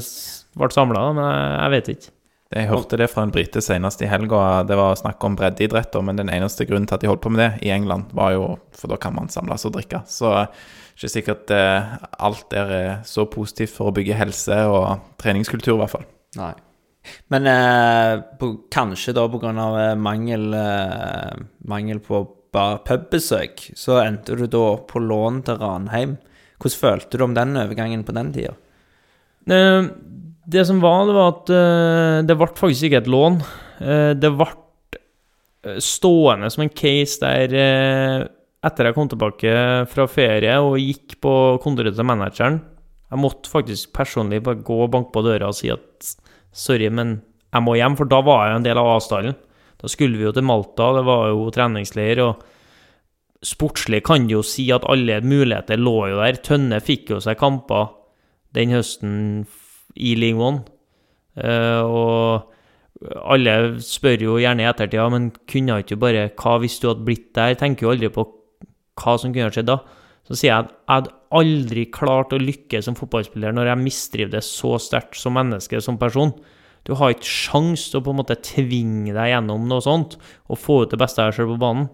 ble samla, men jeg, vet ikke. Jeg hørte det fra en brite senest i helga. Det var snakk om breddeidretter, men den eneste grunnen til at de holdt på med det i England, var jo For da kan man samles og drikke. Så ikke sikkert eh, alt der er så positivt for å bygge helse og treningskultur, i hvert fall. Nei. Men eh, på, kanskje da pga. Eh, mangel, eh, mangel på bare pubbesøk, så endte du da på lån til Ranheim. Hvordan følte du om den overgangen på den tida? Det som var, det var at eh, det ble faktisk ikke et lån. Eh, det ble eh, stående som en case der etter jeg kom tilbake fra ferie og gikk på kontoret til manageren Jeg måtte faktisk personlig bare gå og banke på døra og si at sorry, men jeg må hjem, for da var jeg en del av avstanden. Da skulle vi jo til Malta, det var jo treningsleir, og sportslig kan du jo si at alle muligheter lå jo der. Tønne fikk jo seg kamper den høsten i League One. Eh, og alle spør jo gjerne i ettertid men kunne ikke bare Hva hvis du hadde blitt der? Tenker jo aldri på hva som kunne skjedd da. Så sier jeg at jeg hadde aldri klart å lykkes som fotballspiller når jeg mistrivdes så sterkt som menneske, som person. Du har ikke sjans til å på en måte tvinge deg gjennom noe sånt og få ut det beste av deg sjøl på banen.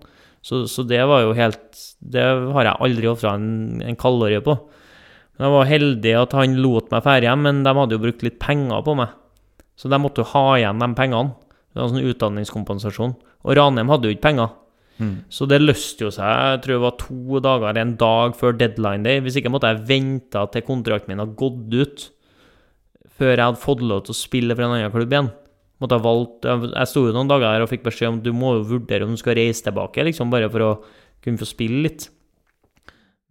Så, så, det var jo helt Det har jeg aldri ofra en, en kalorie på. Men jeg var heldig at han lot meg dra hjem, men de hadde jo brukt litt penger på meg. Så de måtte jo ha igjen de pengene. Det var en sånn utdanningskompensasjon. Og Ranheim hadde jo ikke penger. Mm. Så det løste jo seg jeg tror det var to dager eller en dag før deadline day. Hvis ikke måtte jeg vente til kontrakten min hadde gått ut før jeg hadde fått lov til å spille for en annen klubb igjen. Måtte ha valgt, jeg sto jo noen dager her og fikk beskjed om du må jo vurdere om du skal reise tilbake, liksom, bare for å kunne få spille litt.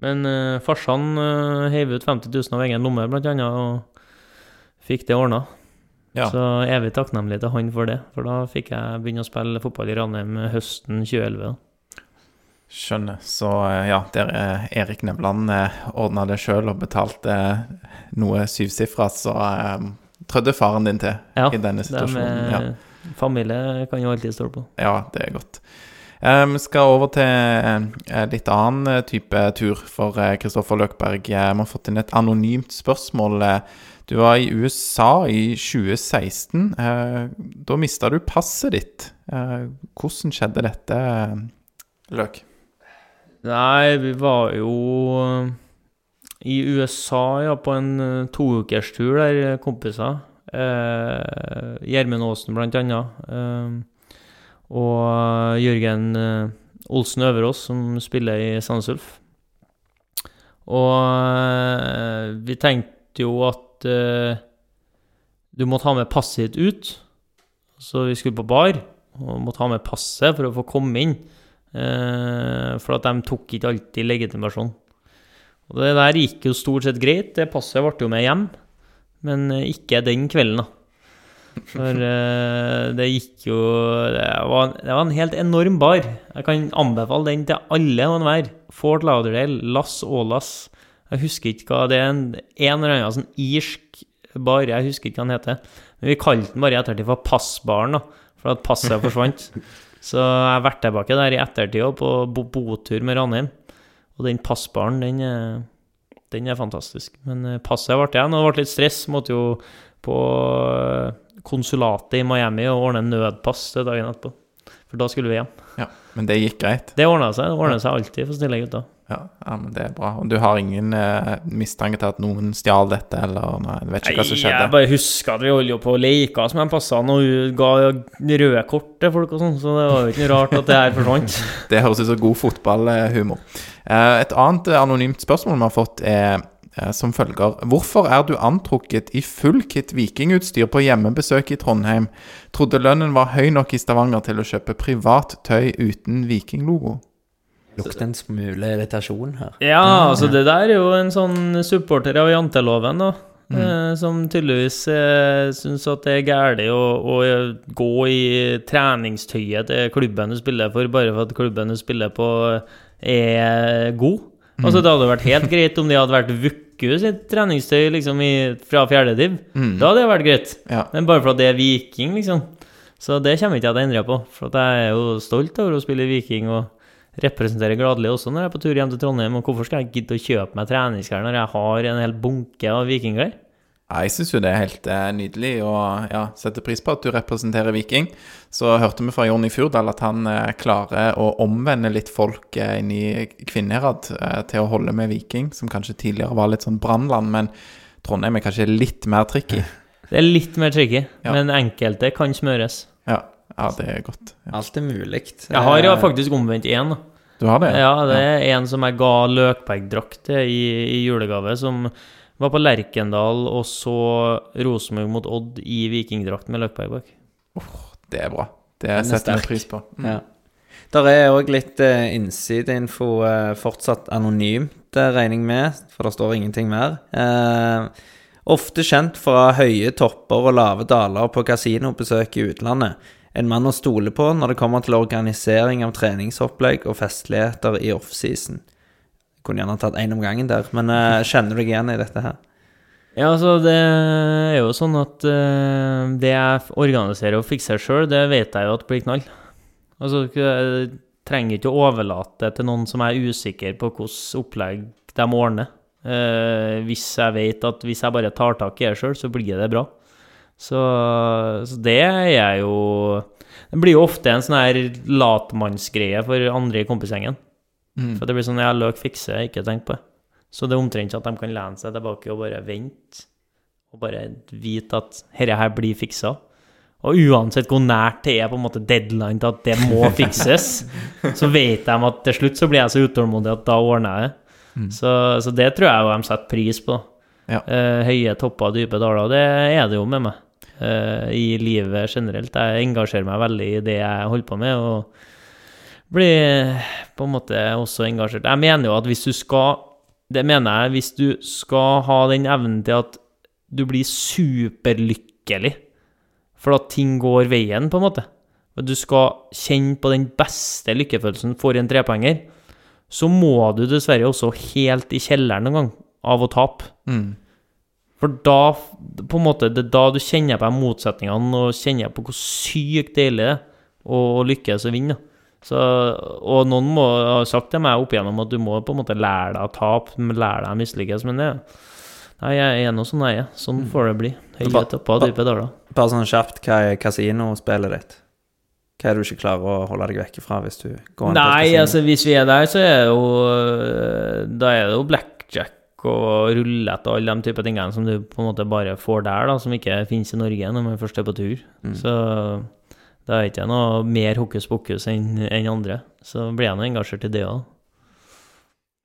Men uh, farsan uh, heiv ut 50 000 av egen lomme, blant annet, og fikk det ordna. Ja. Så evig takknemlig til han for det, for da fikk jeg begynne å spille fotball i Ranheim høsten 2011. Skjønner. Så eh, ja, der er Erik Nevland eh, ordna det sjøl og betalte eh, noe syvsifra, så um, trødde faren din til Ja, i denne situasjonen. situasjonen. Med, Ja. Familie kan jo alltid stole på. ja, det er godt. Eh, Vi skal over til eh, litt annen eh, type tur for eh, Kristoffer Løkberg. Eh, Vi har fått inn et anonymt spørsmål. Eh, Du var i USA i 2016. Eh, Da mista du passet ditt. Eh, Hvordan skjedde dette, Løk? Nei, vi var jo eh, i USA, ja, på en uh, toukerstur der, eh, kompiser. Eh, Gjermund Aasen, blant annet. Eh, og eh, Jørgen eh, Olsen Øverås, som spiller i Sandsulf. Og eh, vi tenkte jo at eh, du måtte ha med passet ditt ut. Så vi skulle på bar, og måtte ha med passet for å få komme inn. Eh, for at de tok ikke alltid legitimasjon. Og det der gikk jo stort sett greit. Det passet ble jo med hjem, men ikke den kvelden, da. For eh, det gikk jo det var, det var en helt enorm bar. Jeg kan anbefale den til alle og enhver. Fort Lauderdale, Las Ålas. Jeg husker ikke hva det er. En eller annen sånn irsk bar. Jeg husker ikke hva den heter. Men vi kalte den bare i ettertid for Passbaren, da. For at passet forsvant. Så jeg har vært tilbake der i ettertid på botur med Ranheim. Og den passbaren, den, den er fantastisk. Men eh, passet ble igjen, og det ble litt stress. Måtte jo på eh, konsulatet i Miami og ordne nødpass dagen etterpå. For da skulle vi hjem. Ja, Men det gikk greit? Det ordna seg. Det ordna seg alltid for snille gutter. Ja, ja, men det er bra. Og du har ingen eh, mistanke til at noen stjal dette, eller nei, du vet ikke hva som skjedde? jeg bare husker at vi holdt jo på å leke som de passene og ga røde kort til folk og sånn, så det var jo ikke noe rart at det her forsvant. Det høres ut som god fotballhumor. Eh, Et annet anonymt spørsmål vi har fått, er eh, som følger Hvorfor er du antrukket i full kit vikingutstyr på hjemmebesøk i Trondheim? Trodde lønnen var høy nok i Stavanger til å kjøpe privat tøy uten vikinglogo. Lukter en smule irritasjon her. Ja, altså det der er jo en sånn supporter av janteloven, da. Eh, som tydeligvis eh, syns at det er galt å, å gå i treningstøyet til klubben du spiller for, bare for at klubben du spiller på, er god. Altså Det hadde vært helt greit om de hadde vært Vuku sitt treningstøy liksom i, fra fjerde div. Mm. Da hadde det vært greit. Ja. Men bare for at det er Viking, liksom. Så det kommer ikke jeg til å endre på. For at jeg er jo stolt over å spille Viking og representere gladelig også når jeg er på tur hjem til Trondheim. Og hvorfor skal jeg gidde å kjøpe meg treningsklær når jeg har en hel bunke av vikingklær? Ja, jeg syns jo det er helt eh, nydelig, og ja, setter pris på at du representerer Viking. Så hørte vi fra Jonny Furdal at han eh, klarer å omvende litt folk eh, inn i Kvinnherad eh, til å holde med Viking, som kanskje tidligere var litt sånn brannland, men Trondheim er kanskje litt mer tricky. Det er litt mer tricky, Ja. men enkelte kan smøres. Ja, det er godt. Ja. Alt er mulig. Jeg har jo Eh, faktisk omvendt én. Du har det? Ja, det er en som jeg ga Løkberg-drakt til i, i julegave, som var på Lerkendal og så Rosenborg mot Odd i vikingdrakt med Løkberg bak. Det er bra. Det er setter vi pris på. Mm. Ja. Der er òg litt eh, innsideinfo eh, fortsatt anonymt, det regner jeg med, for det står ingenting mer. Eh, ofte kjent fra høye topper og lave daler på kasinobesøk i utlandet. En mann å stole på når det kommer til organisering av treningsopplegg og festligheter i offseason. Kunne gjerne tatt én om gangen der, men uh, kjenner du deg igjen i dette her? Ja, altså, det er jo sånn at uh, det jeg organiserer og fikser sjøl, det vet jeg jo at blir knall. Altså, jeg trenger ikke å overlate til noen som er usikker på hvilket opplegg de ordner. Uh, hvis jeg vet at hvis jeg bare tar tak i det sjøl, så blir det bra. Så, så det er jo Det blir jo ofte en sånn her latmannsgreie for andre i kompisgjengen. Mm. For det blir sånn Ja, løk fikse, ikke tenk på det. Så det er omtrent så at de kan lene seg tilbake og bare vente. Og bare vite at dette her blir fiksa. Og uansett hvor nært det er på en måte deadline til at det må fikses, så vet de at til slutt så blir jeg så utålmodig at da ordner jeg det. Mm. Så, så det tror jeg jo de setter pris på. Ja. Uh, høye topper og dype daler. Det er det jo med meg i livet generelt. Jeg engasjerer meg veldig i det jeg holder på med, og blir på en måte også engasjert. Jeg mener jo at hvis du skal Det mener jeg hvis du skal ha den evnen til at du blir superlykkelig for at ting går veien, på en måte. Du skal kjenne på den beste lykkefølelsen for en trepoenger, så må du dessverre også helt i kjelleren noen gang av å tape. Mm. For da, på en måte, det er da du kjenner på motsetningene og kjenner på hvor sykt deilig det er å å lykkes og vinne. Så, og noen må ha sagt til meg opp igjennom at du må på en måte lære deg å tape, lære deg å mislykkes, men det Nei, jeg er nå sånn jeg er. Sånn får det bli. Høye topper og dype daler. Bare sånn kjapt, hva er kasinospillet ditt? Hva er det du ikke klarer å holde deg vekk fra hvis du går inn på et Nei, altså hvis vi er der, så er det jo øh, Da er det jo blackjack og rullete og alle de type tingene som du på en måte bare får der, da, som ikke finnes i Norge når man først er på tur. Mm. Så da er ikke noe mer hokus pokus enn en andre. Så blir jeg nå engasjert i det òg.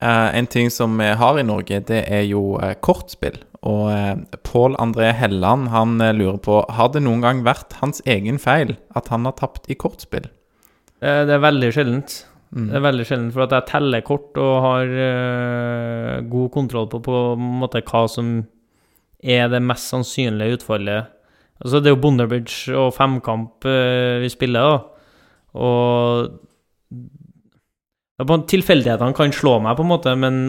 Uh, en ting som vi har i Norge, det er jo uh, kortspill. Og uh, Pål André Helland han eh, lurer på Har det noen gang vært hans egen feil at han har tapt i kortspill. Eh, Det er veldig sjeldent. Mm. Det er veldig sjeldent, for at jeg teller kort og har uh, god kontroll på på måte hva som er det mest sannsynlige utfallet. Altså, det er jo Bondebridge og femkamp uh, vi spiller, da. Og ja, Tilfeldighetene kan slå meg, på en måte, men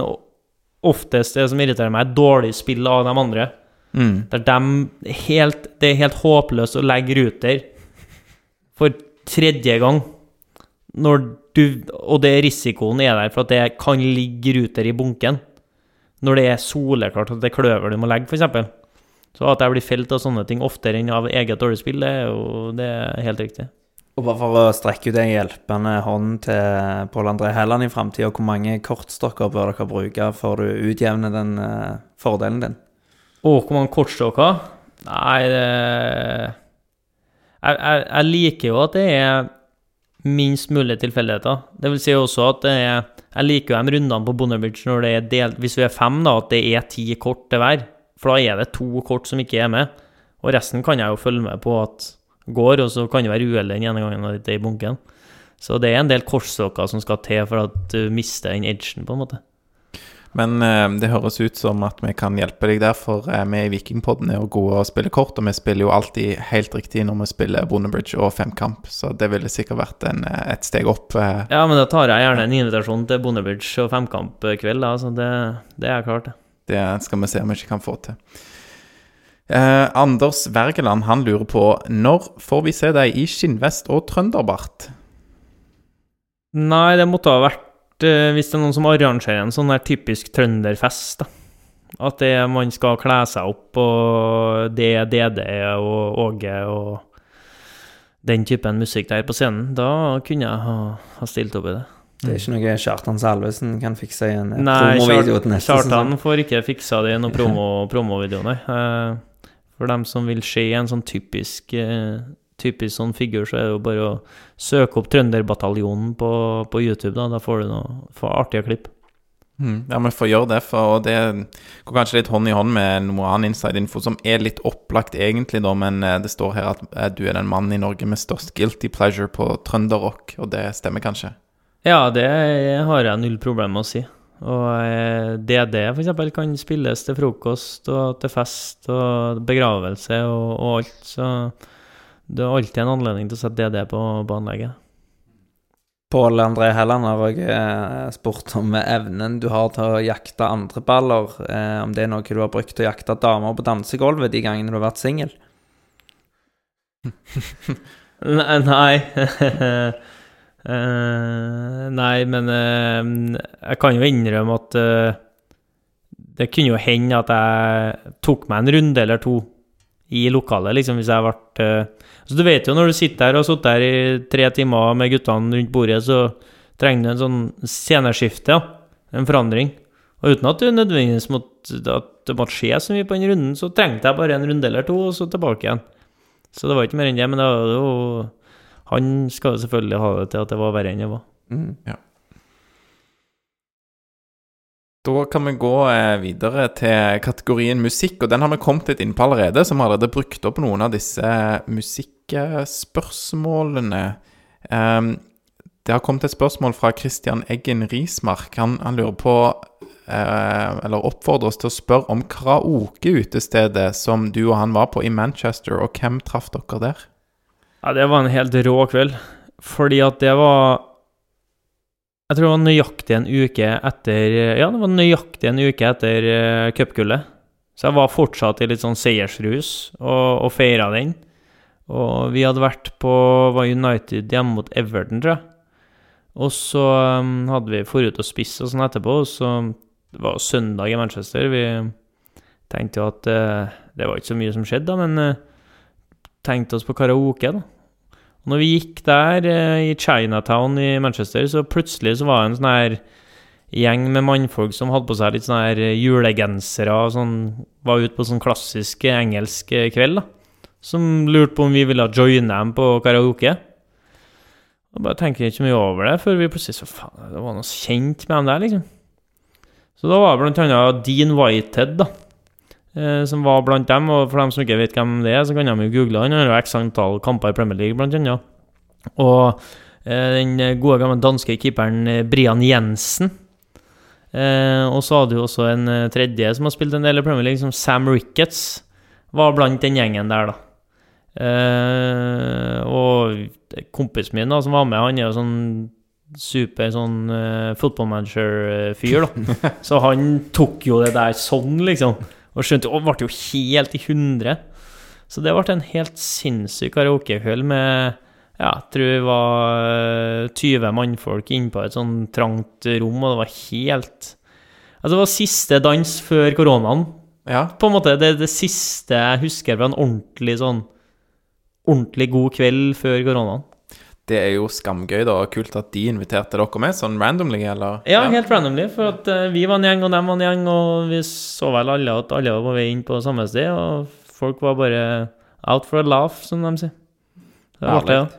oftest det som irriterer meg, er dårlig spill av de andre. Mm. Der de helt, det er helt håpløst å legge ruter for tredje gang. Når du, og det risikoen er der for at det kan ligge ruter i bunken. Når det er soleklart at det er kløver du må legge, f.eks. Så at jeg blir felt av sånne ting oftere enn av eget dårlig spill, det er jo det er helt riktig. Og bare for å strekke ut en hjelpende hånd til Pål André Helland i framtida, hvor mange kortstokker bør dere bruke for å utjevne den uh, fordelen din? Å, hvor mange kortstokker? Nei, det jeg, jeg, jeg liker jo at det er minst mulig tilfeldigheter. Det vil si også at det er Jeg liker jo de rundene på Bondebridge når det er delt Hvis vi er fem, da, at det er ti kort til hver. For da er det to kort som ikke er med. Og resten kan jeg jo følge med på at går, og så kan det være uheldig den ene gangen det er i bunken. Så det er en del kortstokker som skal til for at du mister den edgen, på en måte. Men eh, det høres ut som at vi kan hjelpe deg der, for eh, vi i Vikingpodden er jo gode å spille kort, og vi spiller jo alltid helt riktig når vi spiller Bondebridge og femkamp, så det ville sikkert vært en, eh, et steg opp. eh. Ja, men da tar jeg gjerne en invitasjon til Bondebridge og femkampkveld. Altså det, det er klart, det. Det skal vi se om vi ikke kan få til. Eh, Anders Wergeland han lurer på når får vi se deg i skinnvest og trønderbart? Nei, det måtte ha vært eh, hvis det er noen som arrangerer en sånn der typisk trønderfest, da. At det, man skal kle seg opp, og det er DD og Åge og den typen musikk der på scenen, da kunne jeg ha, ha stilt opp i det. Det er ikke noe Kjartan Salvesen kan fikse i en eh, promovideo til neste Kjartan får ikke fiksa det i noen promo, promovideo, nei. Eh, For dem som vil se en sånn typisk eh, Typisk sånn figur, så er det jo bare å søke opp Trønderbataljonen på, på YouTube, da. Da får du noe får artige klipp. Mm, ja, vi får gjøre det, for det går kanskje litt hånd i hånd med noe annen inside-info som er litt opplagt egentlig, da, men eh, det står her at eh, du er den mannen i Norge med størst guilty pleasure på trønderrock, og det stemmer kanskje? Ja, det har jeg null problem med å si. Og eh, DD eksempel kan spilles til frokost og til fest og begravelse og, og alt, så det er alltid en anledning til å sette DD på, på anlegget. Pål André Helland har òg eh, spurt om evnen du har til å jakte andre baller. Eh, om det er noe du har brukt til å jakte damer på dansegulvet de gangene du har vært singel. Nei. Eh, nei, men jeg kan jo innrømme at det kunne jo hende at jeg tok meg en runde eller to i lokalet, liksom, hvis jeg ble uh, Så du vet jo, når du sitter der og har sittet der i tre timer med guttene rundt bordet, så trenger du en sånn sceneskifte, ja. En forandring. Og uten at det nødvendigvis måtte, at det måtte skje så mye på den runden, så trengte jeg bare en runde eller to, og så tilbake igjen. Så det var ikke mer enn det, men det var jo Han skal jo selvfølgelig ha det til at det var verre enn det var. Mm. Da kan vi gå eh, videre til kategorien musikk, og den har vi kommet litt inn på allerede, så vi har allerede brukt opp noen av disse musikkspørsmålene. Ehm, det har kommet et spørsmål fra Christian Eggen Rismark. Han, han lurer på, eh, eller oppfordrer oss til å spørre om karaokeutestedet som du og han var på i Manchester, og hvem traff dere der? Ja, det var en helt rå kveld. Fordi at det var Jeg tror det var nøyaktig en uke etter Ja, det var nøyaktig en uke etter uh, cupgullet. Så jeg var fortsatt i litt sånn seiersrus og, og feira den. Og vi hadde vært på var United hjemme mot Everton, tror jeg. Og så um, hadde vi forut og spist og sånn etterpå, og så Det var søndag i Manchester. Vi tenkte jo at uh, det var ikke så mye som skjedde, da, men uh, tenkte oss på karaoke, da. Og når vi gikk der eh, i Chinatown i Manchester, så plutselig så var det en sånn her gjeng med mannfolk som hadde på seg litt sånn her julegensere og sånn Var ute på sånn klassisk engelsk eh, kveld, da. Som lurte på om vi ville joine dem på karaoke. Og bare tenker ikke mye over det, før vi plutselig så faen, det var noe kjent med dem der, liksom. Så da var det blant annet Dean Whitehead, da. Eh, som var blant dem, og for dem som ikke vet hvem det er, så kan de jo google han. Han har x antall kamper i Premier League, blant annet. Og eh, den gode gamle danske keeperen eh, Brian Jensen. Eh, og så hadde du også en eh, tredje som har spilt en del i Premier League, som Sam Ricketts. Var blant den gjengen der, da. Eh, og kompisen min da, som var med, han er jo sånn super sånn uh, footballmanager-fyr, da. Så han tok jo det der sånn, liksom. Og skjønte Og ble jo helt i hundre. Så det ble en helt sinnssyk karaokekveld med ja, jeg tror det var eh, 20 mannfolk inne på et sånn trangt rom, og det var helt Altså, det var siste dans før koronaen, Ja, på en måte. Det det siste jeg husker fra en ordentlig sånn Ordentlig god kveld før koronaen. Det er jo skamgøy, da. og Kult at de inviterte dere med, sånn randomly, eller? Ja, helt randomly, for at uh, vi var en gjeng, og dem var en gjeng, og vi så vel alle at alle var på vei inn på samme sted, og folk var bare out for a laugh, som de sier. Det var artig, ja.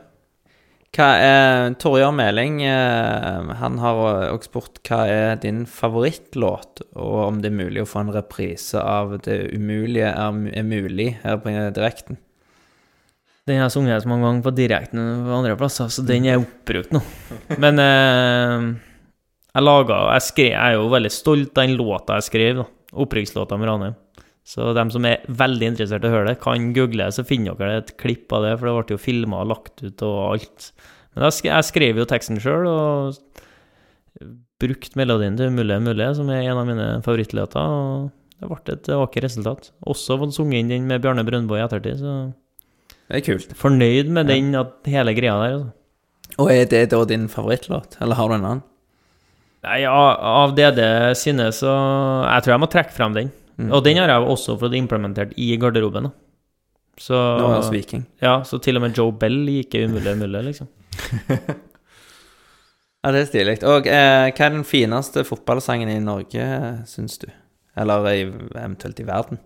Hva er Torjar Meling eh, Han har også spurt hva er din favorittlåt, og om det er mulig å få en reprise av 'Det umulige er, er mulig' her på direkten. Den har jeg sunget så mange ganger på direkten på andre plasser, så den er oppbrukt nå. Men eh, jeg laga jeg, skrev, jeg er jo veldig stolt av den låta jeg skrev, da. Opprykkslåta med Ranheim. Så dem som er veldig interessert i å høre det, kan google, det, så finner dere et klipp av det, for det ble jo filma og lagt ut og alt. Men jeg, jeg skrev jo teksten sjøl, og brukte melodien til Mulle, mulig, som er en av mine favorittlåter. Og det ble et vakkert resultat. Også fått sunget inn den med Bjarne Brøndbo i ettertid, så Det er kult. fornøyd med den, at hele greia der. Altså. Og er det da din favorittlåt, eller har du en annen? Nei, av av DD sine, så Jeg tror jeg må trekke frem den. Mm. Og den har jeg også fått implementert i garderoben. da. Så, Nå er det Viking. ja, så til og med Joe Bell liker umulig er mulig, liksom. Ja, det er stilig. Og eh, hva er den fineste fotballsangen i Norge, syns du? Eller i, eventuelt i verden?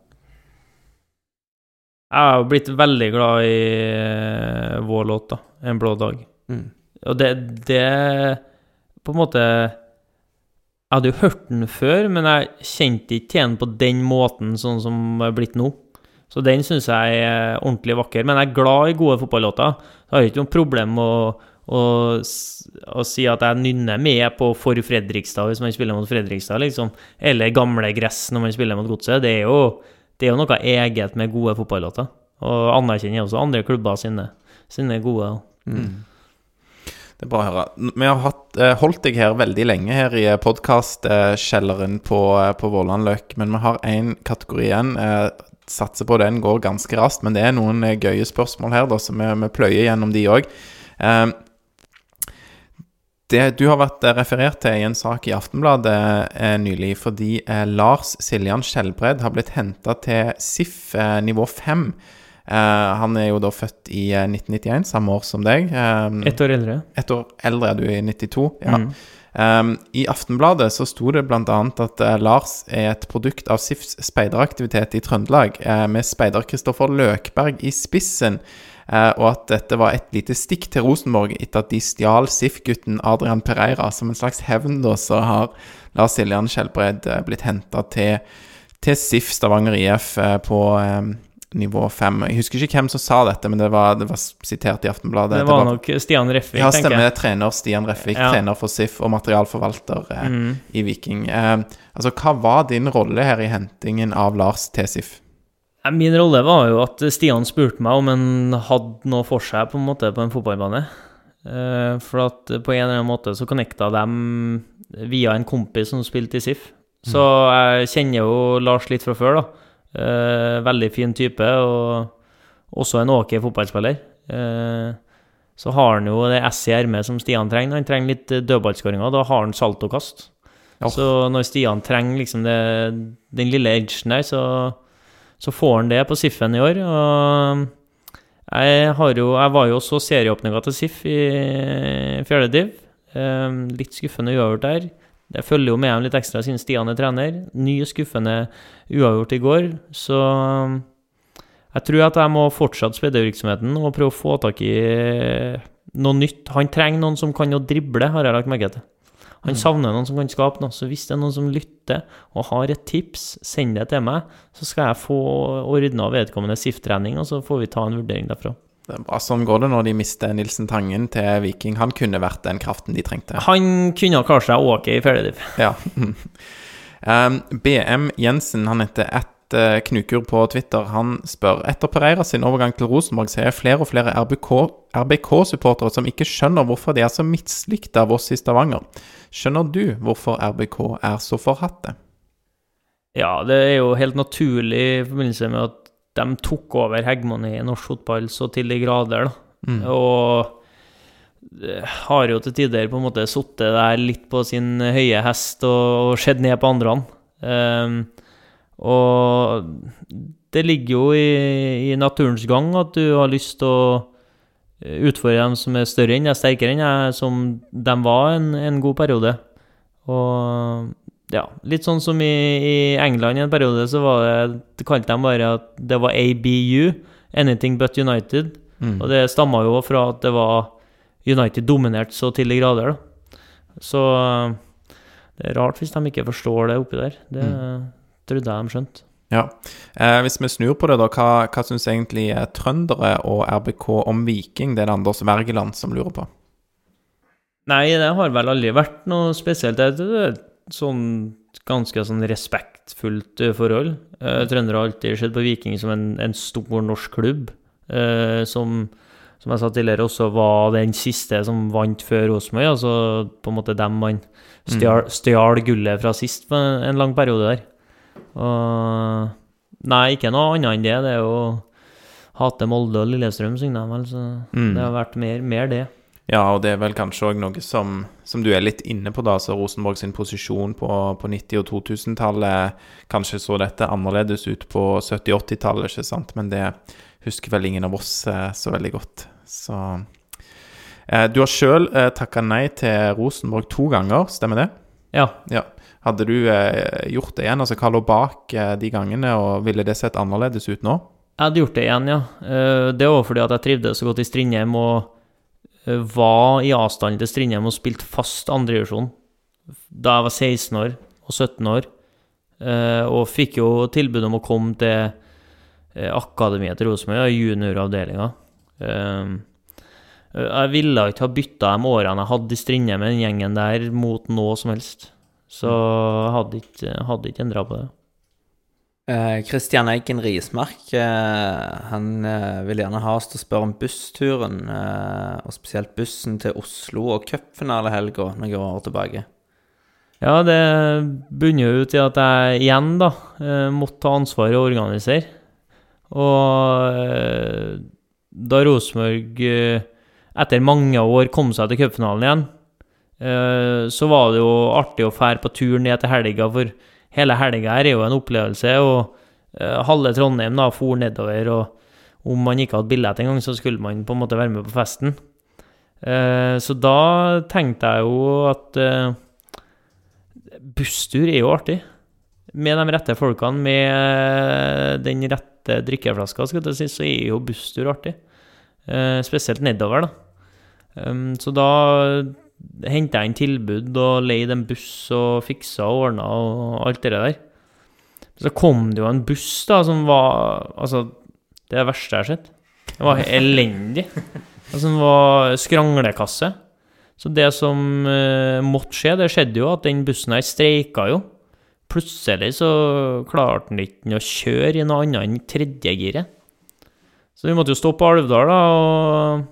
Jeg har blitt veldig glad i eh, vår låt, da. 'En blå dag'. Mm. Og det, det På en måte Jeg hadde jo hørt den før, men jeg kjente ikke til den på den måten, sånn som det er blitt nå. Så den syns jeg er ordentlig vakker. Men jeg er glad i gode fotballåter. Jeg har ikke noe problem med å, å, å si at jeg nynner med på For Fredrikstad hvis man spiller mot Fredrikstad, liksom. Eller Gamle Gress når man spiller mot Godset. Det er jo, det er jo noe eget med gode fotballåter. Og anerkjenner også andre klubber sine, sine gode. Det er bra å høre. Vi har hatt, eh, holdt deg her veldig lenge her i podkastkjelleren på, eh, på Vålandløk, men vi har én kategori igjen. Eh, Satser på den går ganske raskt, men det er noen eh, gøye spørsmål her, da, så vi, vi pløyer gjennom de òg. Eh, det du har vært eh, referert til i en sak i Aftenbladet eh, nylig, fordi eh, Lars Siljan Skjelbred har blitt henta til SIF eh, nivå 5. Eh, han er jo da født i eh, 1991, samme år som deg. Eh, Ett år eldre. ett år eldre er du i 92. Ja. Mm. Um, I Aftenbladet så sto det bl.a. at uh, Lars er et produkt av SIFs speideraktivitet i Trøndelag, uh, med speider-Kristoffer Løkberg i spissen, eh, og at dette var et lite stikk til Rosenborg etter at de stjal SIF-gutten Adrian Pereira. Som en slags hevn da, så har Lars Siljan Skjelbred eh, blitt henta til, til SIF Stavanger IF eh, på eh, nivå 5. Jeg husker ikke hvem som sa dette, men det var, det var sitert i Aftenbladet. Det var nok Stian Refvik, ja, tenker stemmer. jeg. Trener Stian Refvik, Ja. trener for SIF og materialforvalter eh, Mm. i Viking. Eh, altså, hva var din rolle her i hentingen av Lars til SIF? Min rolle var jo at Stian spurte meg om han hadde noe for seg på en måte på en fotballbane. Eh, For at på en eller annen måte så connecta dem via en kompis som spilte i SIF. Så jeg kjenner jo Lars litt fra før, da. Eh, Veldig fin type, og også en ok fotballspiller. Eh, Så har han jo det S i ermet som Stian trenger. Han trenger litt dødballskåringer, da har han saltokast. Ja. Så når Stian trenger liksom det, den lille edgen der, så så får han det på SIF-en i år. Og jeg, jo, jeg var jo også serieåpninga til SIF i fjerdediv. Eh, litt skuffende uavgjort der. Jeg følger jo med ham litt ekstra siden Stian er trener. Ny skuffende uavgjort i går. Så jeg tror at jeg må fortsette spreddevirksomheten og prøve å få tak i noe nytt. Han trenger noen som kan å drible, har jeg lagt merke til. Han savner noen som kan skape noe. Så hvis det er noen som lytter og har et tips, send det til meg. Så skal jeg få ordna vedkommende SIF-trening, og så får vi ta en vurdering derfra. Er. Sånn går det når de mister Nilsen Tangen til Viking. Han kunne vært den kraften de trengte. Han kunne ha klart seg ok i fjerdediv. Ja. Um, BM Jensen, han heter eh, knukur på Twitter. Han spør etter Pereira sin overgang til Rosenborg ser jeg flere og flere RBK RBK-supportere som ikke skjønner hvorfor de er så mislikte av oss i Stavanger. Skjønner du hvorfor RBK er så forhatte? Ja, det er jo helt naturlig i forbindelse med at de tok over hegemoniet i norsk fotball så til de grader, da. Og eh, har jo til tider på en måte sittet der litt på sin høye hest og, og sett ned på andre. Um, og det ligger jo i, i naturens gang at du har lyst til å utfordre dem som er større enn deg, sterkere enn deg, som de var en, en god periode. Og ja, litt sånn som i, i England i en periode, så var det Det kalte de bare at det var ABU, Anything But United. Mm. Og det stamma jo fra at det var United dominert så til de grader, da. Så det er rart hvis de ikke forstår det oppi der. Det trodde det, de skjønt. Ja. Eh, hvis vi snur på det, da, hva, hva syns egentlig trøndere og RBK om Viking? Det er det Anders Wergeland som lurer på. Nei, det har vel aldri vært noe spesielt. Det er et sånn ganske sånn respektfullt eh, forhold. Eh, Trøndere har alltid sett på Viking som en, en stor norsk klubb, eh, som, som jeg sa tidligere, også var den siste som vant før Rosenborg. Altså på en måte dem man stjal, stjal gullet fra sist på en, en lang periode der. Og Nei, ikke noe annet enn det. Det er jo Hate Molde og Lillestrøm, synger de vel, så Mm. det har vært mer, mer det. Ja, og det er vel kanskje òg noe som, som du er litt inne på, da, så Rosenborg sin posisjon på, på 90- og 2000-tallet. Kanskje så dette annerledes ut på 70-80-tallet, ikke sant, men det husker vel ingen av oss eh, så veldig godt. Så eh, Du har sjøl eh, takka nei til Rosenborg to ganger, stemmer det? Ja. Ja. Hadde du eh, gjort det igjen? Altså hva lå bak eh, de gangene, og ville det sett annerledes ut nå? Jeg hadde gjort det igjen, ja. Eh, Det var fordi at jeg trivdes så godt i Strindheim og var i avstand til Strindheim og spilte fast andredivisjon da jeg var 16 år og 17 år. Og fikk jo tilbud om å komme til akademiet til Rosenborg, junioravdelinga. Jeg ville ikke ha bytta de årene jeg hadde i Strindheim med den gjengen der, mot noe som helst. Så hadde ikke, hadde ikke endra på det. Eh, Eiken Rismark eh, han eh, vil gjerne ha oss til å spørre om bussturen, og spesielt bussen til Oslo og cupfinalehelga noen år tilbake. Ja, det bunner ut i at jeg igjen da måtte ta ansvaret og organisere. Og da Rosenborg etter mange år kom seg til cupfinalen igjen, så var det jo artig å fære på tur ned til helga, for hele helga her er jo en opplevelse. Og eh, halve Trondheim da for nedover, og om man ikke hadde billett engang, så skulle man på en måte være med på festen. Eh, så da tenkte jeg jo at eh, busstur er jo artig. Med de rette folkene, med den rette drikkeflaska, skal jeg si, så er jo busstur artig. Eh, spesielt nedover, da. Um, så da henta inn tilbud og leide en buss og fiksa og ordna og alt det der. Så kom det jo en buss da som var Altså, det er det verste jeg har sett. Det var elendig. Altså, den var skranglekasse. Så det som uh, måtte skje, det skjedde jo at den bussen her streika jo. Plutselig så klarte den ikke å kjøre i noe annet enn tredjegiret. Så vi måtte jo stoppe Alvdal da, og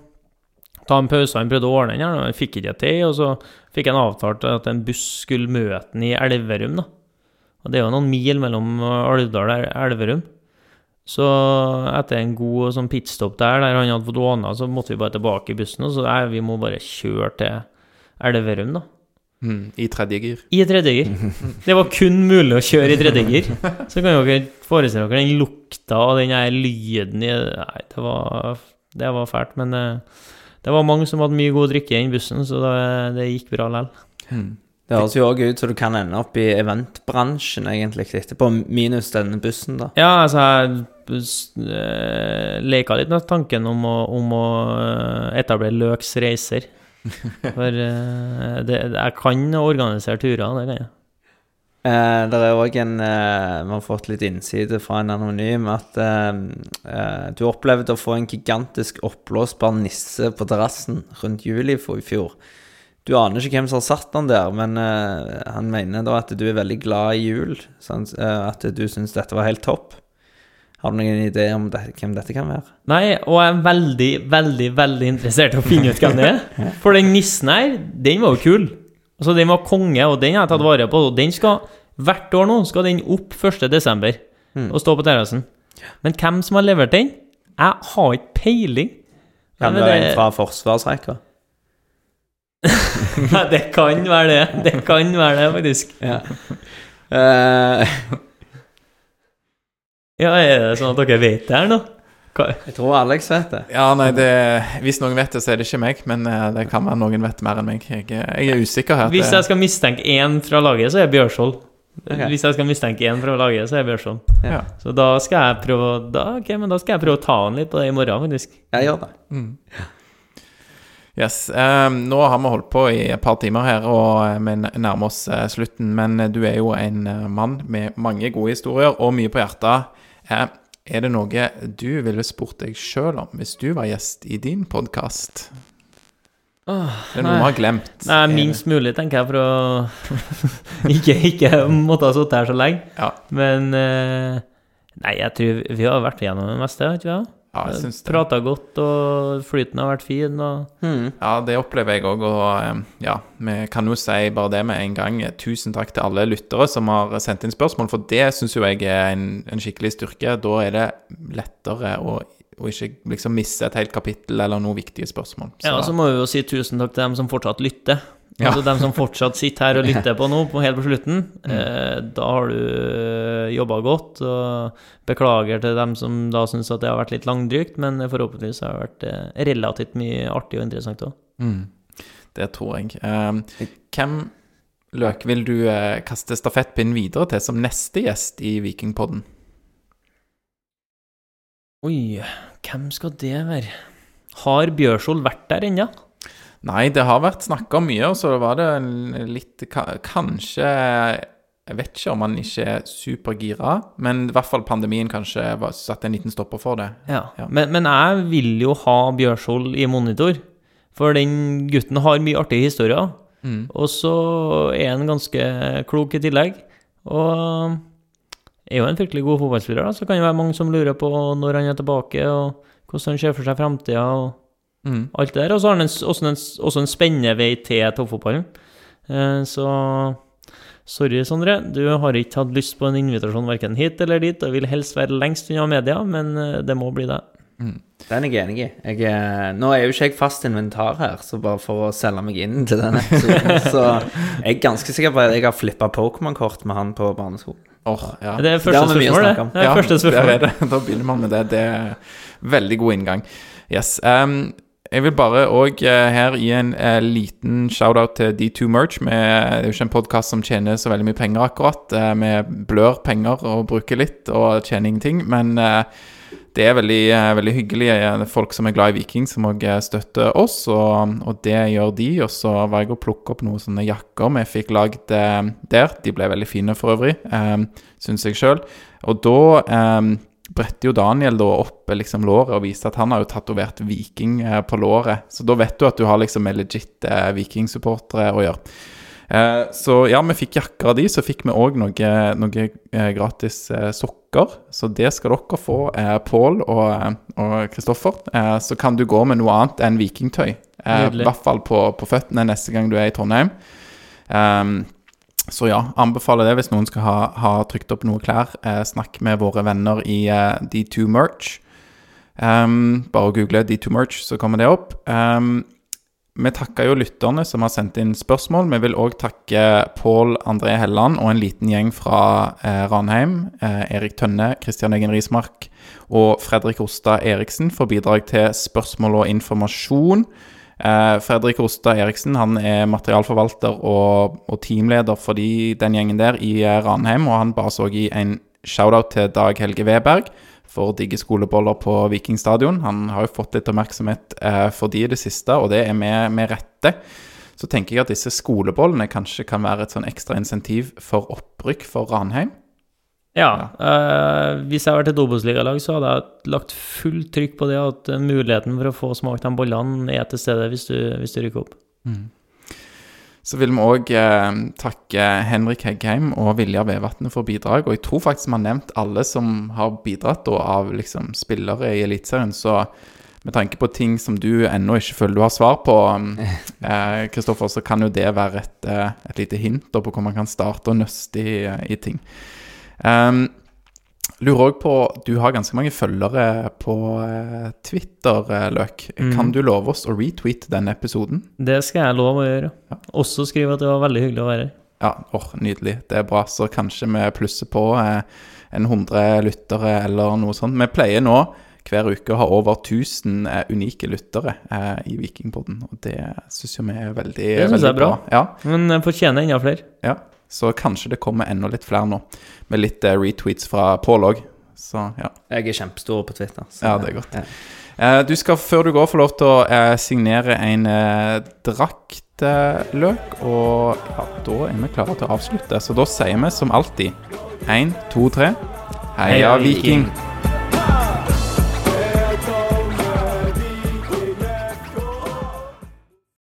ta en pause. Han prøvde å ordne den her, men han fikk ikke til. Og så fikk han avtalt at en buss skulle møte den i Elverum, da. Og det er jo noen mil mellom Alvdal og Elverum. Så etter en god sånn pitstop der, der han hadde fått ordna, så måtte vi bare tilbake i bussen. Og så nei, vi må bare kjøre til Elverum, da. Mm, I tredje gir. I tredje gir. Det var kun mulig å kjøre i tredje gir. Så kan dere forestille dere den lukta og den her lyden i Nei, det var, det var fælt. Men eh, det var mange som hadde mye god drikke i bussen, så det, det gikk bra likevel. Hmm. Det høres jo òg ut som du kan ende opp i eventbransjen egentlig etterpå, minus denne bussen, da. Ja, altså, jeg eh, leka litt med tanken om å, om å eh, etablere Løks reiser. For eh, det, jeg kan organisere turer, det kan jeg. Eh, det er òg en eh, Vi har fått litt innside fra en anonym at eh, eh, du opplevde å få en gigantisk oppblåsbar nisse på terrassen rundt juli for i fjor. Du aner ikke hvem som har satt den der, men eh, han mener da at du er veldig glad i jul. Så eh, at du syns dette var helt topp. Har du noen idé om det, hvem dette kan være? Nei, og jeg er veldig, veldig, veldig interessert i å finne ut hvem det er. For den nissen her, den var jo kul. Altså, den var konge, og den har jeg tatt vare på. Og den skal, hvert år nå, skal den opp 1. desember Mm. og stå på terrassen. Men hvem som har levert den? Jeg har ikke peiling. Kan det være en fra forsvarsrekka? Nei, det kan være det. Det kan være det, faktisk. Ja. Uh... Ja, er det sånn at dere vet det her nå? Jeg tror Alex vet det. Ja, nei, det, Hvis noen vet det, så er det ikke meg, men eh, det kan være noen vet mer enn meg. Jeg, jeg er usikker her. Hvis jeg skal mistenke én fra laget, så er Bjørshol. Ok. Hvis jeg skal mistenke én fra laget, så er Bjørshol. Ja. Så da skal jeg prøve da, ok, men da skal jeg prøve å ta han litt på det i morgen, faktisk. Jeg gjør det. Mm. Yes. Um, nå har vi holdt på i et par timer her, og eh, vi nærmer oss eh, slutten. Men eh, du er jo en eh, mann med mange gode historier og mye på hjertet. Eh, er det noe du ville spurt deg sjøl om hvis du var gjest i din podkast? Det er noe vi har glemt. Nei, minst mulig, tenker jeg, for å ikke, ikke måtte ha sittet her så lenge. Ja. Men eh, Nei, jeg tror vi har vært gjennom det meste, har ikke vi? Ja, jeg syns det. Prata godt, og flyten har vært fin, og Mm. Ja, det opplever jeg òg, og eh, ja, vi kan jo si bare det med en gang. Tusen takk til alle lyttere som har sendt inn spørsmål, for det syns jo jeg er en, en skikkelig styrke. Da er det lettere å og ikke liksom misse et helt kapittel eller noen viktige spørsmål. Ja, og så må vi jo si tusen takk til dem som fortsatt lytter. Ja. Altså dem som fortsatt sitter her og lytter på nå, på, helt på slutten. Mm. Eh, da har du jobba godt, og beklager til dem som da syns at det har vært litt langdrygt, men forhåpentligvis har det vært eh, relativt mye artig og interessant òg. Mm. Det tror jeg. Eh, hvem Løk vil du eh, kaste stafettpinnen videre til som neste gjest i Vikingpodden? Oi, hvem skal det være? Har Bjørshol vært der ennå? Nei, det har vært snakka mye, og så var det litt Kanskje Jeg vet ikke om han ikke er supergira, men i hvert fall pandemien kanskje var satt en liten stopper for det. Ja. Ja. Men, men jeg vil jo ha Bjørshol i monitor, for den gutten har mye artige historier. Mm. Og så er han ganske klok i tillegg. Og er jo en fryktelig god fotballspiller, da. Så kan det være mange som lurer på når han er tilbake, og hvordan han ser for seg framtida, Mm. alt det der. Og så har han også, en, også en spennende vei til toppfotballen. Eh, så sorry, Sondre. Du har ikke hatt lyst på en invitasjon verken hit eller dit, og vil helst være lengst unna media, men eh, det må bli det. Den er jeg enig i. Jeg, er- nå er jo ikke jeg fast inventar her, så bare for å selge meg inn til den episoden, så jeg er ganske sikker på at jeg har flippa Pokémon-kort med han på barneskolen. Oh, ja. Det er første spørsmål, det. det er ja, første spørsmål. Det er det. Da begynner man med det. Det er veldig god inngang. Yes. Um, jeg vil bare òg her gi en eh, liten shout-out til D2 Merch. Vi, det er jo ikke en podkast som tjener så veldig mye penger, akkurat. Eh, vi blør penger og bruker litt og tjener ingenting. Men eh, det er veldig, eh, veldig hyggelig. eh, folk som er glad i Viking, som òg støtter oss, og, og det gjør de. Og så var jeg og plukka opp noen sånne jakker vi fikk lagd eh, der. De ble veldig fine for øvrig, eh, syns jeg sjøl. Og da eh, bretter jo Daniel da opp liksom låret og viser at han har jo tatovert Viking eh, på låret. Så da vet du at du har liksom med legit eh, Viking-supportere å gjøre. Eh, så ja, vi fikk jakker av de, så fikk vi òg noe, noe eh, gratis eh, sokker. Så det skal dere få, eh, Pål og Kristoffer. Eh, så kan du gå med noe annet enn vikingtøy. Eh, I hvert fall på, på føttene neste gang du er i Trondheim. Ehm, så ja, anbefaler det hvis noen skal ha, ha trykt opp noe klær. Eh, snakk med våre venner i eh, D2 Merch. Um, bare google D2 Merch, så kommer det opp. Um, vi takker jo lytterne som har sendt inn spørsmål. Vi vil òg takke Pål André Helland og en liten gjeng fra eh, Ranheim. Eh, Erik Tønne, Kristian Egen Rismark og Fredrik Osta Eriksen for bidrag til spørsmål og informasjon. Eh, Fredrik Ostad Eriksen han er materialforvalter og, og teamleder for de, den gjengen der i eh, Ranheim, og han ba oss òg gi en shout-out til Dag Helge Weberg for digge skoleboller på Viking stadion. Han har jo fått litt oppmerksomhet eh, for de i det siste, og det er med, med rette. Så tenker jeg at disse skolebollene kanskje kan være et sånn ekstra insentiv for opprykk for Ranheim. Ja. eh, hvis jeg hadde vært et Obos-ligalag, så hadde jeg lagt fullt trykk på det at eh, muligheten for å få smakt de bollene er til stede hvis du, hvis du rykker opp. Så vil vi òg eh, takke Henrik Heggheim og Vilja Vevatnet for bidrag. Og jeg tror faktisk vi har nevnt alle som har bidratt da, av liksom, spillere i Eliteserien. Så med tanke på ting som du ennå ikke føler du har svar på, eh, Kristoffer, så kan jo det være et, eh, et lite hint da, på hvor man kan starte å nøste i, i ting. Um, lurer òg på Du har ganske mange følgere på eh, Twitter, eh, Løk. Kan Mhm. du love oss å retweete denne episoden? Det skal jeg love å gjøre. Også skrive at det var veldig hyggelig å være her. Ja, oh, nydelig. Det er bra. Så kanskje vi plusser på eh, en 100 lyttere eller noe sånt. Vi pleier nå hver uke å ha over 1000 eh, unike lyttere eh, i Vikingpodden. Og det syns jeg vi er veldig, Det synes veldig jeg er bra. Ja, Men jeg fortjener enda flere. ja. Så kanskje det kommer enda litt flere nå, med litt eh, retweets fra Pål òg. Så ja. Jeg er kjempestor på Twitter. så- Ja, det er godt. Ja. Eh, du skal før du går få lov til å eh, signere en draktløk, og ja, da er vi klare til å avslutte. Så da sier vi som alltid én, to, tre Heia! Viking!